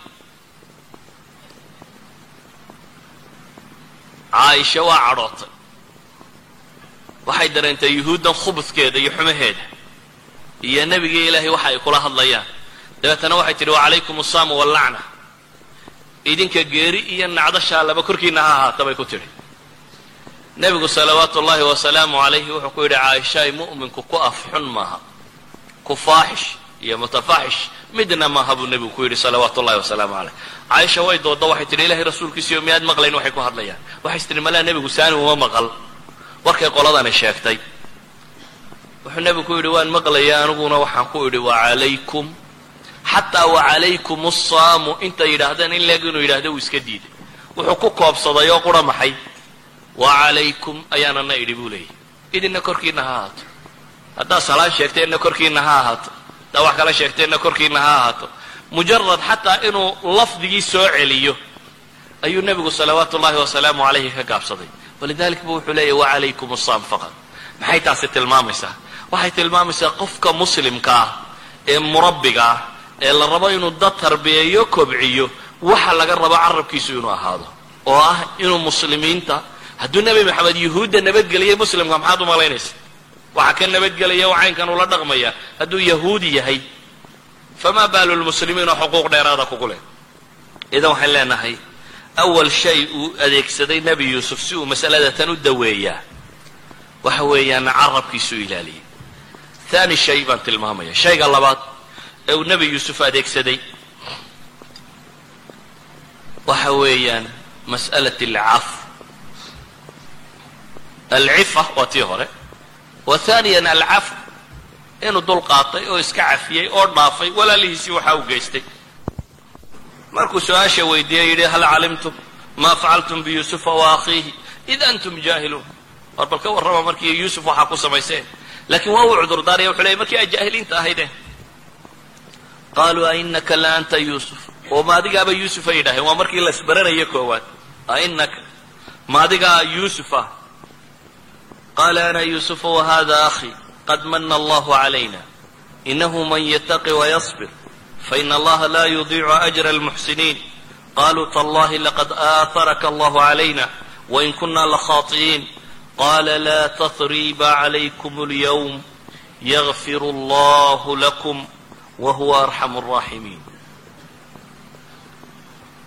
caaisha waa cadhootay. Waxay dareentay yuhuuddan khubudkeeda iyo xumaheeda. Iyo nebigii ilaahay waxa ay kula hadlayaan. Dabeetana waxay tidhi wacalaykum asaamu wallacna idinka geeri iyo nacdashaa laba korkiina ha ahaata bay ku tidhi. Nebigu salawaatu ullaahi wasalaamu calayhi wuxuu ku yidhi caaishaay mu'minku ku afxun maaha ku faaxish iyo mutafaaxish midna maaha buu nebigu ku yidhi salawaatu ullahi wasalaamu caleyh. Caaisha way doodda waxay tidhi ilahay rasuulkiisiyo miyaad maqlayn? Waxay ku hadlayaan. Waxay is malaa nebigu saani uma maqal. Warkay qoladani sheegtay. Wuxuu nebigu ku yidhi waan maqlaya aniguna waxaan ku idhi wacalaykum xataa wacalaykum asaamu intay yidhaahdeen in leeg inuu yidhahdo uu iska diiday wuxuu ku koobsaday oo qura maxay. Wacalaykum ayaanana idhi buu leeyahy idinna korkiina ha ahaato haddaad salaan sheegteenna korkiina ha ahaato. Haddaad wax kala sheegteenna korkiina ha ahaato. Mujarad xataa inuu lafdigii soo celiyo ayuu nebigu salawaatu ullahi wasalaamu calayhi ka gaabsaday. Walidalik bu wuxuu leeyahy wacalaykum asaam faqad maxay taasi tilmaamaysaa? Waxay tilmaamaysaa qofka muslimka ah ee murabbiga ah ee la rabo inuu dad tarbiyeeyo kobciyo waxa laga rabo carabkiisu inuu ahaado. Oo ah inuu muslimiinta hadduu nebi maxamed yuhuudda nabadgeliyay muslimka maxaad u malaynaysa waxa ka nabadgelaya oo caynkan ula dhaqmaya. Hadduu yahuudi yahay famaa baalu lmuslimiin oo xuquuq dheeraada kugu leh? Idan waxaan leenahay awal shay uu adeegsaday nebi yuusuf si uu masalada tan u daweeyaa waxa weeyaan carabkiisu ilaaliyay thani shay baan tilmaamaya. Shayga labaad ee uu nebi yuusuf adeegsaday waxa weeyaan mas'alat alcaf. Alcifa waa tii hore wa thaniyan alcaf inuu dul qaatay oo iska cafiyey oo dhaafay walaalihiisii waxa uu geystay. Markuu su'aasha weydiiyey yidhi hal calimtum maa facaltum biyuusufa wa akhiihi? Id antum jaahiluun. War bal ka warrama markii yuusuf waxaa ku samayseen laakiin waa uu cudurdaaraya wuxuu leeyay markii ay jaahiliinta ahaydeen qaaluu ainaka la anta yuusuf. Oo ma adigaaba yuusuf ay yidhaaheen waa markii la isbaranayo koowaad. Ainaka ma adigaa yuusuf ah qaala ana yuusufa wahada akhii qad mana allahu calayna inahu man yataqi wayasbir faina allaha la yudiicu ajra almuxsiniin qaluu tallahi laqad aaharaka allahu calayna wain kuna lakhaطi'iin qala la tatriiba calaykum اlyawm yagfir allahu lakum wahuwa arxamu الraaximiin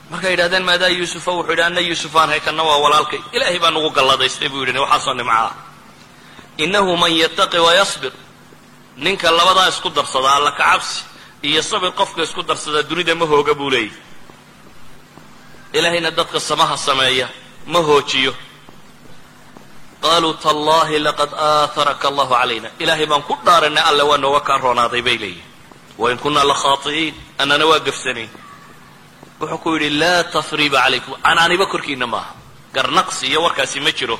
markay yidhahdeen maadaa yuusufa wuxuu yidhi ana yuusufaan haykanna waa walaalkay ilaahay baa nagu galladaystay buu yidhi waxaasoo nimca ah inahu man yataqi wayasbir ninka labadaa isku darsada alla ka cabsi iyo sabir qofka isku darsada dunida ma hooga buu leeyahy ilaahayna dadka samaha sameeya ma hoojiyo qaaluu tallahi laqad aaharaka allahu calayna ilaahay baan ku dhaaranay alle waa nooga kaa roonaaday bay leeyihiin wain kunaa lakhaati'iin annana waa gafsanayn wuxuu ku yidhi laa tasriiba calaykum canaaniba korkiina maaha garnaqsi iyo warkaasi ma jiro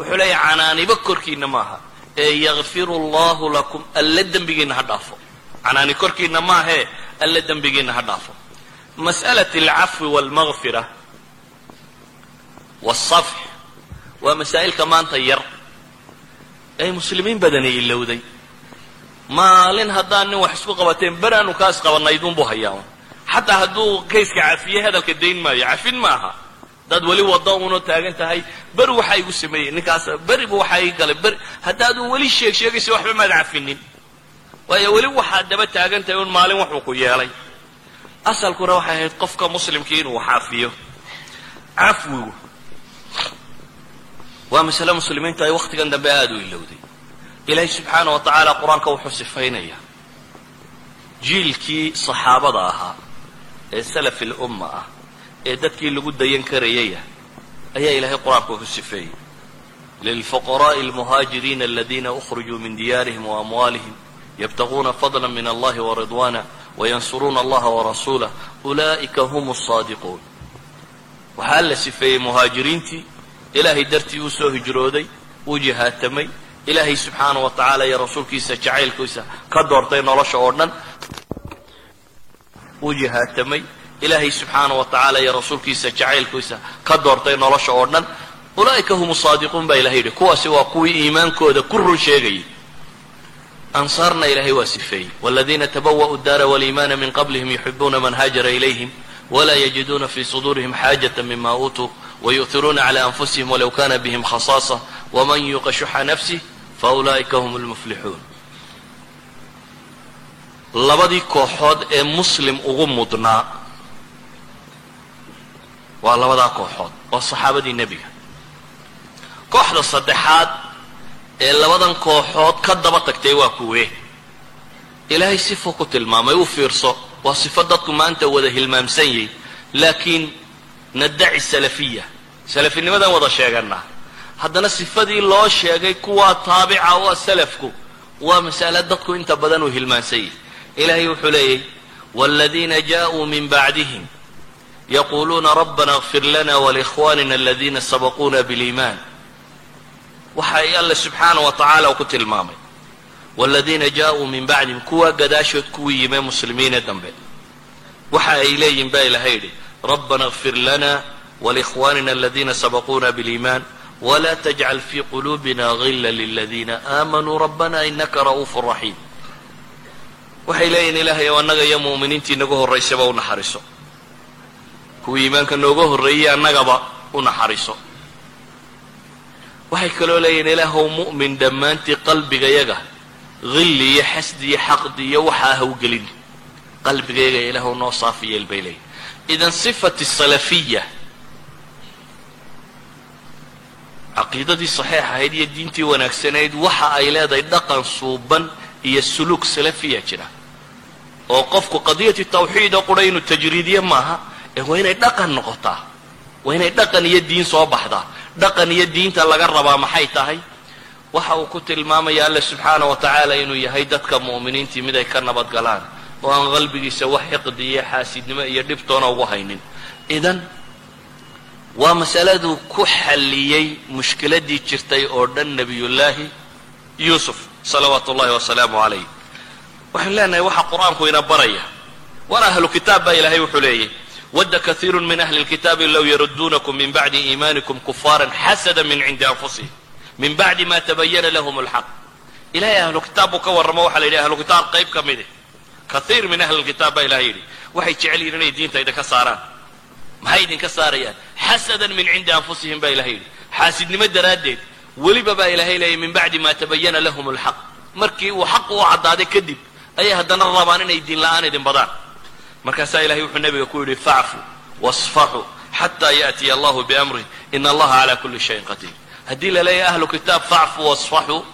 wuxuu leeyahay canaaniba korkiina maaha. Ee yakfiru allahu lakum alle dembigiina ha dhaafo. Canaani korkiina maahee alle dembigiina ha dhaafo. Mas'alat alcafwi walmagfira wasafx waa masaa'ilka maanta yar. Ay muslimiin badani ilowday maalin haddaan nin wax isku qabateen beraanu kaas qabanaydunbuu hayaa. Xataa hadduu kayska cafiye hadalka dayn maayo cafin maaha haddaad weli wada uno taagan tahay. Beri waxaa igu sameeyey ninkaas beriba waxaa ii galay. Beri haddaadun weli sheeg sheegaysa waxba maad cafinin waayo weli waxaad daba taagan tahay un maalin waxuu ku yeelay. Asalkuna waxay ahayd qofka muslimkii inuu cafiyo cafwigu waa masale muslimiintu ay wakhtigan dambe aada u ilowday ilaahay subxaana wa qur'aanka wuxuu sifaynaya jiilkii saxaabada ahaa ee salafi lumma ah ee dadkii lagu dayan karayay ah, ayaa ilaahay qur'aanka ku sifeeyey. Lilfuqaraa'i almuhaajiriina aladiina ukhrijuu min diyaarihim wa amwaalihim yabtaquuna fadla min allahi waridwaana wayansuruuna allaha warasuulah ulaa'ika hum asaadiquun waxaa la sifeeyey muhaajiriintii ilaahay dartii uu soo hijrooday uu jihaatamay ilaahay subxaana wa tacaala iyo rasuulkiisa jacaylkiisa ka doortay nolosha oo dhan uu jihaatamay ilaahay subxaana wa tacaala iyo rasuulkiisa jacaylkiisa ka doortay nolosha oo dhan ulaa'ika hum saadiquun baa ilahay yidhi kuwaasi waa kuwii iimaankooda ku run sheegayay ansaarna ilaahay waa sifeeyey waladiina tabawa'u daara waliimaana min qablihim yuxibuuna man haajara ilayhim wla yجiduna fi صdurihim xaajaة mima uutuu wayu'hiruuna عlى أnfusihim walow kana bihim khasaaصة wman yuqa shuxa nafsih faulaئika hm اlmuflixuun labadii kooxood ee muslim ugu mudnaa waa labadaa kooxood waa saxaabadii nebiga. Kooxda saddexaad ee labadan kooxood ka daba tagtay waa kuwee? Ilaahay sifo ku tilmaamay u fiirso waa sifo dadku maanta wada hilmaamsan yahy laakiin nadaci salafiya salafinimadan wada sheeganaa haddana sifadii loo sheegay kuwaa taabica waa salafku waa masale dadku inta badan uu hilmaansan yahy ilaahay wuxuu leeyay wاladiina jaءuu min bacdihim yaquluuna rabbana اغfir lana wlikhwanina aladina sabaquuna bاliiman waxa ay alle subxaana wa tacaala uu ku tilmaamay wاladiina jaءuu min bacdihim kuwa gadaashood kuwii yimee muslimiine dambe waxa ay leeyihin baa ilahay yidhi rabbana اغfir lana wlikhwanina aladina sabaquuna bاliiman wla tajcal fi quluubina gila liladina aamanuu rabbana inaka ra'uuf raxiim waxay leeyihin ilaahay ow annaga iyo mu'miniintii nagu horraysaba u naxariso kuwii iimaanka nooga horreeyey annagaba u naxariso waxay kaloo leeyihiin ilaahow mu'min dhammaantii qalbigayaga hilli iyo xasdi iyo xaqdi iyo waxaa hawgelin qalbigayaga ilaahow noo saafi yeel bay leeyihiin idan sifati salafiya caqiidadii saxiix ahayd iyo diintii wanaagsanayd waxa ay leedahay dhaqan suuban iyo suluuk salafiya jira. Oo qofku qadiyati tawxiid oo qura inuu tajriidiye maaha ee waa inay dhaqan noqotaa. Waa inay dhaqan iyo diin soo baxdaa. Dhaqan iyo diinta laga rabaa maxay tahay? Waxa uu ku tilmaamaya alle subxaana wa tacaala inuu yahay dadka mu'miniintii mid ay ka nabadgalaan oo aan qalbigiisa wax xiqdi iyo xaasidnimo iyo dhibtoona ugu haynin. Idan waa masaladuu ku xalliyey mushkiladii jirtay oo dhan nebiyullaahi yuusuf salawaatu ullahi wasalaamu calayh. Waxaynu leenahay waxa qur'aanku ina baraya. War ahlu kitaab baa ilaahay wuxuu leeyahy wadda kaiiru min ahli lkitaabi low yaruduunakum min bacdi iimaanikum kufaaran xasada min cindi anfusihim min bacdi ma tabayana lahum alxaq ilahay ahlu kitaab buu ka warramo waxa la yidhi ahlu kitaab qayb ka midi kaiir min ahli lkitaab baa ilahay yidhi waxay jecel yihiin inay diinta idinka saaraan maxay idinka saarayaan xasadan min cindi anfusihim baa ilahay yidhi xaasidnimo daraaddeed weliba baa ilahay leeyay min bacdi ma tabayana lahum alxaq markii uu xaq u caddaaday kadib ayay haddana rabaan inay diin la'aan idin badaan markaasaa ilahay wuxuu nabiga ku yidhi facfu wasfaxuu xataa yaأtiya allahu biamrih in allaha calaa kuli shayin qadiir haddii la leeyahay ahlu kitaab facfu wasfaxuu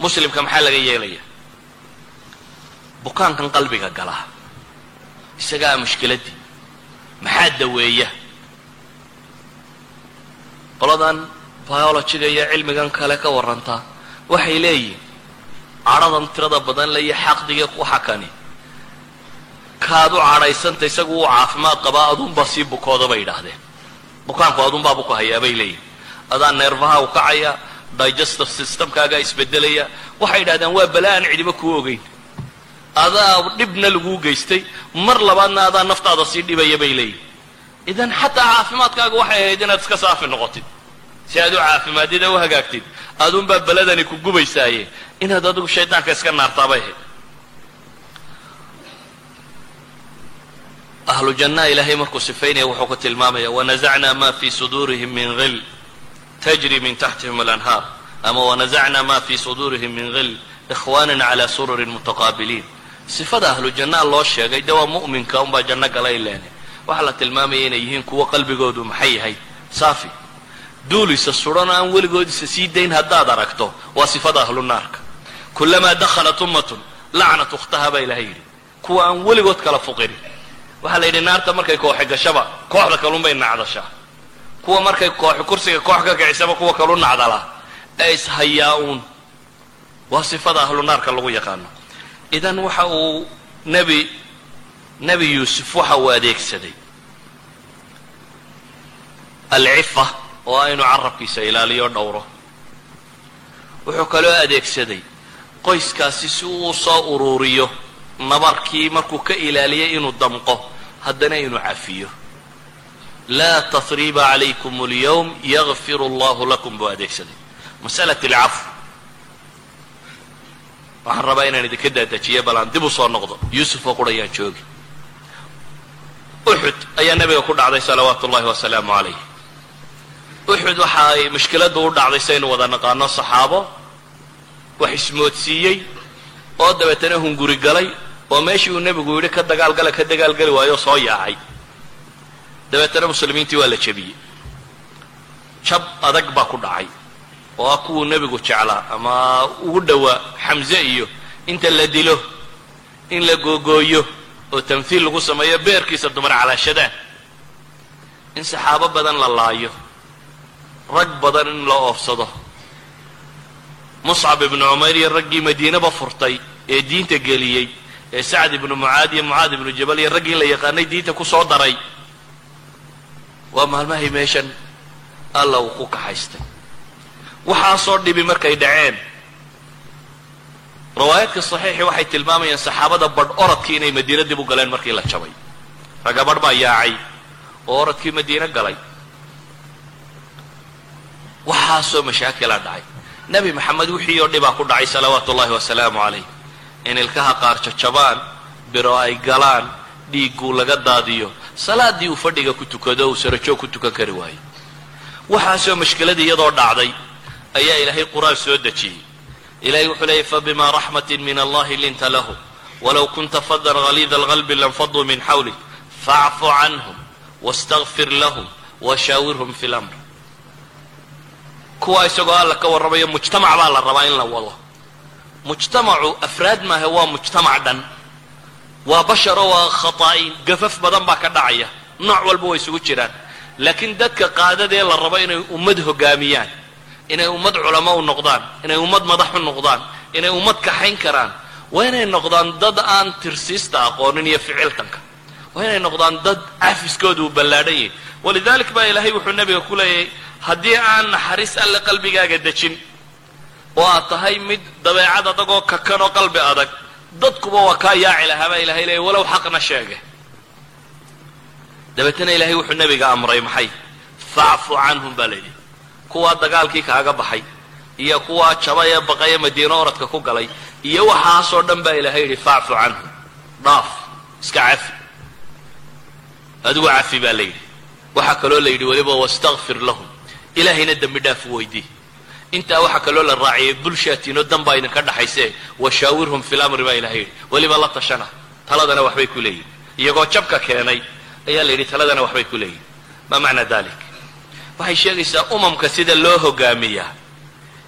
muslimka maxaa laga yeelaya? Bukaankan qalbiga gala isagaa mushkiladii maxaa daweeya? Qoladan biologiga iyo cilmigan kale ka warantaa waxay leeyihiin cadhadan tirada badan le iyo xaqdiga waxa kani kaad u cadhaysanta isagu uu caafimaad qabaa aduunbaa sii bukooda bay yidhaahdeen. Bukaanku aduunbaa buku hayaa bay leeyihiin adaa neerfaha u kacaya digestive systemkaagaa isbedelaya waxay yidhahdeen waa bala aan cidiba kuu ogeyn. Adaa dhibna laguu geystay mar labaadna adaa naftaada sii dhibaya bay leeyihiin idan xataa caafimaadkaaga waxay ahayd inaad iska saafi noqotid. Si aad u caafimaadida u hagaagtid aduunbaa beladani ku gubaysaaye. Inaad adigu shaydaanka iska naartaabay ahayd ahlu jannaha ilaahay markuu sifaynaya wuxuu ku tilmaamaya wanazacna ma fi suduurihim min hil tajri min taxtihim alanhaar ama wanazacna ma fi suduurihim min hil ikhwanan cala sururin mutaqaabiliin sifada ahlu jannaha loo sheegay de waa mu'minka unbaa janno gala ileene waxaa la tilmaamaya inay yihiin kuwo qalbigoodu maxay yahay? Saafi. Duulisa sudan aan weligoodisa sii dayn haddaad aragto waa sifada ahlu naarka kulamaa dakhalat ummatun lacnat ukhtaha baa ilahay yidhi. Kuwa aan weligood kala fuqirin waxaa la yidhi naarta markay kooxi gashaba kooxda kalunbay nacdashaa kuwa markay kooxi kursiga koox ka kicisaba kuwa kalu nacdalaa ee ishayaa uun waa sifada ahlu naarka lagu yaqaano. Idan waxa uu nebi nebi yuusuf waxa uu adeegsaday. Alcifa oo aynu carabkiisa ilaaliyo dhowro. Wuxuu kaloo adeegsaday qoyskaasi si uu soo uruuriyo nabarkii markuu ka ilaaliyay inuu damqo haddana inuu cafiyo laa tahriba calaykum اlyawm yakfir allahu lakum buu adeegsaday. Masalat alcafw. Waxaan rabaa inaan idinka daadajiyo bal aan dib u soo noqdo. Yuusuf oo qurayaan joogi. Uxud ayaa nabiga ku dhacday salawaatu ullahi wasalaamu calayh uxud waxa ay mushkiladu u dhacday saynu wada naqaano saxaabo wax ismoodsiiyey oo dabeetana hunguri galay oo meeshii uu nebigu yidhi ka dagaalgala ka dagaalgeli waayo soo yaacay. Dabeetana muslimiintii waa la jebiyey. Jab adag baa ku dhacay oo ah kuwuu nebigu jeclaa ama ugu dhowaa xamse iyo inta la dilo in la googooyo oo tamhiil lagu sameeyo beerkiisa dumar calaashadaan. In saxaabo badan la laayo rag badan in la oofsado. Muscab ibnu cumayr iyo raggii madiinaba furtay ee diinta geliyey ee sacd ibnu mucaad iyo mucaad ibnu jabal iyo raggii la yaqaanay diinta ku soo daray. Waa maalmahay meeshan alla uu ku kaxaystay. Waxaasoo dhibi markay dhaceen. Riwaayaadka saxiixi waxay tilmaamayaan saxaabada badh oradkii inay madiina dib u galeen markii la jabay. Ragga badh baa yaacay oo oradkii madiine galay. Waxaasoo mashaakila dhacay. Nebi maxamed wixii oo dhibaa ku dhacay salawaatu ullahi wasalaamu calayh in ilkaha qaar jajabaan biro ay galaan dhiigguu laga daadiyo salaadii uu fadhiga ku tukado uu sarajoog ku tukan kari waayo waxaasoo mashkiladii iyadoo dhacday ayaa ilaahay qur'aan soo dejiyey. Ilahay wuxuu leeyay fabima raxmatin min allahi linta lahum walow kunta fadan haliida alqalbi lanfaduu min xawlik faacfu canhum wastakfir lahum washaawirhum fi lamr kuwa isagoo alla ka warramayo mujtamac baa la rabaa in la wado mujtamacu afraad maahe waa mujtamac dhan waa basharo waa khataa'iin. Gafaf badan baa ka dhacaya. Nooc walba way isugu jiraan. Laakiin dadka qaadadee la rabo inay ummad hogaamiyaan inay ummad culamo u noqdaan inay ummad madax u noqdaan inay ummad kaxayn karaan waa inay noqdaan dad aan tirsiista aqoonin iyo ficiltanka. Waa inay noqdaan dad cafiskooda uu ballaadhan yahay. Walidalik baa ilaahay wuxuu nabiga ku leeyahay haddii aan naxariis alle qalbigaaga dejin oo aad tahay mid dabeecad adag oo kakan oo qalbi adag. Dadkuba waa kaa yaaci lahaa baa ilahay leeyay walow xaqna sheege. Dabeetana ilaahay wuxuu nabiga amray maxay? Facfu canhum baa layidhi kuwaa dagaalkii kaaga baxay iyo kuwaa jabay ee baqay ee madiino oradka ku galay iyo waxaasoo dhan baa ilaahay yidhi facfu canhum. Dhaaf iska cafi. Adigu cafi baa la yidhi. Waxaa kaloo la yidhi weliba wastakfir lahum. Ilaahayna dembi dhaaf weydii intaa waxaa kaloo la raaciyay bulshaatiino dan baa idinka dhaxayse washaawirhum fi lamri baa ilahay yidhi. Weliba la tashana. Taladana waxbay ku leeyihiin iyagoo jabka keenay ayaa la yidhi taladana waxbay ku leeyihiin maa macna dalik waxay sheegaysaa umamka sida loo hogaamiyaa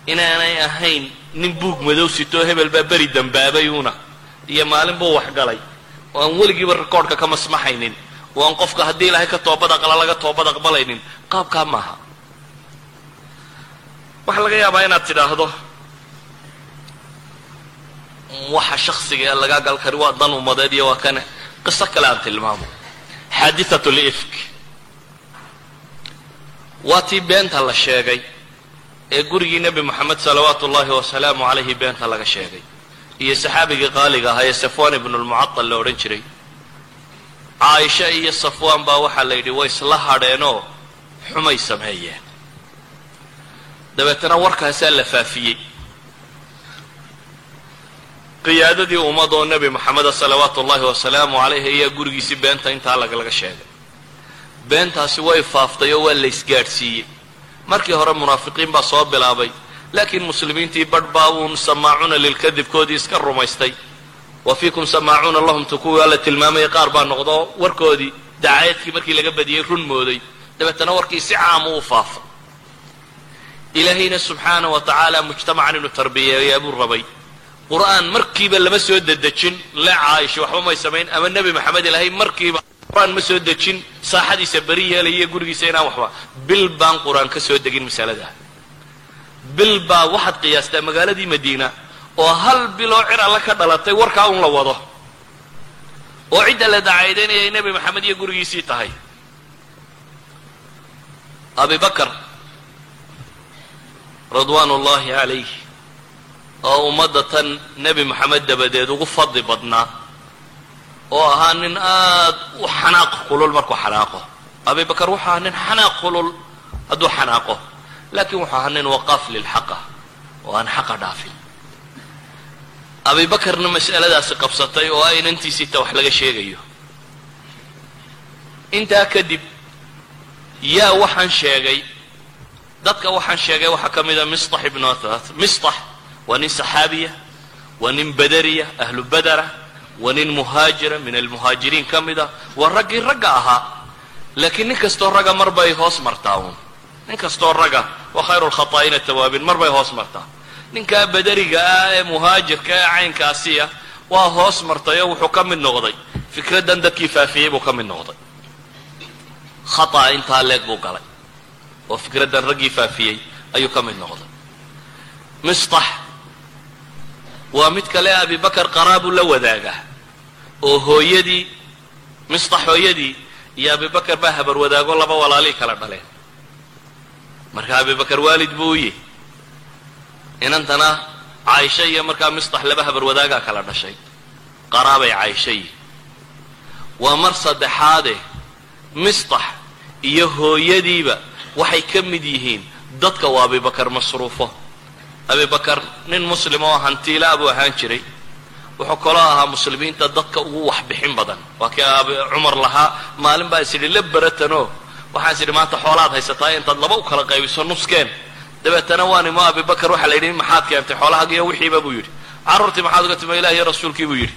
inaanay ahayn nin buug madow sitoo hebel baa beri dambaabay una iyo maalin buu waxgalay oo aan weligiiba rikoodhka ka masmaxaynin. Oo aan qofka haddii ilaahay ka toobad aqla laga toobad aqbalaynin qaabkaa maaha waxaa laga yaabaa inaad tidhaahdo waxa shaksiga ee lagaa gal kari waa dan umadeed iyo waa kane. Qiso kale aan tilmaamo. Xaadiat lifk. Waa tii beenta la sheegay ee gurigii nebi moxamed salawaatu ullahi wasalaamu calayhi beenta laga sheegay. Iyo saxaabigii qaaliga ahaa ee safwan ibnu lmucatal la odhan jiray. Caaisha iyo safwaan baa waxaa la yidhi way isla hadheenoo xumay sameeyeen dabeetana warkaasaa la faafiyey. Qiyaadadii ummad oo nebi moxameda salawaatu ullahi wasalaamu calayhi ayaa gurigiisii beenta intaa lagalaga sheegay. Beentaasi way faaftay oo waa la isgaadhsiiyey. Markii hore munaafiqiin baa soo bilaabay laakiin muslimiintii badh baa uun samaacuuna lilkadibkoodii iska rumaystay. Wa fiikum samaacuuna lahum tu kuwii alla tilmaamaya qaar baa noqdo warkoodii dacaayadkii markii laga badiyey run mooday. Dabeetana warkii si caama u faafa ilaahayna subxaana wa tacaala mujtamacan inuu tarbiyeeyaa buu rabay qur'aan markiiba lama soo dedejin le caaisha waxba may samayn ama nebi maxamed ilaahay markiiba qur'aan ma soo dejin saaxadiisa beri yeelaya gurigiisa inaan waxba bil baan qur'aan ka soo degin masaladaa bil baa waxaad qiyaastaa magaaladii madiina oo hal biloo cir alle ka dhalatay warkaa un la wado oo cidda la dacaydaynaya ay nebi maxamed iyo gurigiisii tahay abi bakar ridwaan ullahi calayh oo ummadda tan nebi moxamed dabadeed ugu fadli badnaa. Oo ahaa nin aad u xanaaq kulul markuu xanaaqo. Abi bakar wuxuu ahaa nin xanaaq kulul hadduu xanaaqo. Laakiin wuxuu ahaa nin waqaaf lilxaqa oo aan xaqa dhaafin. Abi bakarna mas'aladaasi qabsatay oo a inantiisiita wax laga sheegayo. Intaa kadib yaa waxaan sheegay dadka waxaan sheegay waxaa ka mida mistax ibnu athat mistax waa nin saxaabiya waa nin badariya ahlu badara waa nin muhaajira min almuhaajiriin ka mid a waa raggii ragga ahaa. Laakiin nin kastoo ragga mar bay hoos martaa uun. Nin kastoo ragga wa khayru lkhataa'ina tawaabin mar bay hoos martaa. Ninkaa baderiga ah ee muhaajirka ee caynkaasiya waa hoos martay oo wuxuu ka mid noqday. Fikraddan dadkii faafiyey buu ka mid noqday. Khata'a intaa leeg buu galay oo fikraddan raggii faafiyey ayuu ka mid noqday. Mistax waa mid kale abibakar qaraabuu la wadaagaa oo hooyadii mistax hooyadii iyo abibakar baa habar wadaago laba walaalii kala dhaleen. Marka abibakar waalid buu u yihi inantana caaisha iyo markaa mistax laba habar wadaagaa kala dhashay. Qaraabay caaisha yihi waa mar saddexaade mistax iyo hooyadiiba waxay ka mid yihiin dadka uu abibakar masruufo. Abibakar nin muslim oo hantiilaa buu ahaan jiray. Wuxuu kaloo ahaa muslimiinta dadka ugu waxbixin badan. Waa kii cumar lahaa maalin baa is idhi la beratanoo waxaan is idhi maanta xoolaad haysataa intaad laba u kala qaybiso nuskeen dabeetana waan imo abibakar waxaa la yidhi maxaad keentay xoolahagiyo wixiiba? buu yidhi. Carruurtii maxaad uga timi ilaah rasuulkii buu yidhi.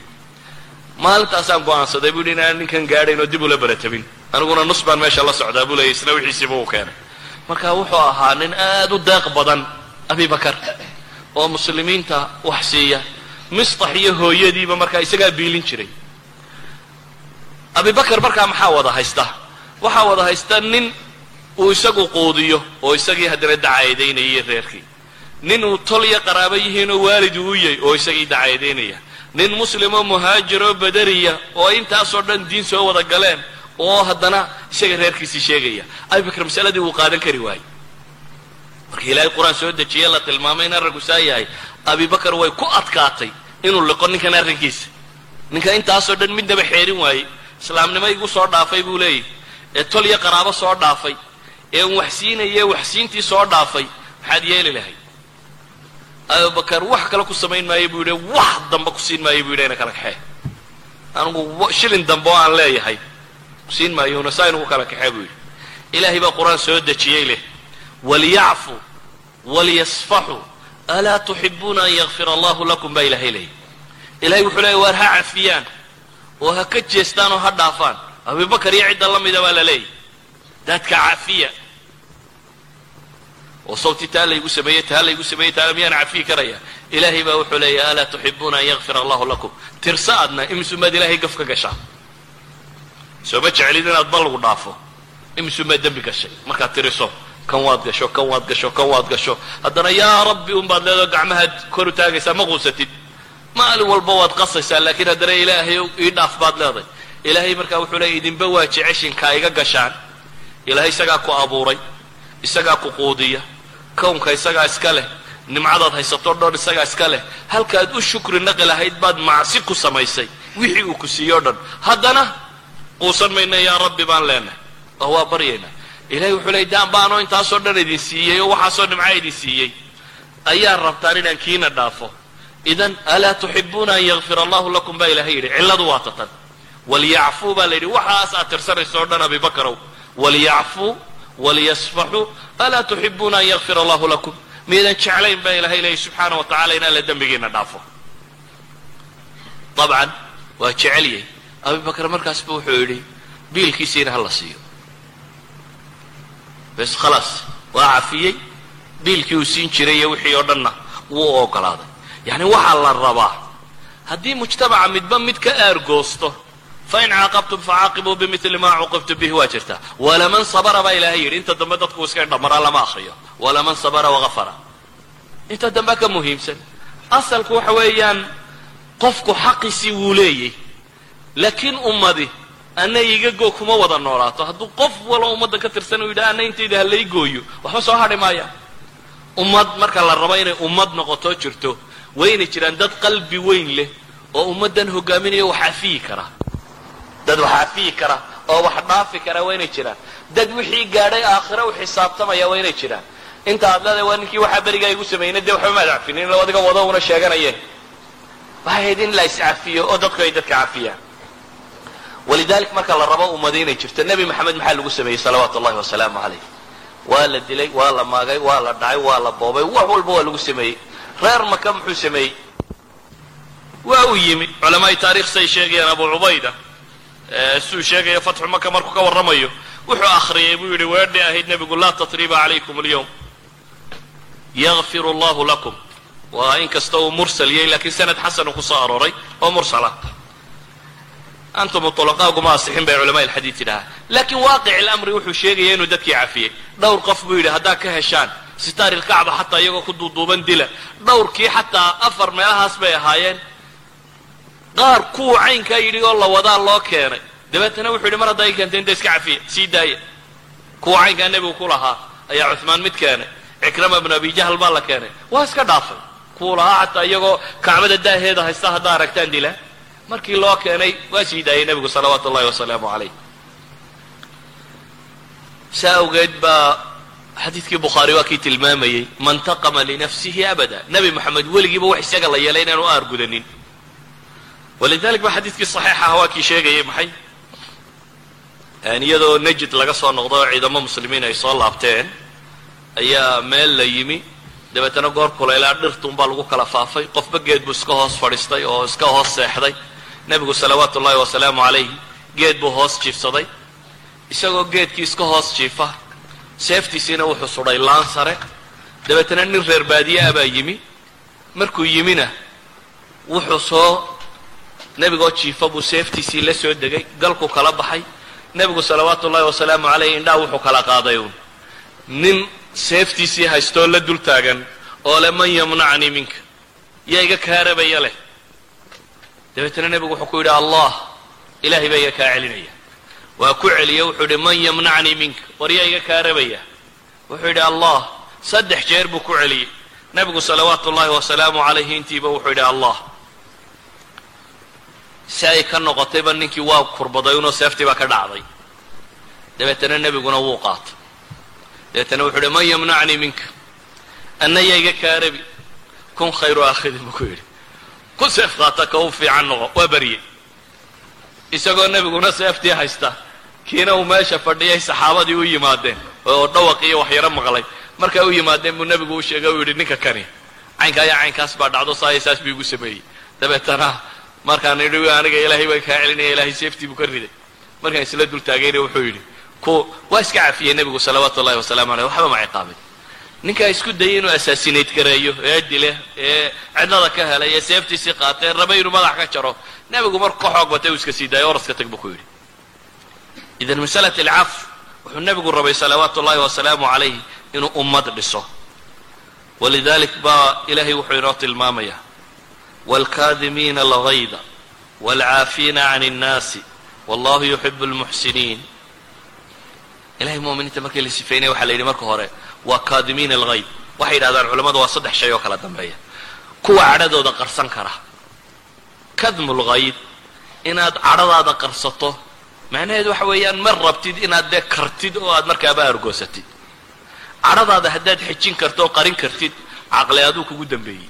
Maalintaasaan go'aansaday buu yidhi inaan ninkan gaadhayn oo dib ula beratabin aniguna nus baan meesha la socdaa buu leeyay isna wixiisiiba uu keenay marka wuxuu ahaa nin aad u deeq badan abibakar oo muslimiinta wax siiya. Mistax iyo hooyadiiba markaa isagaa biilin jiray. Abibakar markaa maxaa wada haysta waxaa wada haysta nin uu isagu quudiyo oo isagii haddana dacayadaynayay reerkii. Nin uu tol iyo qaraabo yihiinoo waalid uu yahay oo isagii dacayadaynaya nin muslimoo muhaajiroo badariya oo intaasoo dhan diin soo wada galeen oo haddana isaga reerkiisii sheegaya. Abibakar masaladii wuu qaadan kari waayey. Markii ilaahay qur'aan soo dejiye la tilmaamay in arrinku saa yahay. Abibakar way ku adkaatay inuu liqo ninkan arrinkiisa. Ninka intaasoo dhan midnaba xeerin waayey. Islaamnimo igu soo dhaafay buu leeyahy ee tol iyo qaraabo soo dhaafay. Ee un wax siinaye waxsiintii soo dhaafay. Maxaad yeeli lahay abubakar wax kale ku samayn maayo buu yidhi wax dambe ku siin maayo buu yidhi ina kala kaxee. Anigu shilin dambe oo aan leeyahay siin maayo una saa inugu kala kaxee buu yidhi. Ilaahay baa qur'aan soo dejiyey leh. Waliyacfuu waliyasfaxuu alaa tuxibuuna an yakfir allahu lakum baa ilahay leeyay. Ilahay wuxuu leeyay waar ha cafiyaan oo ha ka jeestaan oo ha dhaafaan. Abubakar iyo cidda la mida baa la leeyahy dadka cafiya. Oo sawti taa laygu sameeyey taa laygu sameeyey taana miyaan cafiyi karaya. Ilaahay baa wuxuu leeyahy alaa tuxibuuna an yakfir allahu lakum. Tirsa adna imisumaad ilaahay gaf ka gashaa sooma jeclid inaad bal lagu dhaafo? Imisumaad dembi gashay? Markaad tiriso kan waad gasho kan waad gasho kan waad gasho. Haddana yaa rabbi un baad leedao gacmahaad kor u taagaysaa ma quusatid. Maalin walba waad qasaysaa laakiin haddana ilaahay ii dhaaf baad leeday ilaahay markaa wuxuu leeyay idinba waa jeceshinkaa iga gashaan. Ilaahay isagaa ku abuuray isagaa ku quudiya. Kownka isagaa iska leh nimcadaad haysatoo dhan isagaa iska leh. Halkaad u shukri naqi lahayd baad macsi ku samaysay. Wixii uu ku siiyey o dhan. Haddana quusan mayna yaa rabbi baan leenahay. Waa baryaynaa ilahay wuxuu leey daan baanoo intaasoo dhan idin siiyey oo waxaasoo nimca idin siiyey? Ayaa rabtaan inaan kiina dhaafo. Idan alaa tuxibuuna an yakfir allahu lakum? Baa ilahay yidhi. Cilladu waa tatan. Waliyacfuu baa la yidhi. Waxaas aad tirsanayso o dhan abibakarow waliyacfuu waliyasfaxuu alaa tuxibuuna an yakfir allahu lakum? Miyadan jeclayn baa ilahay leeyay subxaana wa tacala in alla dembigiina dhaafo. Dabcan waa jecelyay abibakar markaasba wuxuu yidhi biilkiisiina ha la siiyo. Bes khalaas waa cafiyey biilkii uu siin jiray iyo wixii oo dhanna wuu ogolaaday yacni waxaa la rabaa haddii mujtamaca midba mid ka aargoosto fain caaqabtum facaaqibuu bimili maa cuqibtum bihi waa jirtaa. Walaman sabara baa ilaahay yidhi inta dambe dadku iska indhamaraa lama akriyo walaman sabara wagafara inta dambe ka muhiimsan. Asalku waxa weeyaan qofku xaqiisii wuu leeyay laakiin ummadi ana iga goo kuma wada noolaato. Hadduu qof walo ummadda ka tirsan uu yidhaha ana intayda halay gooyo. Waxba soo hadhi maaya ummad marka la rabo inay ummad noqoto jirto waynay jiraan dad qalbi weyn leh oo ummaddan hogaaminaya wax afiyi kara. Dad wax afiyi kara oo wax dhaafi kara waa jiraan. Dad wixii gaadhay aakhira u xisaabtamaya waa inay jiraan. Inta aad leedahay waa ninkii waxaa berigaa igu sameeyna dee waxba maad cafinin adiga wado una sheeganayeen waxay ahayd in la iscafiyo oo dadku ay dadka cafiyaan walidalik marka la rabo ummadi inay jirto nebi maxamed maxaa lagu sameeyey salawaatu ullahi wasalaamu calayh? Waa la dilay waa la maagay waa la dhacay waa la boobay wax walba waa lagu sameeyey. Reer maka muxuu sameeyey? Waa uu yimi culamaai taarikh say sheegayaan abu cubayda siduu sheegaya fatxu maka markuu ka warramayo wuxuu akhriyay buu yidhi weedhi ahayd nebigu laa tatriba calaykum alyawm. Yakfir allahu lakum. Waa in kasta uu mursal yahay lakiin sanad xasanu ku soo arooray oo mursala antum ulaqaaguma asixin bay culama alxadiid yidhahaa laakiin waaqic ilamri wuxuu sheegaya inuu dadkii cafiyey dhowr qof buu yidhi haddaad ka heshaan sitaari lkacba xataa iyagoo ku duuduuban dila dhowrkii xataa afar meelahaas bay ahaayeen qaar kuwa caynkaa yidhi oo la wadaa loo keenay dabeetana wuxuu yidhi mar haddaa i keentay inta iska cafiya sii daaya kuwa caynkaa nebigu ku lahaa ayaa cuhmaan mid keenay cikrama bnu abi jahl baa la keenay waa iska dhaafay kuwa lahaa xataa iyagoo kacbada daaheeda haysta haddaa aragtaan dila markii loo keenay waa sii daayay nebigu salawaatu ullahi wasalaamu calayh. Saa awgeed baa xadiidkii bukhaari waa kii tilmaamayey man taqama linafsihi abada. Nebi moxamed weligiiba wax isaga la yeelay inaanu aargudanin. Walidalik ba xadiidkii saxiixa ah waa kii sheegayay maxay? Iyadoo najid laga soo noqdo oo ciidamo muslimiin ay soo laabteen ayaa meel la yimi. Dabeetana goor kuleylaa dhirtuunbaa lagu kala faafay. Qofba geed buu iska hoos fadhiistay oo iska hoos seexday nebigu salawaatu ullahi wasalaamu calayh geed buu hoos jiifsaday. Isagoo geedkii iska hoos jiifa seeftiisiina wuxuu sudhay laan sare. Dabeetana nin reer baadiye ah baa yimi. Markuu yimina wuxuu soo nebigoo jiifa buu seeftiisii la soo degay galku kala baxay. Nebigu salawaatu ullahi wasalaamu calayh indhaa wuxuu kala qaaday uun. Nin seeftiisii haystoo la dul taagan oo le man yamnacnii minka yaa iga kaarabaya leh dabeetana nebigu wuxuu ku yidhi allah ilaahay baa iga kaa celinaya. Waa ku celiya wuxuu yidhi man yamnacnii minka. War yaa iga kaarabaya wuxuu yidhi allah saddex jeer buu ku celiyey nebigu salawaatu ullahi wasalaamu calayhi intiiba wuxuu yidhi allah si ay ka noqotayba ninkii waa kurbaday unoo seeftii baa ka dhacday. Dabeetana nebiguna wuu qaatay. Dabeetana wuxuu yidhi man yamnacnii minka. Anna yaa iga kaarabi kun khayru aakhidin buu ku yidhi ku seef qaata ka u fiican noqo waa baryey isagoo nebiguna seeftii haysta kiina uu meesha fadhiyay saxaabadii u yimaadeen oo dhawaq iyo waxyaro maqlay. Markay u yimaadeen buu nebigu u sheegay u yidhi ninka kani caynkaa yaa caynkaas baa dhacdo saaya saas buu igu sameeyey. Dabeetana markaan idhi aniga ilaahay baan kaa celinaya ilahay seeftii buu ka riday. Markaan isla dul taagayna wuxuu yidhi ku waa iska cafiyey nebigu salawaatu ullahi wasalaamu aleyh waxba ma ciqaabin ninkaa isku dayay inuu assaasinate gareeyo ee dile ee cidlada ka helay ee seeftiisii qaatay ee raba inuu madax ka jaro. Nebigu markuu ka xoog batay uu iska sii daayay oraska tag buu ku yidhi. Idan masalat alcaf wuxuu nebigu rabay salawaatu ullahi wasalaamu calayh inuu ummad dhiso. Walidalik baa ilaahay wuxuu inoo tilmaamayaa waalkaadimiina algayda waalcaafiina can اnnaasi wallahu yuxibu اlmuxsiniin ilahay muminiinta markii la sifeynaya waxaa la yidhi marka hore waa kaadimiina algayd waxay yidhahdaan culamadu waa saddex shay oo kala dambeeya. Kuwa cadhadooda qarsan kara. Kadmu lgayd inaad cadhadaada qarsato macnaheedu waxa weeyaan ma rabtid inaad dee kartid oo aad markaaba argoosatid cadhadaada haddaad xejin karto oo qarin kartid caqli aduu kugu dambeeyey.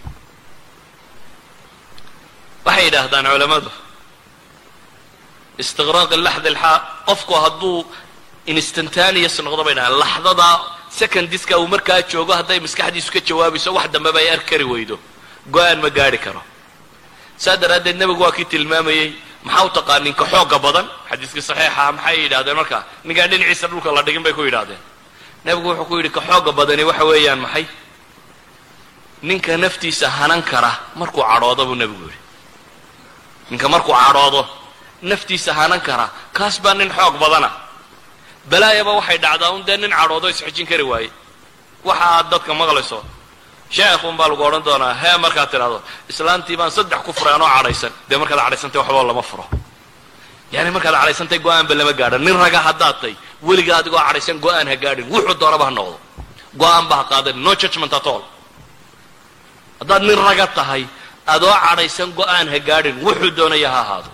Waxay yidhaahdaan culammadu istiqraaq laxd alxaa qofku hadduu instantaneous noqdo bay dhahaan laxdadaa secondiska uu markaa joogo hadday maskaxdiisu ka jawaabayso wax dambeba ay arki kari weydo. Go'aan ma gaadhi karo. Saa daraaddeed nebigu waa kii tilmaamayey maxaa u taqaa ninka xooga badan? Xadiiskii saxiixa maxay yidhahdeen markaa ninkaan dhinaciisa dhulka la dhigin bay ku yidhahdeen nebigu wuxuu ku yidhi ka xooga badani waxa weeyaan maxay? Ninka naftiisa hanan kara markuu cadhoodo buu nebigu yidhi. Ninka markuu cadhoodo naftiisa hanan kara kaas baa nin xoog badana balaayaba waxay dhacdaa un dee nin cadhoodo isxejin kari waaye waxa aad dadka maqlayso. Sheekun baa lagu odhan doonaa hee markaad tidhahdo islaantii baan saddex ku furay anoo cadhaysan. Dee markaad cadhaysantay waxba lama furo. Yani markaad cadhaysantay go'aanba lama gaadhan nin raga haddaad tay weliga adigoo cadhaysan go'aan ha gaadhin. Wuxuu doonaba ha noqdo. Go'aanba ha qaadan no judgment at all. Haddaad nin raga tahay adoo cadhaysan go'aan ha gaadhin wuxuu doonaya ha ahaado.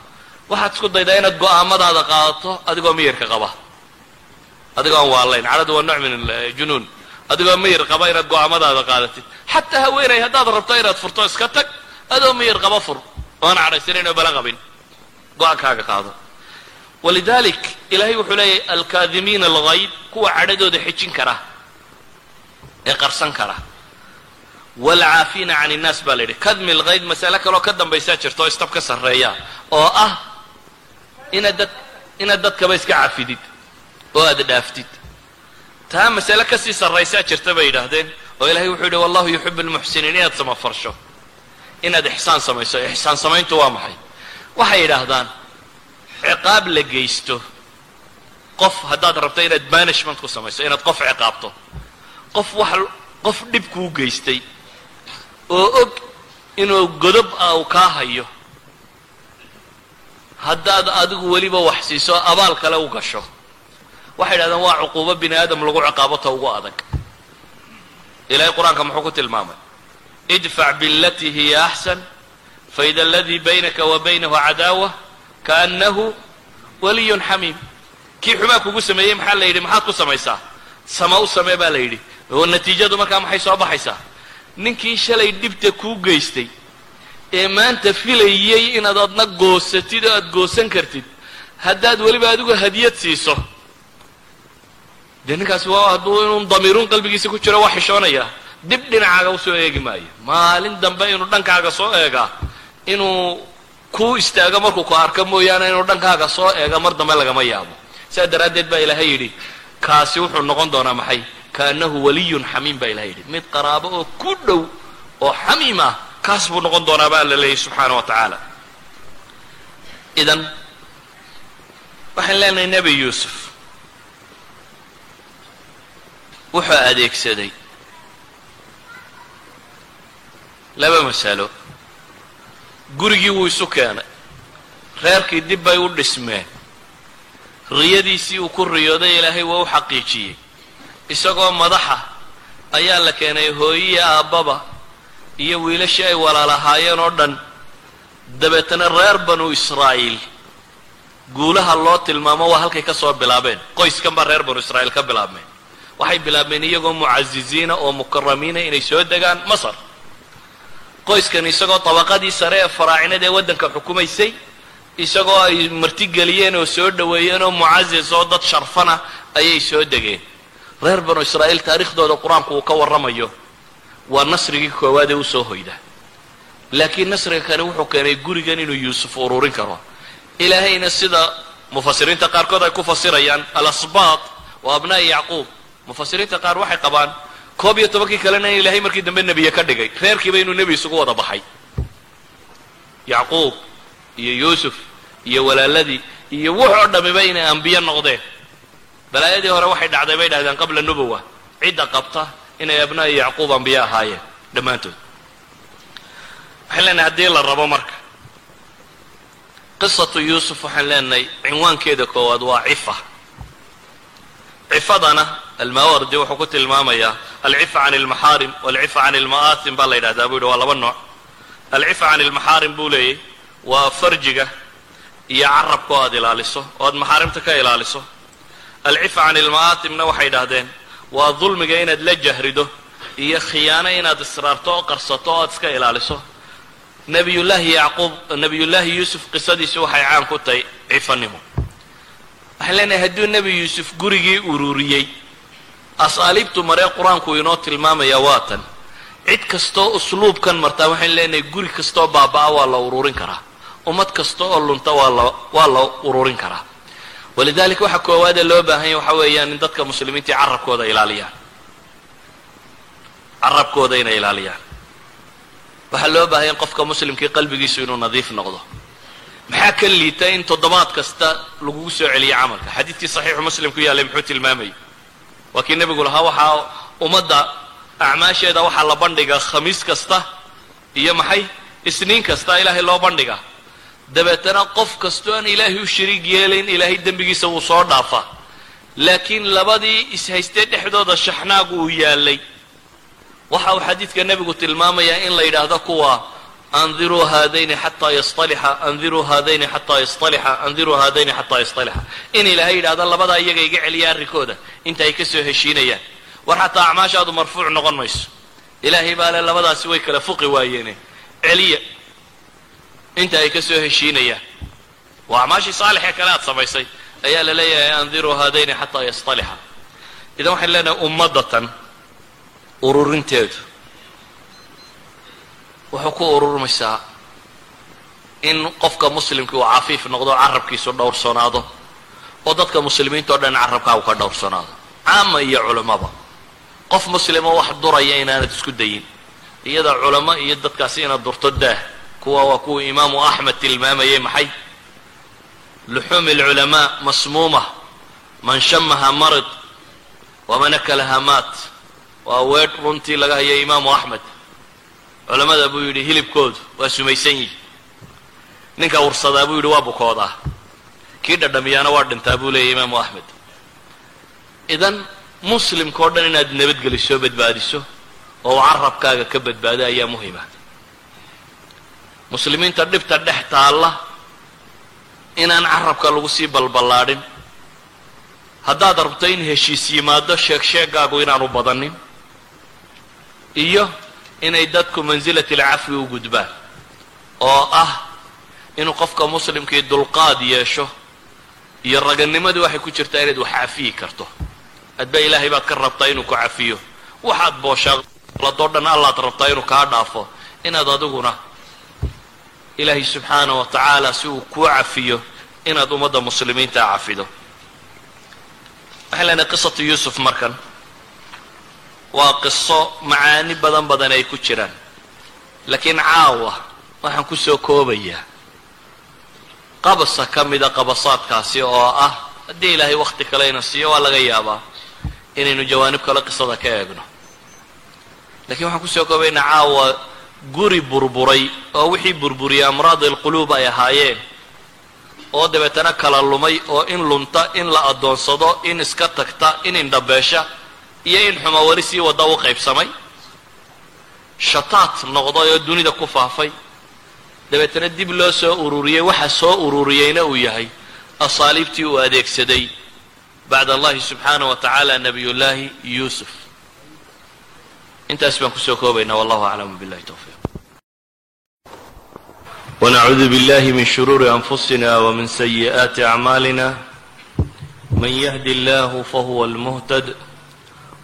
Waxaad isku daydaa inaad go'aamadaada qaadato adigoo miyirka qaba adigoo aan waalayn cadhadu waa nooc min junuun. Adigoo miyir qaba inaad go'aamadaada qaadatid xataa haweenay haddaad rabto inaad furto iska tag. Adoo miyir qaba fur. Oan cadhaysanayn oo bala qabin. Go'aankaaga qaado. Walidalik ilahay wuxuu leeyahay alkaadimiina algayd kuwa cadhadooda xejin kara. Ee qarsan kara. Waalcaafiina can innaas baa la yidhi. Kadmi lkayd masale kaloo ka dambaysaa jirta oo istab ka sarreeya. Oo ah inaad dad inaad dadkaba iska cafidid oo aad dhaaftid. Taa masale ka sii sarraysaa jirta bay yidhaahdeen oo ilahay wuxuu yidhi wallahu yuxibu lmuxsiniin inaad samafarsho. Inaad ixsaan samayso ixsaan samayntu waa maxay? Waxay yidhaahdaan ciqaab la geysto. Qof haddaad rabto inaad banishment ku samayso inaad qof ciqaabto. Qof wax qof dhib kuu geystay oo og inuu godob ah uu kaa hayo. Haddaad adigu weliba wax siiso abaal kale u gasho waxay yidhahdeen waa cuquubo bini aadam lagu ciqaabo ta ugu adag. Ilahay qur'aanka muxuu ku tilmaamay idfac bilatii hiya axsan faida aladii baynaka wa baynahu cadaawa kaannahu waliyun xamiim kii xumaa kugu sameeyey maxaa la yidhi? Maxaad ku samaysaa? Sama u samee baa la yidhi. Oo natiijadu markaa maxay soo baxaysaa? Ninkii shalay dhibta kuu geystay ee maanta filayey inaad adna goosatid oo aad goosan kartid haddaad weliba adigu hadiyad siiso dee ninkaasi waa hadduu inuu damiiruun qalbigiisa ku jiro waa xishoonaya. Dib dhinacaaga u soo eegi maayo. Maalin dambe inuu dhankaaga soo eegaa inuu kuu istaago markuu ku arko mooyaane inuu dhankaaga soo eega mar dambe lagama yaabo. Sidaa daraaddeed baa ilaahay yidhi kaasi wuxuu noqon doonaa maxay? Kaannahu waliyun xamiim baa ilahay yidhi. Mid qaraabo oo ku dhow oo xamiim ah kaas buu noqon doonaa baa la leeyahy subxaana wa tacaala. Idan waxaan leenahay nebi yuusuf wuxuu adeegsaday laba masalo gurigii wuu isu keenay. Reerkii dib bay u dhismeen. Riyadiisii uu ku riyooday ilaahay waa u xaqiijiyey. Isagoo madaxa ayaa la keenay hooyiya aabbaba iyo wiilashii ay walaalahaayeen oo dhan. Dabeetana reer banu israa'iil guulaha loo tilmaamo waa halkay ka soo bilaabeen. Qoyskan baa reer banu israa'iil ka bilaabmeen waxay bilaabmeen iyagoo mucasiziina oo mukaramiina inay soo degaan masar. Qoyskan isagoo tabaqadii sare ee faraacinada ee waddanka xukumaysay isagoo ay martigeliyeen oo soo dhoweeyeen oo mucasis oo dad sharfana ayay soo degeen. Reer banu israa'iil taariikhdooda qur'aanku uu ka warramayo waa nasrigii koowaad ee u soo hoyda. Laakiin nasriga kani wuxuu keenay gurigan inuu yuusuf ururin karo. Ilaahayna sida mufasiriinta qaarkood ay ku fasirayaan alasbaat wa abnaa'i yacquub mufasiriinta qaar waxay qabaan koob iyo tobankii kalena in ilaahay markii dambe nebiye ka dhigay reerkiiba inuu nebi isugu wada baxay. Yacquub iyo yuusuf iyo walaaladii iyo wuxoo dhamiba inay ambiye noqdeen. Balaayadii hore waxay dhacday bay dhahdeen qabla nubowa cidda qabta inay abnaa'i yacquub ambiye ahaayeen dhammaantood. Waxaan leenahay haddii la rabo marka qisatu yuusuf waxaan leenahay cinwaankeeda koowaad waa cifa. Cifadana almawardi wuxuu ku tilmaamayaa alcifa can almaxaarim walcifa can alma'aasim baa la yidhahdaa. Buu yidhi waa laba nooc. Alcifa can almaxaarim buu leeyay waa farjiga iyo carabka oo aad ilaaliso oo aad maxaarimta ka ilaaliso. Alcifa can alma'aatimna waxay yidhaahdeen waa dulmiga inaad la jahrido iyo khiyaano inaad israarto oo qarsato oo aad iska ilaaliso. Nabiyullaahi yacquub nabiyullaahi yuusuf qisadiisu waxay caan ku tahay cifanimo. Waxaan leenahay hadduu nebi yuusuf gurigii ururiyey asaaliibtu maree qur'aanku inoo tilmaamaya waa tan. Cid kastoo usluubkan martaa waxaan leenahay guri kastoo baaba'a waa la ururin karaa. Ummad kasta oo lunta waa la waa la ururin karaa. Walidalika waxa koowaadee loo baahanya waxa weeyaan in dadka muslimiintii carabkooda ilaaliyaan. Carabkooda inay ilaaliyaan. Waxaa loo baahanya qofka muslimkii qalbigiisu inuu nadiif noqdo. Maxaa ka liita in toddobaad kasta lagugu soo celiyo camalka? Xadiidkii saxiixu muslim ku yaallay muxuu tilmaamayay waa kii nebigu lahaa waxaa ummadda acmaasheeda waxaa la bandhigaa khamiis kasta iyo maxay isniin kasta ilaahay loo bandhigaa dabeetana qof kastoo aan ilaahay u shariig yeelayn ilaahay dembigiisa wuu soo dhaafaa laakiin labadii ishaystee dhexdooda shaxnaagu uu yaallay waxa uu xadiidka nebigu tilmaamayaa in la yidhaahdo kuwa andiruu haadayni xataa yastalixa andiruu haadayni xataa yastalixa andiruu haadayni xataa yastalixa in ilaahay yidhahdo labadaa iyaga iga celiya arrinkooda inta ay ka soo heshiinayaan war xataa acmaashaadu marfuuc noqon mayso ilaahay baa le labadaasi way kala fuqi waayeene celiya inta ay ka soo heshiinayaan waa acmaashii saalixee kale aad samaysay ayaa la leeyahay andiruu haadayni xataa yastalixa idan waxaan leenahay ummadatan ururinteedu wuxuu ku ururmaysaa in qofka muslimkii uu cafiif noqdo carabkiisu dhowrsanaado oo dadka muslimiinta o dhan carabkaa uu ka dhowrsanaado caama iyo culammaba qof muslimo wax duraya inaanad isku dayin. Iyada culamo iyo dadkaasi inaad durto daah kuwa waa kuwa imaamu axmed tilmaamayay maxay? Luxuumi alculamaa masmuuma. Man shamaha marid waman akalaha maat. Waa weedh runtii laga hayo imaamu axmed culamada buu yidhi hilibkoodu waa sumaysan yihi ninka ursadaa buu yidhi waa bukoodaa. Kii dhadhamiyaana waa dhintaa buu leeyahy imaamu axmed. Idan muslimka o dhan inaad nabadgeliso badbaadiso oo carabkaaga ka badbaado ayaa muhima muslimiinta dhibta dhex taalla inaan carabka lagu sii balballaadhin. Haddaad rabto in heshiis yimaado sheeg sheegaagu inaanu badanin. Iyo inay dadku mansilati alcafwi u gudbaan oo ah inuu qofka muslimkii dulqaad yeesho iyo raganimadii waxay ku jirtaa inaad wax cafiyi karto. Adba ilaahay baad ka rabtaa inuu ku cafiyo. Waxaad booshaaqladoo dhan allaad rabtaa inuu kaa dhaafo. Inaad adiguna ilaahay subxaana wa tacaala si uu kuu cafiyo inaad ummadda muslimiinta cafido. Waxay leenahay qisatu yuusuf markan waa qiso macaani badan badan ay ku jiraan. Laakiin caawa waxaan ku soo koobayaa. Qabasa ka mida qabasaadkaasi oo ah haddii ilaahay wakhti kale ina siiyo waa laga yaabaa inaynu jawaanib kale qisada ka eegno. Lakiin waxaan ku soo koobaynaa caawa guri burburay oo wixii burburiyay amraad alquluub ay ahaayeen. Oo dabeetana kala lumay oo in lunta in la addoonsado in iska tagta in indhabeesha iyo in xumo weli sii wadda u qaybsamay. Shataat noqday oo dunida ku faafay. Dabeetana dib loo soo ururiyey waxa soo ururiyeyna uu yahay asaaliibtii uu adeegsaday bacd allahi subxaanaه wa tacaala nabiyullaahi yuusuf. Intaas baan ku soo koobaynaa wallahu aclam billahi towfiiq wnacuudu billahi min shuruuri anfusina wmin sayi'aati acmaalina man yahdi اllahu fahuwa lmuhtad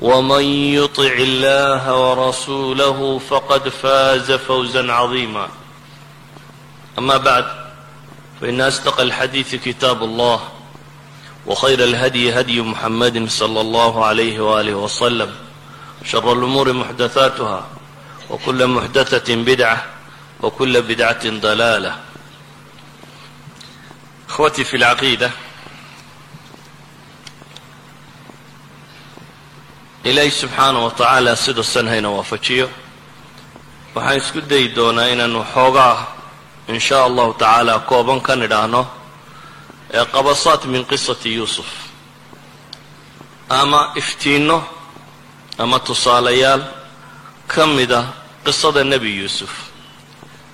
ومن يطع الله ورسوله فقد فاز فوزا عظيما أما بعد فإن أصدق الحديث كتاب الله وخير الهدي هدي محمد صلى الله عليه وآله وسلم شر الأمور محدثاتها وكل محدثة بدعة وكل بدعة ضلالة إخوتي في العقيدة ilaahay subxaana wa tacaala sida san hayna waafajiyo. Waxaan isku dayi doonaa inaanu xoogaa in shaa allahu tacaala kooban ka nidhaahno ee qabasaat min qisati yuusuf. Ama iftiinno ama tusaalayaal ka mida qisada nebi yuusuf.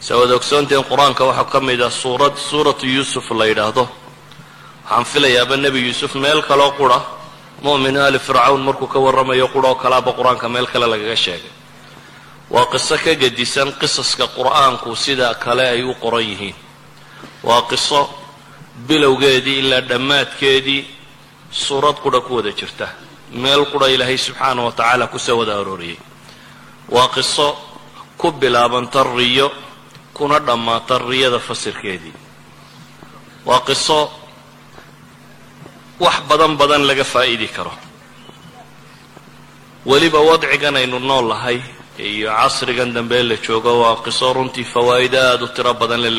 Se waad ogsoonteen qur'aanka waxaa ka mid a suurad suuratu yuusuf la yidhaahdo. Waxaan filayaaba nebi yuusuf meel kaloo qura mu'min ali fircawn markuu ka warramayo quroo kalaaba qur'aanka meel kale lagaga sheegay. Waa qiso ka gedisan qisaska qur'aanku sida kale ay u qoran yihiin. Waa qiso bilowgeedii ilaa dhammaadkeedii suurad qura ku wada jirta meel qura ilaahay subxaana wa tacaala ku soo wada arooriyey. Waa qiso ku bilaabanta riyo kuna dhammaata riyada fasirkeedii. Waa qiso wax badan badan laga faa'idi karo. Weliba wadcigan aynu nool lahay iyo casrigan dambe la joogo waa qiso runtii fawaa'ido aada u tiro badan le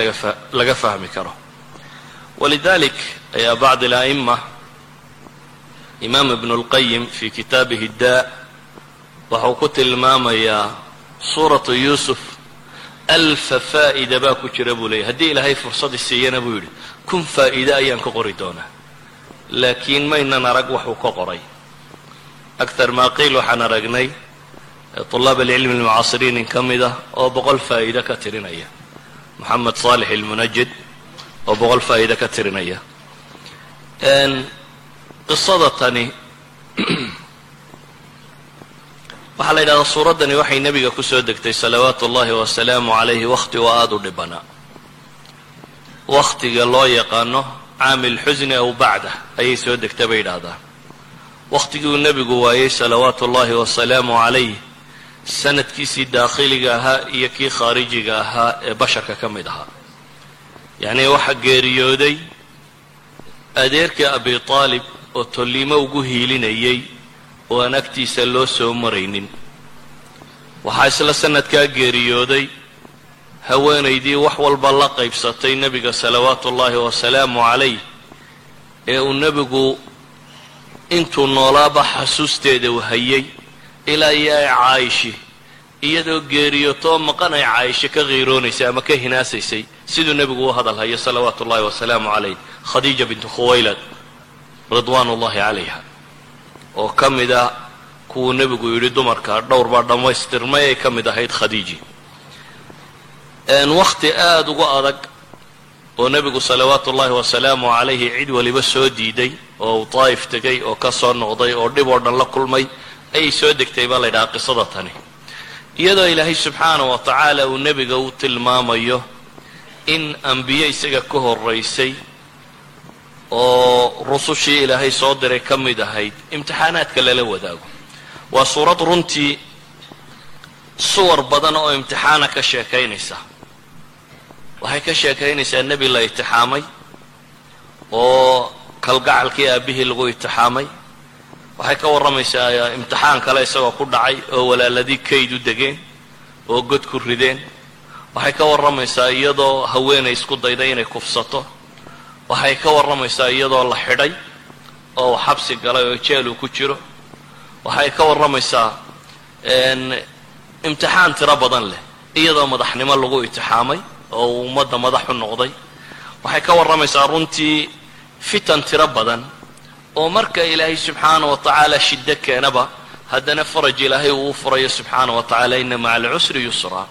laga fahmi karo. Walidalik ayaa bacd ala'ima imaam ibnu اlqayim fi kitaabihi daa waxuu ku tilmaamayaa suuratu yuusuf alfa faa'ida baa ku jira buu leeyay haddii ilaahay fursadi siiyana buu yidhi kun faa'iide ayaan ka qori doonaa laakiin maynan arag waxuu ka qoray. Aktar maa qiil waxaan aragnay طulaab alcilmi almucaasiriin in ka mid ah oo boqol faa'iide ka tirinaya. Moxamed saalix ilmunajid oo boqol faa'iide ka tirinaya. Qisada tani waxaa la yidhahdaa suuraddani waxay nebiga ku soo degtay salawaatu ullahi wasalaamu calayhi wakhti oo aada u dhibanaa wakhtiga loo yaqaano caamil xusni aw bacdah ayay soo degtay bay yidhaahdaan wakhtigii uu nebigu waayey salawaatu ullahi wasalaamu calayh sanadkiisii daakhiliga ahaa iyo kii khaarijiga ahaa ee basharka ka mid ahaa. Yacnii waxaa geeriyooday adeerkii abi aalib oo tolliimo ugu hiilinayay oo aan agtiisa loo soo maraynin. Waxaa isla sanadkaa geeriyooday haweenaydii wax walba la qaybsatay nebiga salawaatu ullaahi wasalaamu calayh ee uu nebigu intuu noolaaba xasuusteeda hayay ilaa iyo ay caayishi iyadoo geeriyootoo maqan ay caayisho ka qiiroonaysay ama ka hinaasaysay siduu nebigu u hadal hayo salawaatu ullahi wasalaamu calayh. Khadiija bintu khuwaylad ridwaan ullahi calayha oo ka mid ah kuwuu nebigu yidhi dumarka dhowr baa dhammaystirmay ay ka mid ahayd khadiiji wakhti aada uga adag oo nebigu salawaatu ullahi wasalaamu calayhi cid waliba soo diiday oo daa'if tegay oo ka soo noqday oo dhib oo dhan la kulmay ayay soo degtay baa la ydhahaa qisada tani. Iyadoo ilaahay subxaana wa tacaala uu nebiga u tilmaamayo in ambiye isaga ka horaysay oo rusushii ilaahay soo diray ka mid ahayd imtixaanaadka lala wadaago. Waa suurad runtii suwar badan oo imtixaana ka sheekaynaysa waxay ka sheekaynaysaa nebi la itixaamay oo kalgacalkii aabihii lagu itixaamay. Waxay ka warramaysaa imtixaan kale isagoo ku dhacay oo walaaladii kayd u degeen oo god ku rideen. Waxay ka warramaysaa iyadoo haweenay isku dayday inay kufsato. Waxay ka warramaysaa iyadoo la xidhay oo xabsi galay oo jeel uu ku jiro. Waxay ka warramaysaa imtixaan tiro badan leh iyadoo madaxnimo lagu itixaamay oo uu ummadda madax u noqday. Waxay ka warramaysaa runtii fitan tiro badan oo marka ilaahay subxaana wa tacaala shiddo keenaba haddana faraj ilaahay uu u furayo subxaana wa tacaala ina maca alcusri yusraa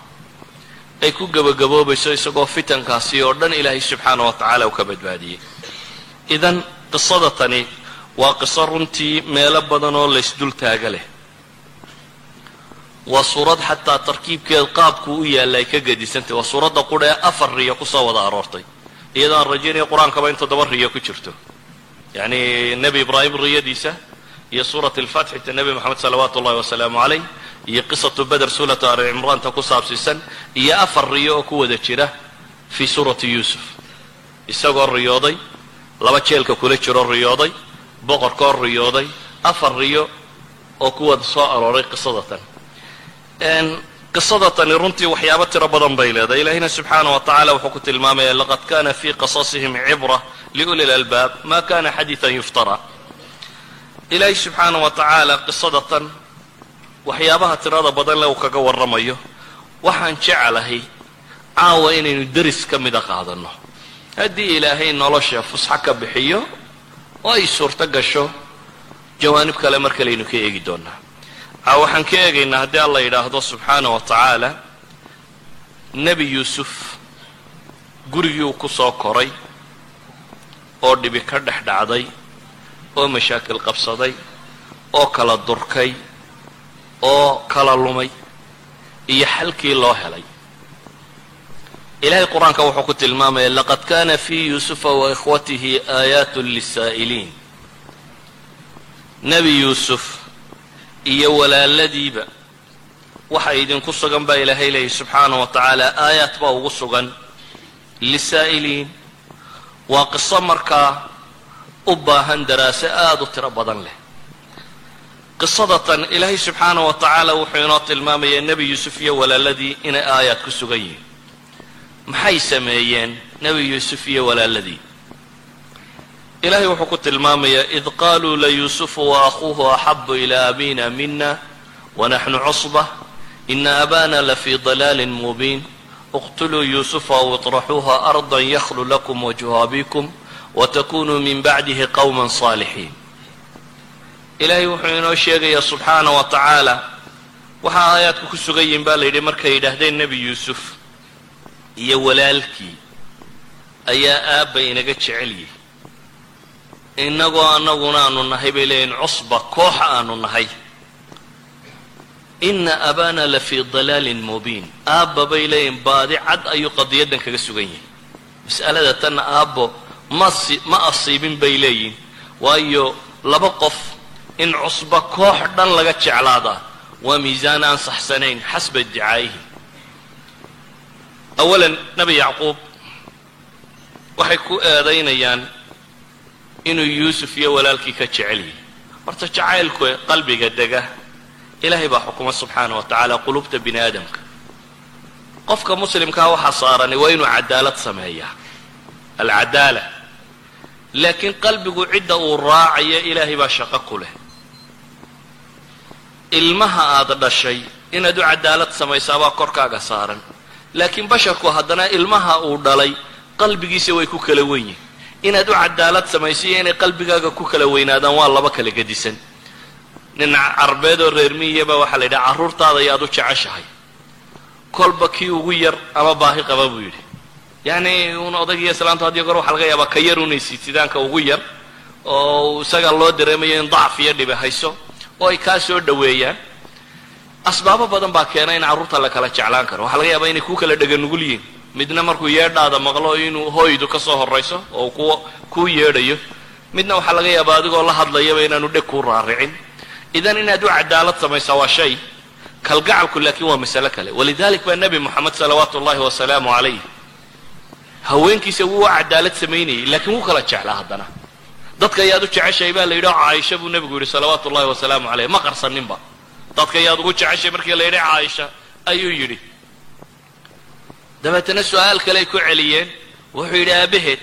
ay ku gebagaboobayso isagoo fitankaasi oo dhan ilaahay subxaana wa tacaala uu ka badbaadiyey. Idan qisada tani waa qiso runtii meelo badan oo laysdul taaga leh waa suurad xataa tarkiibkeed qaabku u yaalla ay ka gedisantay waa suuradda qudha ee afar riyo ku soo wada aroortay. Iyadoo aan rajaynaya qur'aankaba in toddoba riyo ku jirto. Yacni nebi ibraahim riyadiisa iyo suurat alfatxi ta nebi moxamed salawaatu ullahi wasalaamu calayh iyo qisatu beder suuratu ali cimraanta ku saabsiisan iyo afar riyo oo ku wada jira fii suurati yuusuf. Isagoo riyooday laba jeelka kula jiro riyooday boqorkoo riyooday afar riyo oo ku wada soo arooray qisada tan qisada tani runtii waxyaabo tiro badan bay leedahay. Ilaahina subxaana wa tacala wuxuu ku tilmaamaya laqad kana fii qasasihim cibra liuli lalbaab ma kana xadiian yuftara. Ilaahay subxaana wa tacaala qisada tan waxyaabaha tirada badan le uu kaga warramayo. Waxaan jeclahay caawa inaynu deris ka mida qaadanno haddii ilaahay nolosha fusxo ka bixiyo oo ay suurto gasho jawaanib kale mar kalaynu ka eegi doonaa waxaan ka eegaynaa haddii alla yidhaahdo subxaana wa tacaala nebi yuusuf gurigii uu ku soo koray oo dhibi ka dhex dhacday oo mashaakil qabsaday oo kala durkay oo kala lumay iyo xalkii loo helay. Ilahay qur'aanka wuxuu ku tilmaamaya laqad kana fii yuusufa wa ikhwatihi aayaat lisaa'iliin. Nebi yuusuf iyo walaaladiiba. Waxa idinku sugan baa ilaahay leeyahy subxaana wa tacaala aayaat baa ugu sugan. Lisaa'iliin waa qiso markaa u baahan daraaso aada u tiro badan leh. Qisadatan ilaahay subxaana wa tacaala wuxuu inoo tilmaamayaa nebi yuusuf iyo walaaladii inay aayaad ku sugan yihiin. Maxay sameeyeen nebi yuusuf iyo walaaladii ilahay wuxuu ku tilmaamayaa id qaluu layuusufu wa akhuuhu axabu ilaa abina mina wanaxnu cusba ina abana lafii dalaalin mubiin. Iqtuluu yuusufa aw iطraxuuha arda yakhlu lakum wajhu abikum watakunuu min bacdihi qowma saalixiin. Ilaahay wuxuu inoo sheegayaa subxaana wa tacaala waxa aayaadku ku sugan yihiin baa la yidhi markay yidhaahdeen nebi yuusuf iyo walaalkii ayaa aabba inaga jecel yihi innagoo annaguna aanu nahay bay leeyihiin cusba koox aanu nahay. Ina abana la fii dalaalin mubiin. Aabba bay leeyihiin baadi cad ayuu qadiyaddan kaga sugan yihiin mas'alada tanna aabbo masi ma asiibin bay leeyihiin waayo laba qof in cusba koox dhan laga jeclaadaa waa miisaan aan saxsanayn xasba iddicaa'ihi awalan nebi yacquub waxay ku eedaynayaan inuu yuusuf iyo walaalkii ka jecel yihi horta jacaylku qalbiga dega ilaahay baa xukuma subxaana wa tacaala qulubta bini aadamka qofka muslimkaa waxaa saarani waa inuu cadaalad sameeyaa. Alcadaala laakiin qalbigu cidda uu raacayo ilaahay baa shaqo ku leh. Ilmaha aada dhashay inaad u cadaalad samaysaabaa korkaaga saaran. Laakiin basharku haddana ilmaha uu dhalay qalbigiisa way ku kala wen yihiin inaad u cadaalad samayso iyo inay qalbigaaga ku kala weynaadaan waa laba kala gedisan. Nin carbeed oo reer miyaba waxaa la yidhaha carruurtaada ayaad u jeceshahay. Kolba kii ugu yar ama baahi qaba buu yidhi. Yacni un odaygiiyo islaantu hadiyo goor waxa laga yaabaa ka yar unay siitidaanka ugu yar oo isaga loo dareemayo in dacf iyo dhibi hayso oo ay kaa soo dhoweeyaan. Asbaabo badan baa keena in carruurta la kala jeclaan karo. Waxaa laga yaabaa inay ku kala dheganugul yihiin midna markuu yeedhaada maqlo inuu hooydu ka soo horrayso oo ku kuu yeedhayo midna waxaa laga yaabaa adigoo la hadlayaba inaanu dheg kuu raaricin. Idan inaad u cadaalad samaysaa waa shay. Kalgacalku laakiin waa masale kale. Walidalik baa nebi moxamed salawaatu ullahi wasalaamu calayh haweenkiisa wuu u cadaalad samaynayay laakiin wuu kala jeclaa haddana. Dadka ayaad u jeceshahay baa la yidhi caaisha buu nebigu yidhi salawaatu ullahi wasalaamu calayh ma qarsaninba dadka ayaad ugu jeceshay markii la yidhi caaisha ayuu yidhi dabeetana su'aal kale ay ku celiyeen. Wuxuu yidhi aabaheed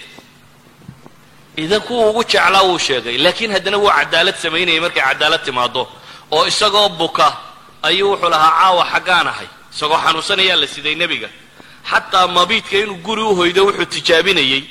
idan kuwa ugu jeclaa wuu sheegay laakiin haddana wuu cadaalad samaynayay markay cadaalad timaado oo isagoo buka ayuu wuxuu lahaa caawa xaggaan ahay isagoo xanuunsanayaa la siday nebiga. Xataa mabiidka inuu guri u hoydo wuxuu tijaabinayey.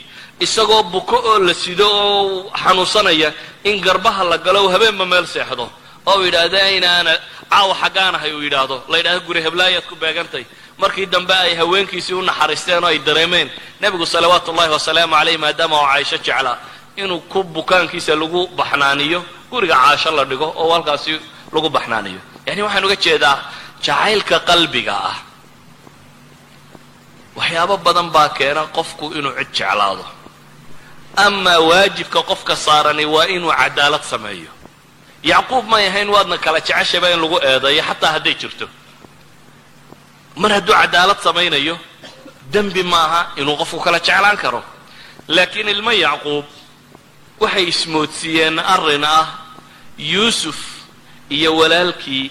Isagoo buko oo la sido oo xanuunsanaya in garbaha la galo habeenba meel seexdo. Oo uu yidhaahdo aynaana caawa xaggaan ahay uu yidhaahdo. La yidhahdo guri heblaayaad ku beegantay markii dambe ay haweenkiisii u naxariisteen oo ay dareemeen. Nebigu salawaatu ullahi wasalaamu calayh maadaama oo caaisho jeclaa inuu ku bukaankiisa lagu baxnaaniyo guriga caasho la dhigo oo halkaasi lagu baxnaaniyo. Yani waxaan uga jeedaa jacaylka qalbiga ah waxyaabo badan baa keena qofku inuu cid jeclaado. Amaa waajibka qofka saarani waa inuu cadaalad sameeyo. Yacquub may ahayn waadna kala jeceshaba in lagu eedeeyo xataa hadday jirto mar hadduu cadaalad samaynayo dembi maaha inuu qofku kala jeclaan karo. Laakiin ilmo yacquub waxay ismoodsiiyeen arrin ah yuusuf iyo walaalkii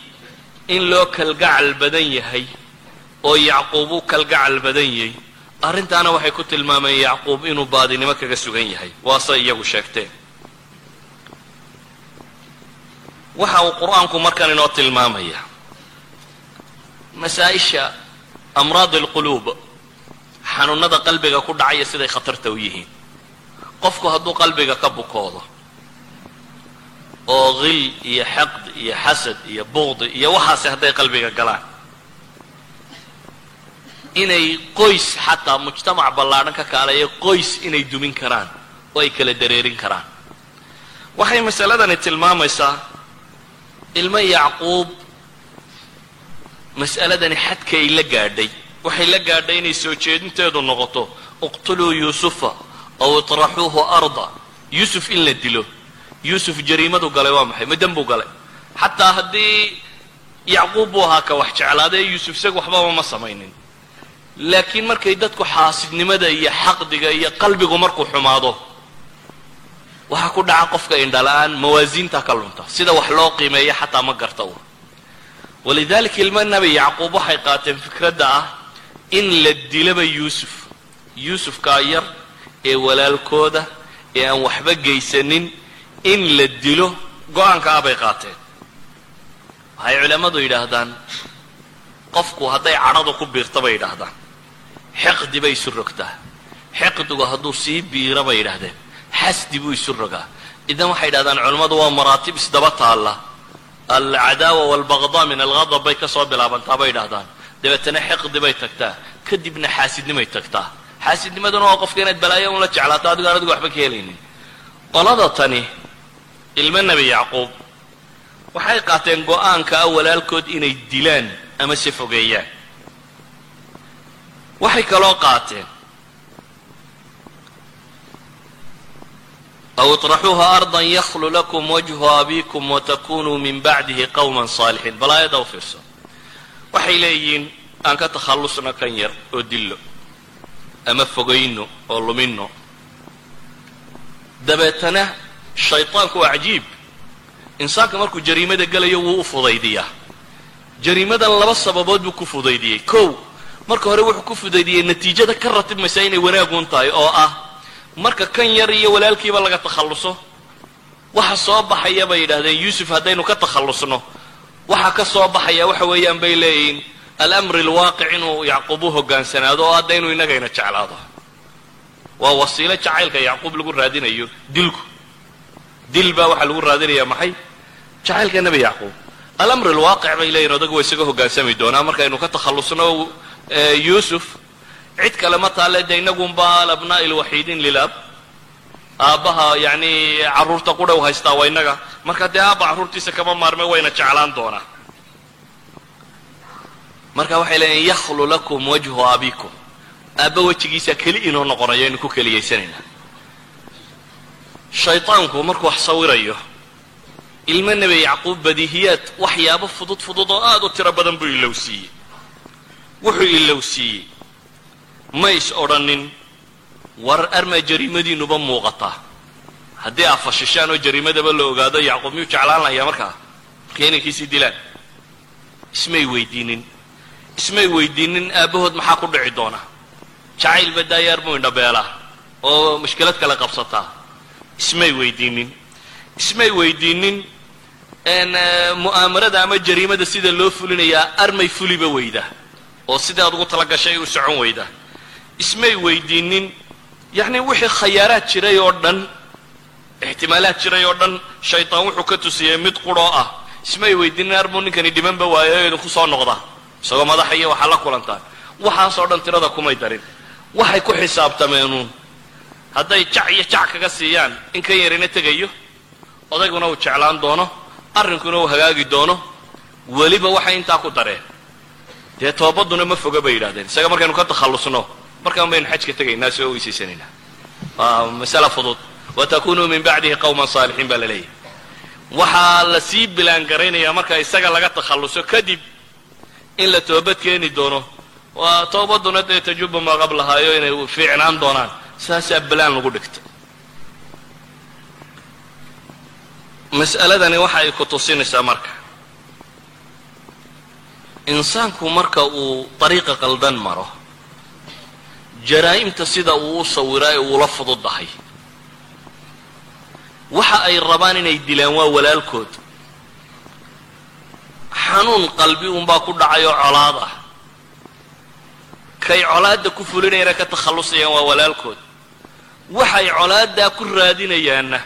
in loo kalgacal badan yahay oo yacquub u kalgacal badan yahay. Arrintaana waxay ku tilmaameen yacquub inuu baadinimo kaga sugan yahay. Waase iyagu sheegteen. Waxa uu qur'aanku markan inoo tilmaamaya masaa-isha amraad alquluub xanuunada qalbiga ku dhacaya siday khatarta u yihiin. Qofku hadduu qalbiga ka bukoodo oo hil iyo xaqd iyo xasad iyo buqdi iyo waxaasi hadday qalbiga galaan inay qoys xataa mujtamac ballaadhan ka kaaleeya qoys inay dumin karaan oo ay kala dareerin karaan. Waxay masaladani tilmaamaysaa ilmo yacquub mas'aladani xadka ay la gaadhay. Waxay la gaadhay inay soo jeedinteedu noqoto iqtuluu yuusufa aw itraxuuhu arda. Yuusuf in la dilo. Yuusuf jariimadu galay waa maxay? Ma dembuu galay. Xataa haddii yacquub buu ahaa ka wax jeclaadee yuusuf isaga waxbaba ma samaynin. Laakiin markay dadku xaasidnimada iyo xaqdiga iyo qalbigu markuu xumaado waxaa ku dhaca qofka indhala-aan mawaasiinta ka lunta. Sida wax loo qiimeeya xataa ma garta walidaalika ilma nebi yacquub waxay qaateen fikradda ah in la dilaba yuusuf yuusufkaa yar ee walaalkooda ee aan waxba geysanin in la dilo go'aanka ah bay qaateen waxay culammadu yidhaahdaan qofku hadday cadhadu ku biirta bay yidhaahdaan xiqdi bay isu rogtaa xiqdigu hadduu sii biira bay yidhaahdeen xasdi buu isu rogaa idan waxay yidhahdaan culammadu waa maraatib isdaba taalla alcadaawa walbaqdaa min alghadab bay ka soo bilaabantaa bay yidhahdaan dabeetana xiqdi bay tagtaa kadibna xaasidnimay tagtaa xaasidnimaduna waa qofka inaad balaayo un la jeclaato adigo aan adigu waxba ka helaynin qolada tani ilmo nebi yacquub waxay qaateen go'aanka ah walaalkood inay dilaan ama se fogeeyaan waxay kaloo qaateen aw iطraxuuha ardan yaklu lakum wajhu abikum watakunuu min bacdihi qawma saalixiin bal aayadda u fiirso waxay leeyihiin aan ka takhallusno kan yar oo dillo ama fogayno oo lumino dabeetana shayطaanku waa cajiib insaanka markuu jariimada gelayo wuu u fudaydiyaa jariimadan laba sababood buu ku fudaydiyey kow marka hore wuxuu ku fudaydiyey natiijada ka ratibmaysa inay wanaagun tahay oo ah marka kan yar iyo walaalkiiba laga takhalluso. Waxa soo baxaya bay yidhahdeen yuusuf haddaynu ka takhallusno. Waxa ka soo baxaya waxa weeyaan bay leeyihiin alamri alwaaqic inuu yacquub u hogaansanaado oo hadda inuu innagayna jeclaado. Waa wasiilo jacaylka yacquub lagu raadinayo dilku. Dil baa waxaa lagu raadinaya maxay? Jacaylka nebi yacquub. Alamr alwaaqic bay leeyihiin odagu waa isaga hogaansami doonaa markaynu ka takhallusno yuusuf cid kale ma taale de inagunba alabnaa'i lwaxiidiin lilab aabbaha yacni carruurta qudhow haystaa waa innaga. Marka dee aabba carruurtiisa kama maarme wayna jeclaan doonaa marka waxay leeyihiin yakhlu lakum wajhu abikum aabba wejigiisa keli inoo noqonayo aynu ku keliyaysanayna shayطaanku markuu wax sawirayo ilmo nebi yacquub badiihiyaad waxyaabo fudud fudud oo aad u tiro badan buu ilowsiiyey. Wuxuu ilowsiiyey ma is odhanin war armaa jariimadiinuba muuqataa haddii aad fashishaan oo jariimadaba la ogaado yacquub miyuu jeclaan lahayaa markaa markay inankiisii dilaan ismay weydiinin ismay weydiinin aabbahood maxaa ku dhici doona jacayl badaayaar buu indhabeelaa oo mushkilad kale qabsataa ismay weydiinin ismay weydiinin mu'aamarada ama jariimada sida loo fulinayaa armay fuliba weyda oo sidai aad ugu tala gashay u socon weyda ismay weydiinin. Yacni wixii khayaaraad jiray oo dhan ixtimaalaad jiray oo dhan shaytaan wuxuu ka tusiyey mid quroo ah. Ismay weydiinin armuu ninkani dhimanba waayo idinku soo noqda isagoo madaxa iyo waxaa la kulantaan waxaasoo dhan tirada kumay darin. Waxay ku xisaabtameenuun hadday jac iyo jac kaga siiyaan in kan yarina tegayo? Odayguna uu jeclaan doono arrinkuna uu hagaagi doono. Weliba waxay intaa ku dareen. Dee toobaduna ma foga bay yidhahdeen isaga markaynu ka takhallusno markaan baynu xajka tegaynaa soo weysaysanayna. Waa masala fudud. Watakunuu min bacdihi qawman saalixiin baa la leeyahay. Waxaa la sii bilaangaraynayaa marka isaga laga takhalluso kadib in la toobad keeni doono waa toobaduna dee tajubu maa qablahaayo inay fiicnaan doonaan. Saasaa balaan lagu dhigtay mas'aladani waxa ay ku tusinaysaa marka. Insaanku marka uu dariiqa qaldan maro jaraa'imta sida uu u sawiraa ee uula fududahay. Waxa ay rabaan inay dilaan waa walaalkood. Xanuun qalbi unbaa ku dhacay oo colaad ah. Kay colaadda ku fulinayana ka takhallusayaan waa walaalkood. Waxay colaaddaa ku raadinayaanna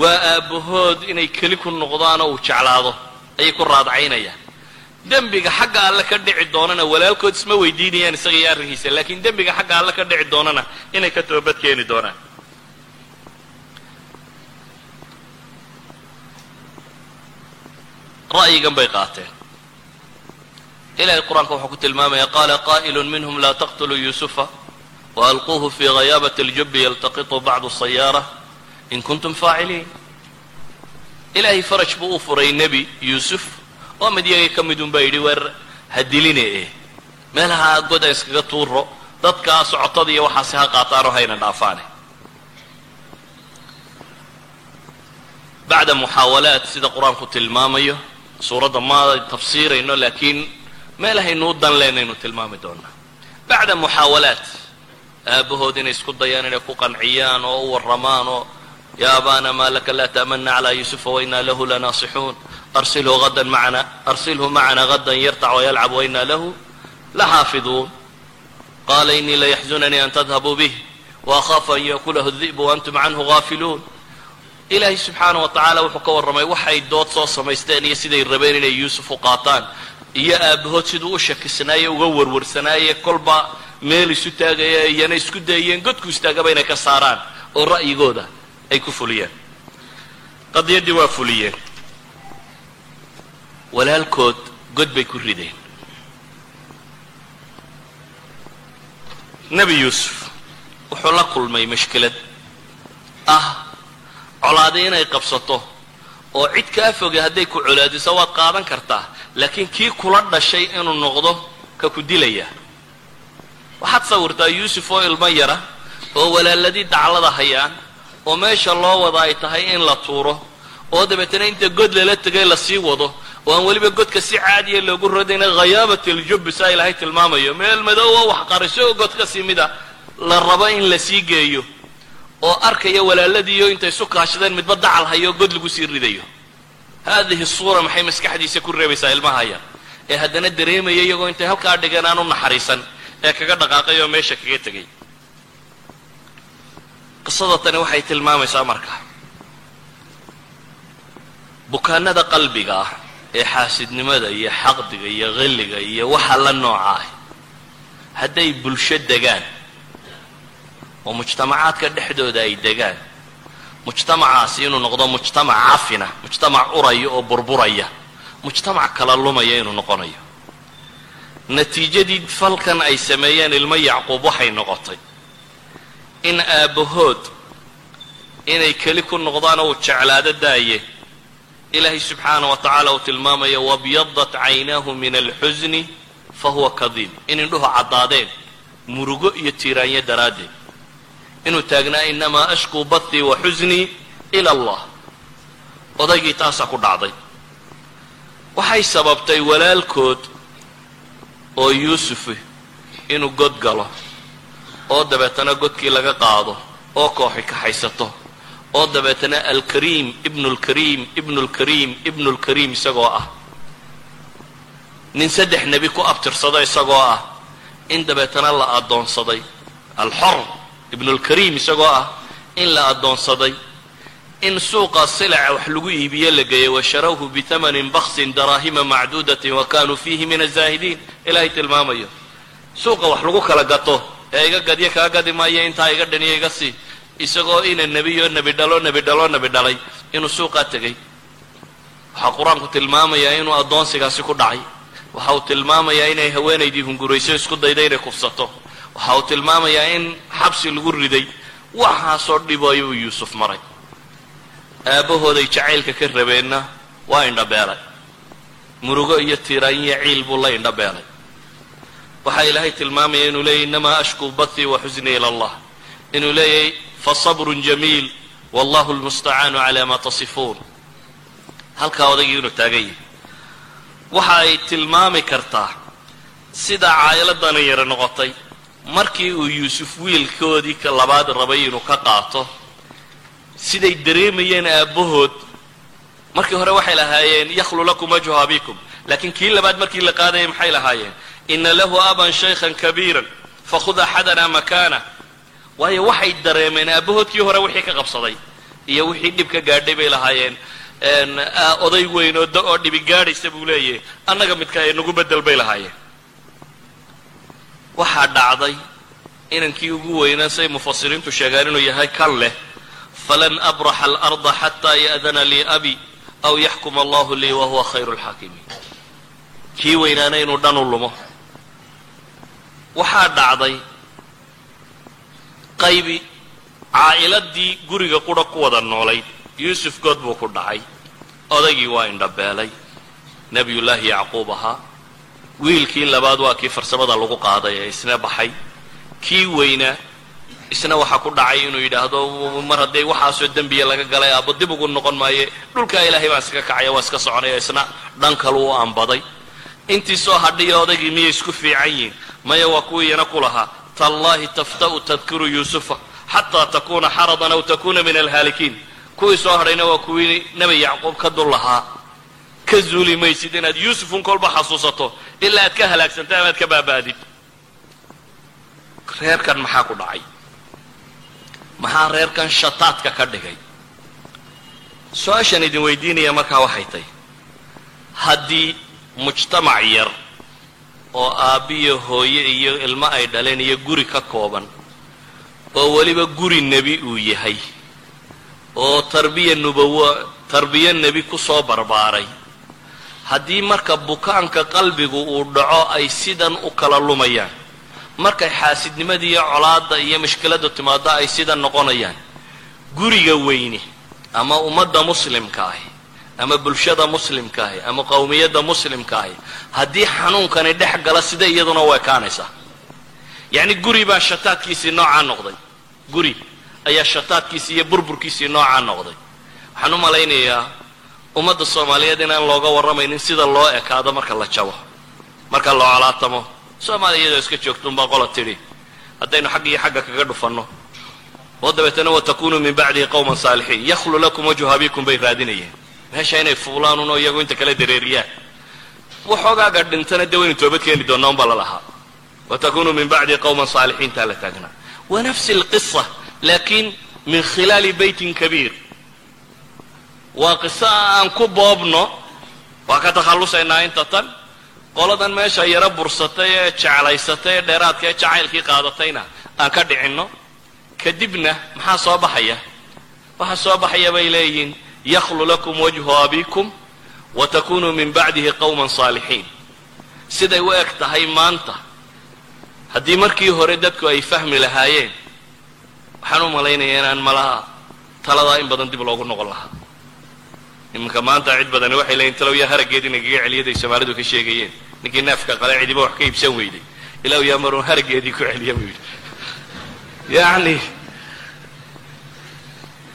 waa aabbahood inay keli ku noqdaanoo uu jeclaado ayay ku raadcaynayaan dembiga xagga alle ka dhici doonana walaalkood isma weydiinayaan isaga iyo arrinkiisa laakiin dembiga xagga alle ka dhici doonana inay ka toobad keeni doonaan. Ra'yigan bay qaateen. Ilahay qur'aanka wuxuu ku tilmaamaya qaala qaa'ilu minhum laa taqtuluu yuusufa waalquuhu fii ghayaabati اljubi yaltaqiطu bacdu sayaara in kuntum faaciliin. Ilaahay faraj buu u furay nebi yuusuf oo mid yaga ka midun baa yidhi ha diline eh. Meelaha goda iskaga tuuro dadkaa socotada iyo waxaasi ha qaataanoo hayna dhaafaane. Bacda muxaawalaat sida qur'aanku tilmaamayo suuradda ma tafsiirayno laakiin meelahaynu u dan leynaynu tilmaami doonaa. Bacda muxaawalaat aabahood inay isku dayaan inay ku qanciyaan oo u warramaan oo ya abana ma laka laa ta'mana calaa yuusufa wainaa lahu lanaasixuun arsilhu adan macana arsilhu macana gadan yartac wayalcab wainaa lahu laxaafiduun qaala inii layaxzunanii an tadhabuu bih waakhafu an yakulahu di'bu waantum canhu gaafiluun ilaahay subxaana wa tacaala wuxuu ka warramay waxay dood soo samaysteen iyo siday rabeen inay yuusuf u qaataan iyo aabahood siduu u shakisnaaye uga warwarsanaaye kolba meel isu taagaya iyana isku dayeen godku istaagaba inay ka saaraan oo ra'yigooda ay ku fuliyeen. Qadiyaddii waa fuliyeen. Walaalkood god bay ku rideen. Nebi yuusuf wuxuu la kulmay mashkilad. Ah colaadi inay qabsato oo cid kaa foge hadday ku colaadiso waad qaadan kartaa laakiin kii kula dhashay inuu noqdo ka ku dilaya. Waxaad sawirtaa yuusuf oo ilmo yara oo walaaladii daclada hayaan oo meesha loo wada ay tahay in la tuuro oo dabeetana inta god lala tegay la sii wado oo aan weliba godka si caadiya loogu rodayna khayaabat aljubbi saa ilaahay tilmaamayo. Meel madoowa wax qariso oo god ka sii mida la rabo in la sii geeyo oo arkaya walaaladiiyo intay isu kaashadeen midba dacal hayo god lagu sii ridayo. Haadihi suura maxay maskaxdiisa ku reebaysaa ilmaha yar? Ee haddana dareemaya iyagoo intay halkaa dhigeen aan u naxariisan ee kaga dhaqaaqay oo meesha kaga tegay qisada tani waxay tilmaamaysaa marka. Bukaanada qalbiga ah ee xaasidnimada iyo xaqdiga iyo qilliga iyo waxa la nooca ah hadday bulsho degaan oo mujtamacaadka dhexdooda ay degaan mujtamacaasi inuu noqdo mujtamac cafina mujtamac uraya oo burburaya mujtamac kala lumaya inuu noqonayo. Natiijadii falkan ay sameeyeen ilmo yacquub waxay noqotay in aabbahood inay keli ku noqdaan oo uu jeclaado daaye. Ilaahay subxaana wa tacaala uu tilmaamaya wabyadat caynaahu min alxusni fa huwa kadiim in indhuhu caddaadeen murugo iyo tiiraanyo daraaddeed. Inuu taagnaa inamaa ashkuu bathii wa xusnii ila allah. Odaygii taasaa ku dhacday. Waxay sababtay walaalkood oo yuusufi inuu god galo oo dabeetana godkii laga qaado oo kooxi kaxaysato oo dabeetana alkariim ibnu lkariim ibnu lkariim ibnu lkariim isagoo ah. Nin saddex nebi ku abtirsado isagoo ah in dabeetana la addoonsaday. Alxor ibnulkariim isagoo ah in la addoonsaday. In suuqa silaca wax lagu iibiye la geeyey washarawhu bitamanin baksin daraahima macduudatin wa kanuu fiihi min azaahidiin ilaahay tilmaamayo suuqa wax lagu kala gato ee iga gadyo kaa gadi maayo intaa iga dhaniyo iga sii isagoo ina nebiyo nebi dhalo nebi dhalo nebi dhalay inuu suuqaa tegay waxaa qur'aanku tilmaamayaa inuu addoonsigaasi ku dhacay waxa uu tilmaamayaa inay haweenaydii hungurayso isku dayda inay kufsato waxa uu tilmaamayaa in xabsi lagu riday waxaasoo dhibo ayuu yuusuf maray aabbahooday jacaylka ka rabeenna waa indhabeelay murugo iyo tiiraanyiyo ciil buu la indhabeelay waxaa ilaahay tilmaamaya inuu leeyahy inamaa ashkuu bathii wa xusnii ila allah. Inuu leeyahay fasabrun jamiil wallahu lmustacaanu calaa maa tasifuun. Halkaa odaygii inuu taagan yahay. Waxa ay tilmaami kartaa sida caa'iladana yara noqotay. Markii uu yuusuf wiilkoodii ka labaad rabay inuu ka qaato siday dareemayeen aabbahood. Markii hore waxay lahaayeen yakhlu lakum wajhu abikum laakiin kii labaad markii la qaadayay maxay lahaayeen? Ina lahu aban shaykhan kabiiran fakhud axadana makaana waayo waxay dareemeen aabbahoodkii hore wixii ka qabsaday iyo wixii dhib ka gaadhay bay lahaayeen. Oday weyn oo oo dhibi gaadhaysa buu leeyahay annaga midka ee nagu bedel bay lahaayeen. Waxaa dhacday inankii ugu weynaa say mufasiriintu sheegaan inuu yahay kan leh falan abraxa alarda xataa ya'dana lii abi aw yaxkuma allahu lii wa huwa khayru lxaakimiin kii weynaana inuu dhan u lumo. Waxaa dhacday qaybi caa'iladii guriga qura ku wada noolayd yuusuf good buu ku dhacay. Odaygii waa indhabeelay. Nebiyullaahi yacquub ahaa. Wiilkii labaad waa kii farsamada lagu qaaday ee isna baxay. Kii weynaa isna waxaa ku dhacay inuu yidhaahdo mar hadday waxaasoo dembiya laga galay aabbo dib ugu noqon maaye. Dhulkaa ilaahay baan iska kacaya waa iska soconaya isna dhan kalu u ambaday intii soo hadhiya odaygii miyay isku fiican yihiin. Maya waa kuwiiyana ku lahaa. Tallaahi tafta'u tadkuru yuusufa. Xataa takuuna xaradan aw takuuna min alhaalikiin. Kuwii soo hadhayna waa kuwii nebi yacquub ka dul lahaa. Ka zuuli maysid inaad yuusufun kolba xasuusato. Ilaa aad ka halaagsanta amaad ka baaba'did reerkan maxaa ku dhacay? Maxaa reerkan shataadka ka dhigay? Su'aashaan idin weydiinaya markaa waxay tahy haddii mujtamac yar oo aabbiyo hooye iyo ilmo ay dhaleen iyo guri ka kooban oo weliba guri nebi uu yahay oo tarbiya nubawo tarbiyo nebi ku soo barbaaray. Haddii marka bukaanka qalbigu uu dhaco ay sidan u kala lumayaan. Markay xaasidnimadii iyo colaadda iyo mashkiladdu timaado ay sidan noqonayaan. Guriga weyni ama ummadda muslimka ahi ama bulshada muslimka ahi ama qowmiyadda muslimka ahi haddii xanuunkani dhex gala sida iyaduna u ekaanaysaa yacni guri baa shataadkiisii noocaa noqday. Guri ayaa shataadkiisii iyo burburkiisii noocaa noqday. Waxaan u malaynayaa ummadda soomaaliyeed inaan looga warramaynin sida loo ekaado marka la jabo marka la colaatamo. Soomaaliya iyadoo iska joogtuunbaa qola tidhi haddaynu xagg iyo xagga kaga dhufanno. Oo dabeetana watakunuu min bacdihi qowman saalixiin yakhlu lakum wajhu abikum bay raadinayeen meesha inay fuulaan unoo iyagu inta kala dareeriyaan. Waxoogaaga dhintana dee waynu toobad keeni doonnaa unbaa lalahaa watakunuu min bacdihi qowman saalixiintaa la taagnaa. Wa nafsi alqisa laakiin min khilaali beytin kabiir. Waa qiso aan ku boobno waa ka takhallusaynaa inta tan. Qoladan meesha yaro bursatay ee jeclaysatay ee dheeraadka ee jacaylkii qaadatayna aan ka dhicinno. Kadibna maxaa soo baxaya? Waxaa soo baxaya bay leeyihiin yakhlu lakum wajhu abikum wa takunuu min bacdihi qowman saalixiin siday u eg tahay maanta haddii markii hore dadku ay fahmi lahaayeen waxaan u malaynayaa inaan malaha taladaa in badan dib loogu noqon lahaa iminka maanta cid badani waxay leeyiin talow yaa haraggeed inagaga celiyaday soomaalidu ka sheegayeen ninkii neefka qale wax ka iibsan weyday ilaw yaa maruun haraggeedii ku celiya buu yidhi yacni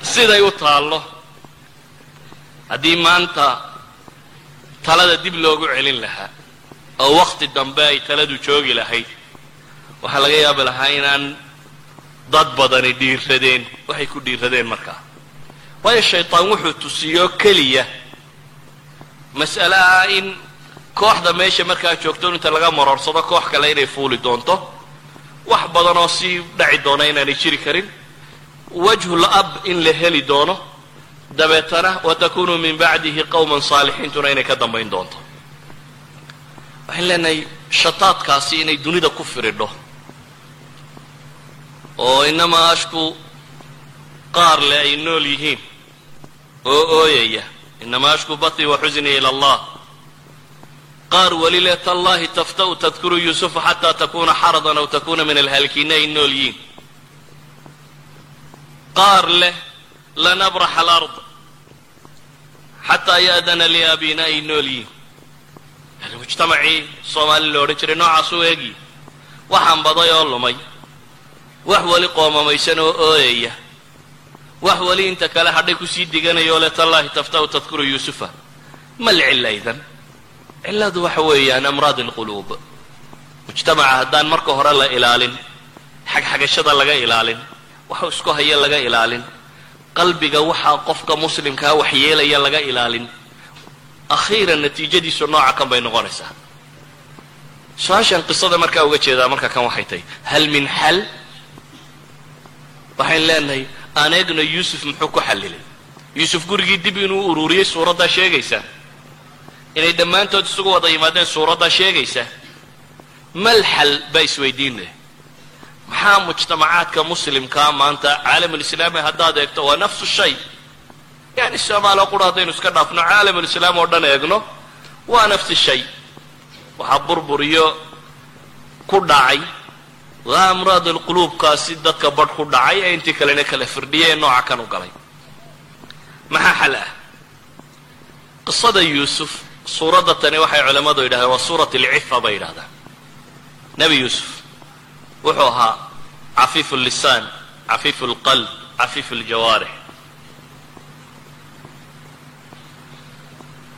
siday u taallo haddii maanta talada dib loogu celin lahaa oo wakti dambe ay taladu joogi lahayd waxaa laga yaabi lahaa inaan dad badani dhiiradeen waxay ku dhiiradeen markaa. Waayo shaytaan wuxuu tusiyo keliya mas'ale ah in kooxda meesha markaa joogto inta laga maroorsado koox kale inay fuuli doonto wax badan oo sii dhaci doona inaanay jiri karin. Wajhul ab in la heli doono dabeetana watakunuu min bacdihi qowman saalixiintuna inay ka dambayn doonto. Waxaan leenahay shataadkaasi inay dunida ku firidho. Oo inamaa ashku qaar le ay nool yihiin. Oo ooyaya inamaa ashku batii wa xusnii ila allah. Qaar weli le tallahi tafta'u tadkuru yuusufa xataa takuna xaradan aw takuna min alhalkiina ay nool yihiin. Qaar leh lan abraxa alard xataa ya'dana li abina ay nool yihiin yani mujtamacii soomaali la odhan jiray noocaas eegi waxaan baday oo lumay wax weli qoomamaysan oo ooyaya wax weli inta kale hadhay ku sii diganaya oo le tallahi tafta'u tadkuru yuusufa ma lcilla idan cilladu waxa weeyaan amraad alquluub mujtamaca haddaan marka hore la ilaalin xagxagashada laga ilaalin waxu isku haya laga ilaalin qalbiga waxaa qofka muslimkaa waxyeelaya laga ilaalin. Akhiiran natiijadiisu nooca kan bay noqonaysaa. Su'aashaan qisada markaa uga jeedaa marka kan waxay tahay hal min xal waxayn leenahay aan eegno yuusuf muxuu ku xallilay? Yuusuf gurigii dib inuu ururiyey suuraddaa sheegaysaa inay dhammaantood isugu wada yimaadeen suuraddaa sheegaysa? Mal xal baa isweydiin leh maxaa mujtamacaadka muslimkaa maanta caalamulislaami haddaad eegto waa nafsu shay. Yani soomaaliya qura haddaynu iska dhaafno caalamulislaam oo dhan eegno waa nafsi shay. Waxaa burburiyo ku dhacay waa amraad alquluubkaasi dadka badh ku dhacay ee intii kalena kala firdhiyeen nooca kan u galay. Maxaa xal ah? Qisada yuusuf suuradda tani waxay culammadu yidhahdeen waa suurat alcifa bay yidhahdaan nebi yuusuf wuxuu ahaa cafiifu lisaan cafiifu lqalb cafiifu ljawaarix.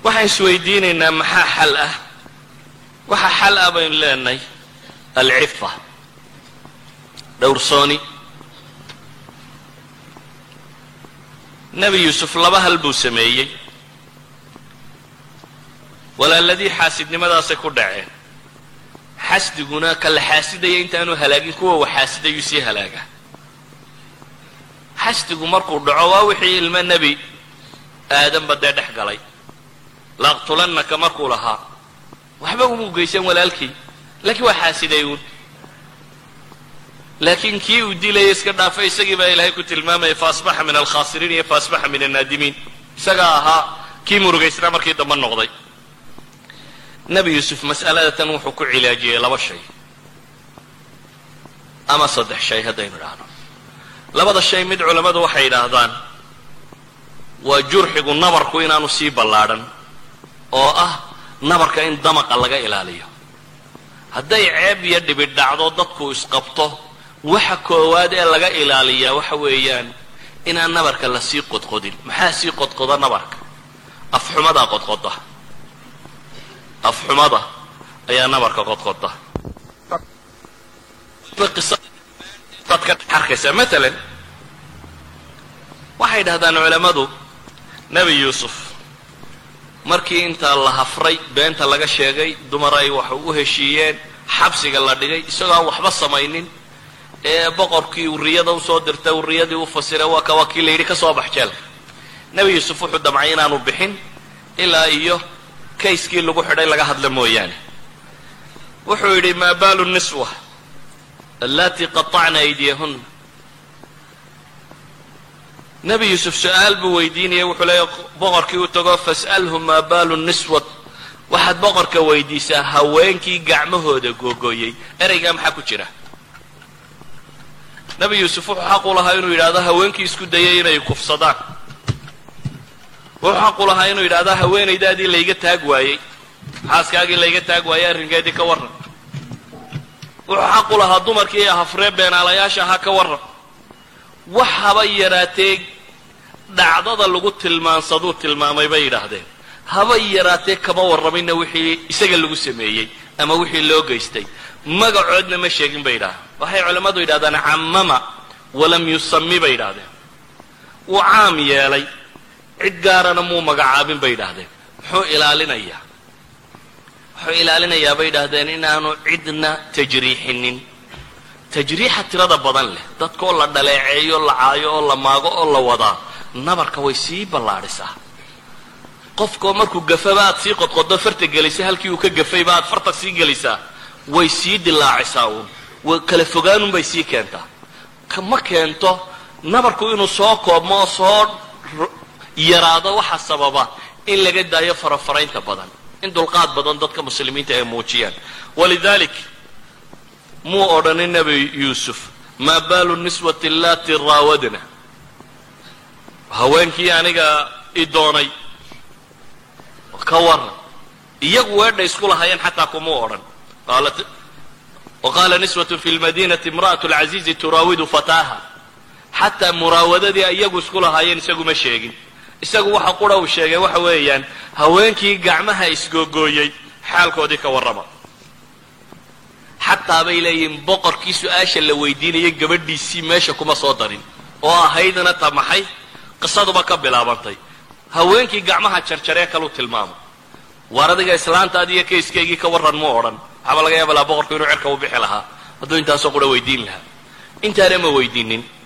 Waxaan isweydiinaynaa maxaa xal ah? Waxa xal ah baynu leenahay alcifa. Dhowrsooni nebi yuusuf laba hal buu sameeyey. Walaaladii xaasidnimadaasay ku dhaceen xasdiguna ka la xaasidaya intaanu halaagin kuwa wa xaasidayuu sii halaagaa xasdigu markuu dhaco waa wixii ilmo nebi aadanba dee dhex galay. Laaqtulannaka markuu lahaa waxba umuu geysan walaalkii laakiin waa xaasiday uun laakiin kii uu dilaya iska dhaafay isagii baa ilaahay ku tilmaamaya faasbaxa min alkhaasiriin iyo faasbaxa min annaadimiin. Isagaa ahaa kii murugaysnaa markii dambe noqday nebi yuusuf mas'aladatan wuxuu ku cilaajiyey laba shay. Ama saddex shay haddaynu idhaahno. Labada shay mid culammadu waxay yidhaahdaan waa jurxigu nabarku inaanu sii ballaadhan oo ah nabarka in damaqa laga ilaaliyo. Hadday ceeb iyo dhibi dhacdo dadku isqabto. Waxa koowaad ee laga ilaaliyaa waxa weeyaan inaan nabarka la sii qodqodin. Maxaa sii qodqoda nabarka? Afxumadaa qodqoda afxumada ayaa nabarka qodqoda arkaysaa maalan waxay dhahdaan culammadu nebi yuusuf markii intaa la hafray beenta laga sheegay dumar ay wax u heshiiyeen xabsiga la dhigay isagoo aan waxba samaynin ee boqorkii uriyada u soo dirtay uriyadii u fasiray waa ka waa kii la yidhi ka soo bax jeelka nebi yuusuf wuxuu damcay inaanu bixin ilaa iyo kayskii lagu xidhay laga hadla mooyaane. Wuxuu yidhi maa baalu niswa allatii qaطacna aydiyahuna nebi yuusuf su'aal buu weydiinaya wuxuu leeya boqorkii u tago fas'alhu maa baalu niswat waxaad boqorka weydiisaa haweenkii gacmahooda googooyey ereygaa maxaa ku jira? Nebi yuusuf wuxuu xaq u lahaa inuu yidhahdo haweenkii isku dayay inay kufsadaan wuxuu xaq u lahaa inuu yidhahdo haweenaydaadii layga taag waayey. Xaaskaagii layga taag waayey arrinkeedii ka warran. Wuxuu xaq u lahaa dumarkii hafree beenaalayaasha ahaa ka warran. Wax haba yaraatee dhacdada lagu tilmaansaduu tilmaamay bay yidhaahdeen. Haba yaraatee kama warraminna wixii isaga lagu sameeyey ama wixii loo geystay. Magacoodna ma sheegin bay yidhahdeen waxay culammadu yidhahdaan camama walam yusami bay yidhahdeen wuu caam yeelay cid gaarana muu magacaabin bay yidhaahdeen. Muxuu ilaalinayaa? Wuxuu ilaalinayaa bay yidhaahdeen inaanu cidna tajriixinin. Tajriixa tirada badan leh dadkaoo la dhaleeceeyo la caayo oo la maago oo la wadaa nabarka way sii ballaadhisaa qofkoo markuu gafaba aad sii qodqodo farta gelisa halkii uu ka gafayba aad farta sii gelisaa way sii dilaacisaa uun. Way kala fogaanunbay sii keentaa. Ma keento nabarku inuu soo koobmo oo soo yaraado waxa sababa in laga daayo farafaraynta badan in dulqaad badan dadka muslimiinta ay muujiyaan. Walidalik muu odhanin nebi yuusuf maa baalu niswati allati raawadna haweenkii aniga i doonay ka warran iyagu weedha isku lahaayeen xataa kumuu odhan. Waqaala niswatu fi lmadinati imra'atu lcaziizi turaawidu fataaha. Xataa muraawadadii iyagu isku lahaayeen isaguma sheegin isagu waxa qura uu sheegay waxa weeyaan haweenkii gacmaha isgoogooyey xaalkoodii ka warrama. Xataa bay leeyihiin boqorkii su'aasha la weydiinayay gabadhiisii meesha kuma soo darin. Oo ahaydna ta maxay? Qisaduba ka bilaabantay. Haweenkii gacmaha jarjaree kalu tilmaamo. Waar adiga islaantaadi iyo kayskaygii ka warran mu odhan. Waxaaba laga yaaba laha boqorku inuu cerka u bixi lahaa. Hadduu intaasoo qura weydiin lahaa. Intaana ma weydiinin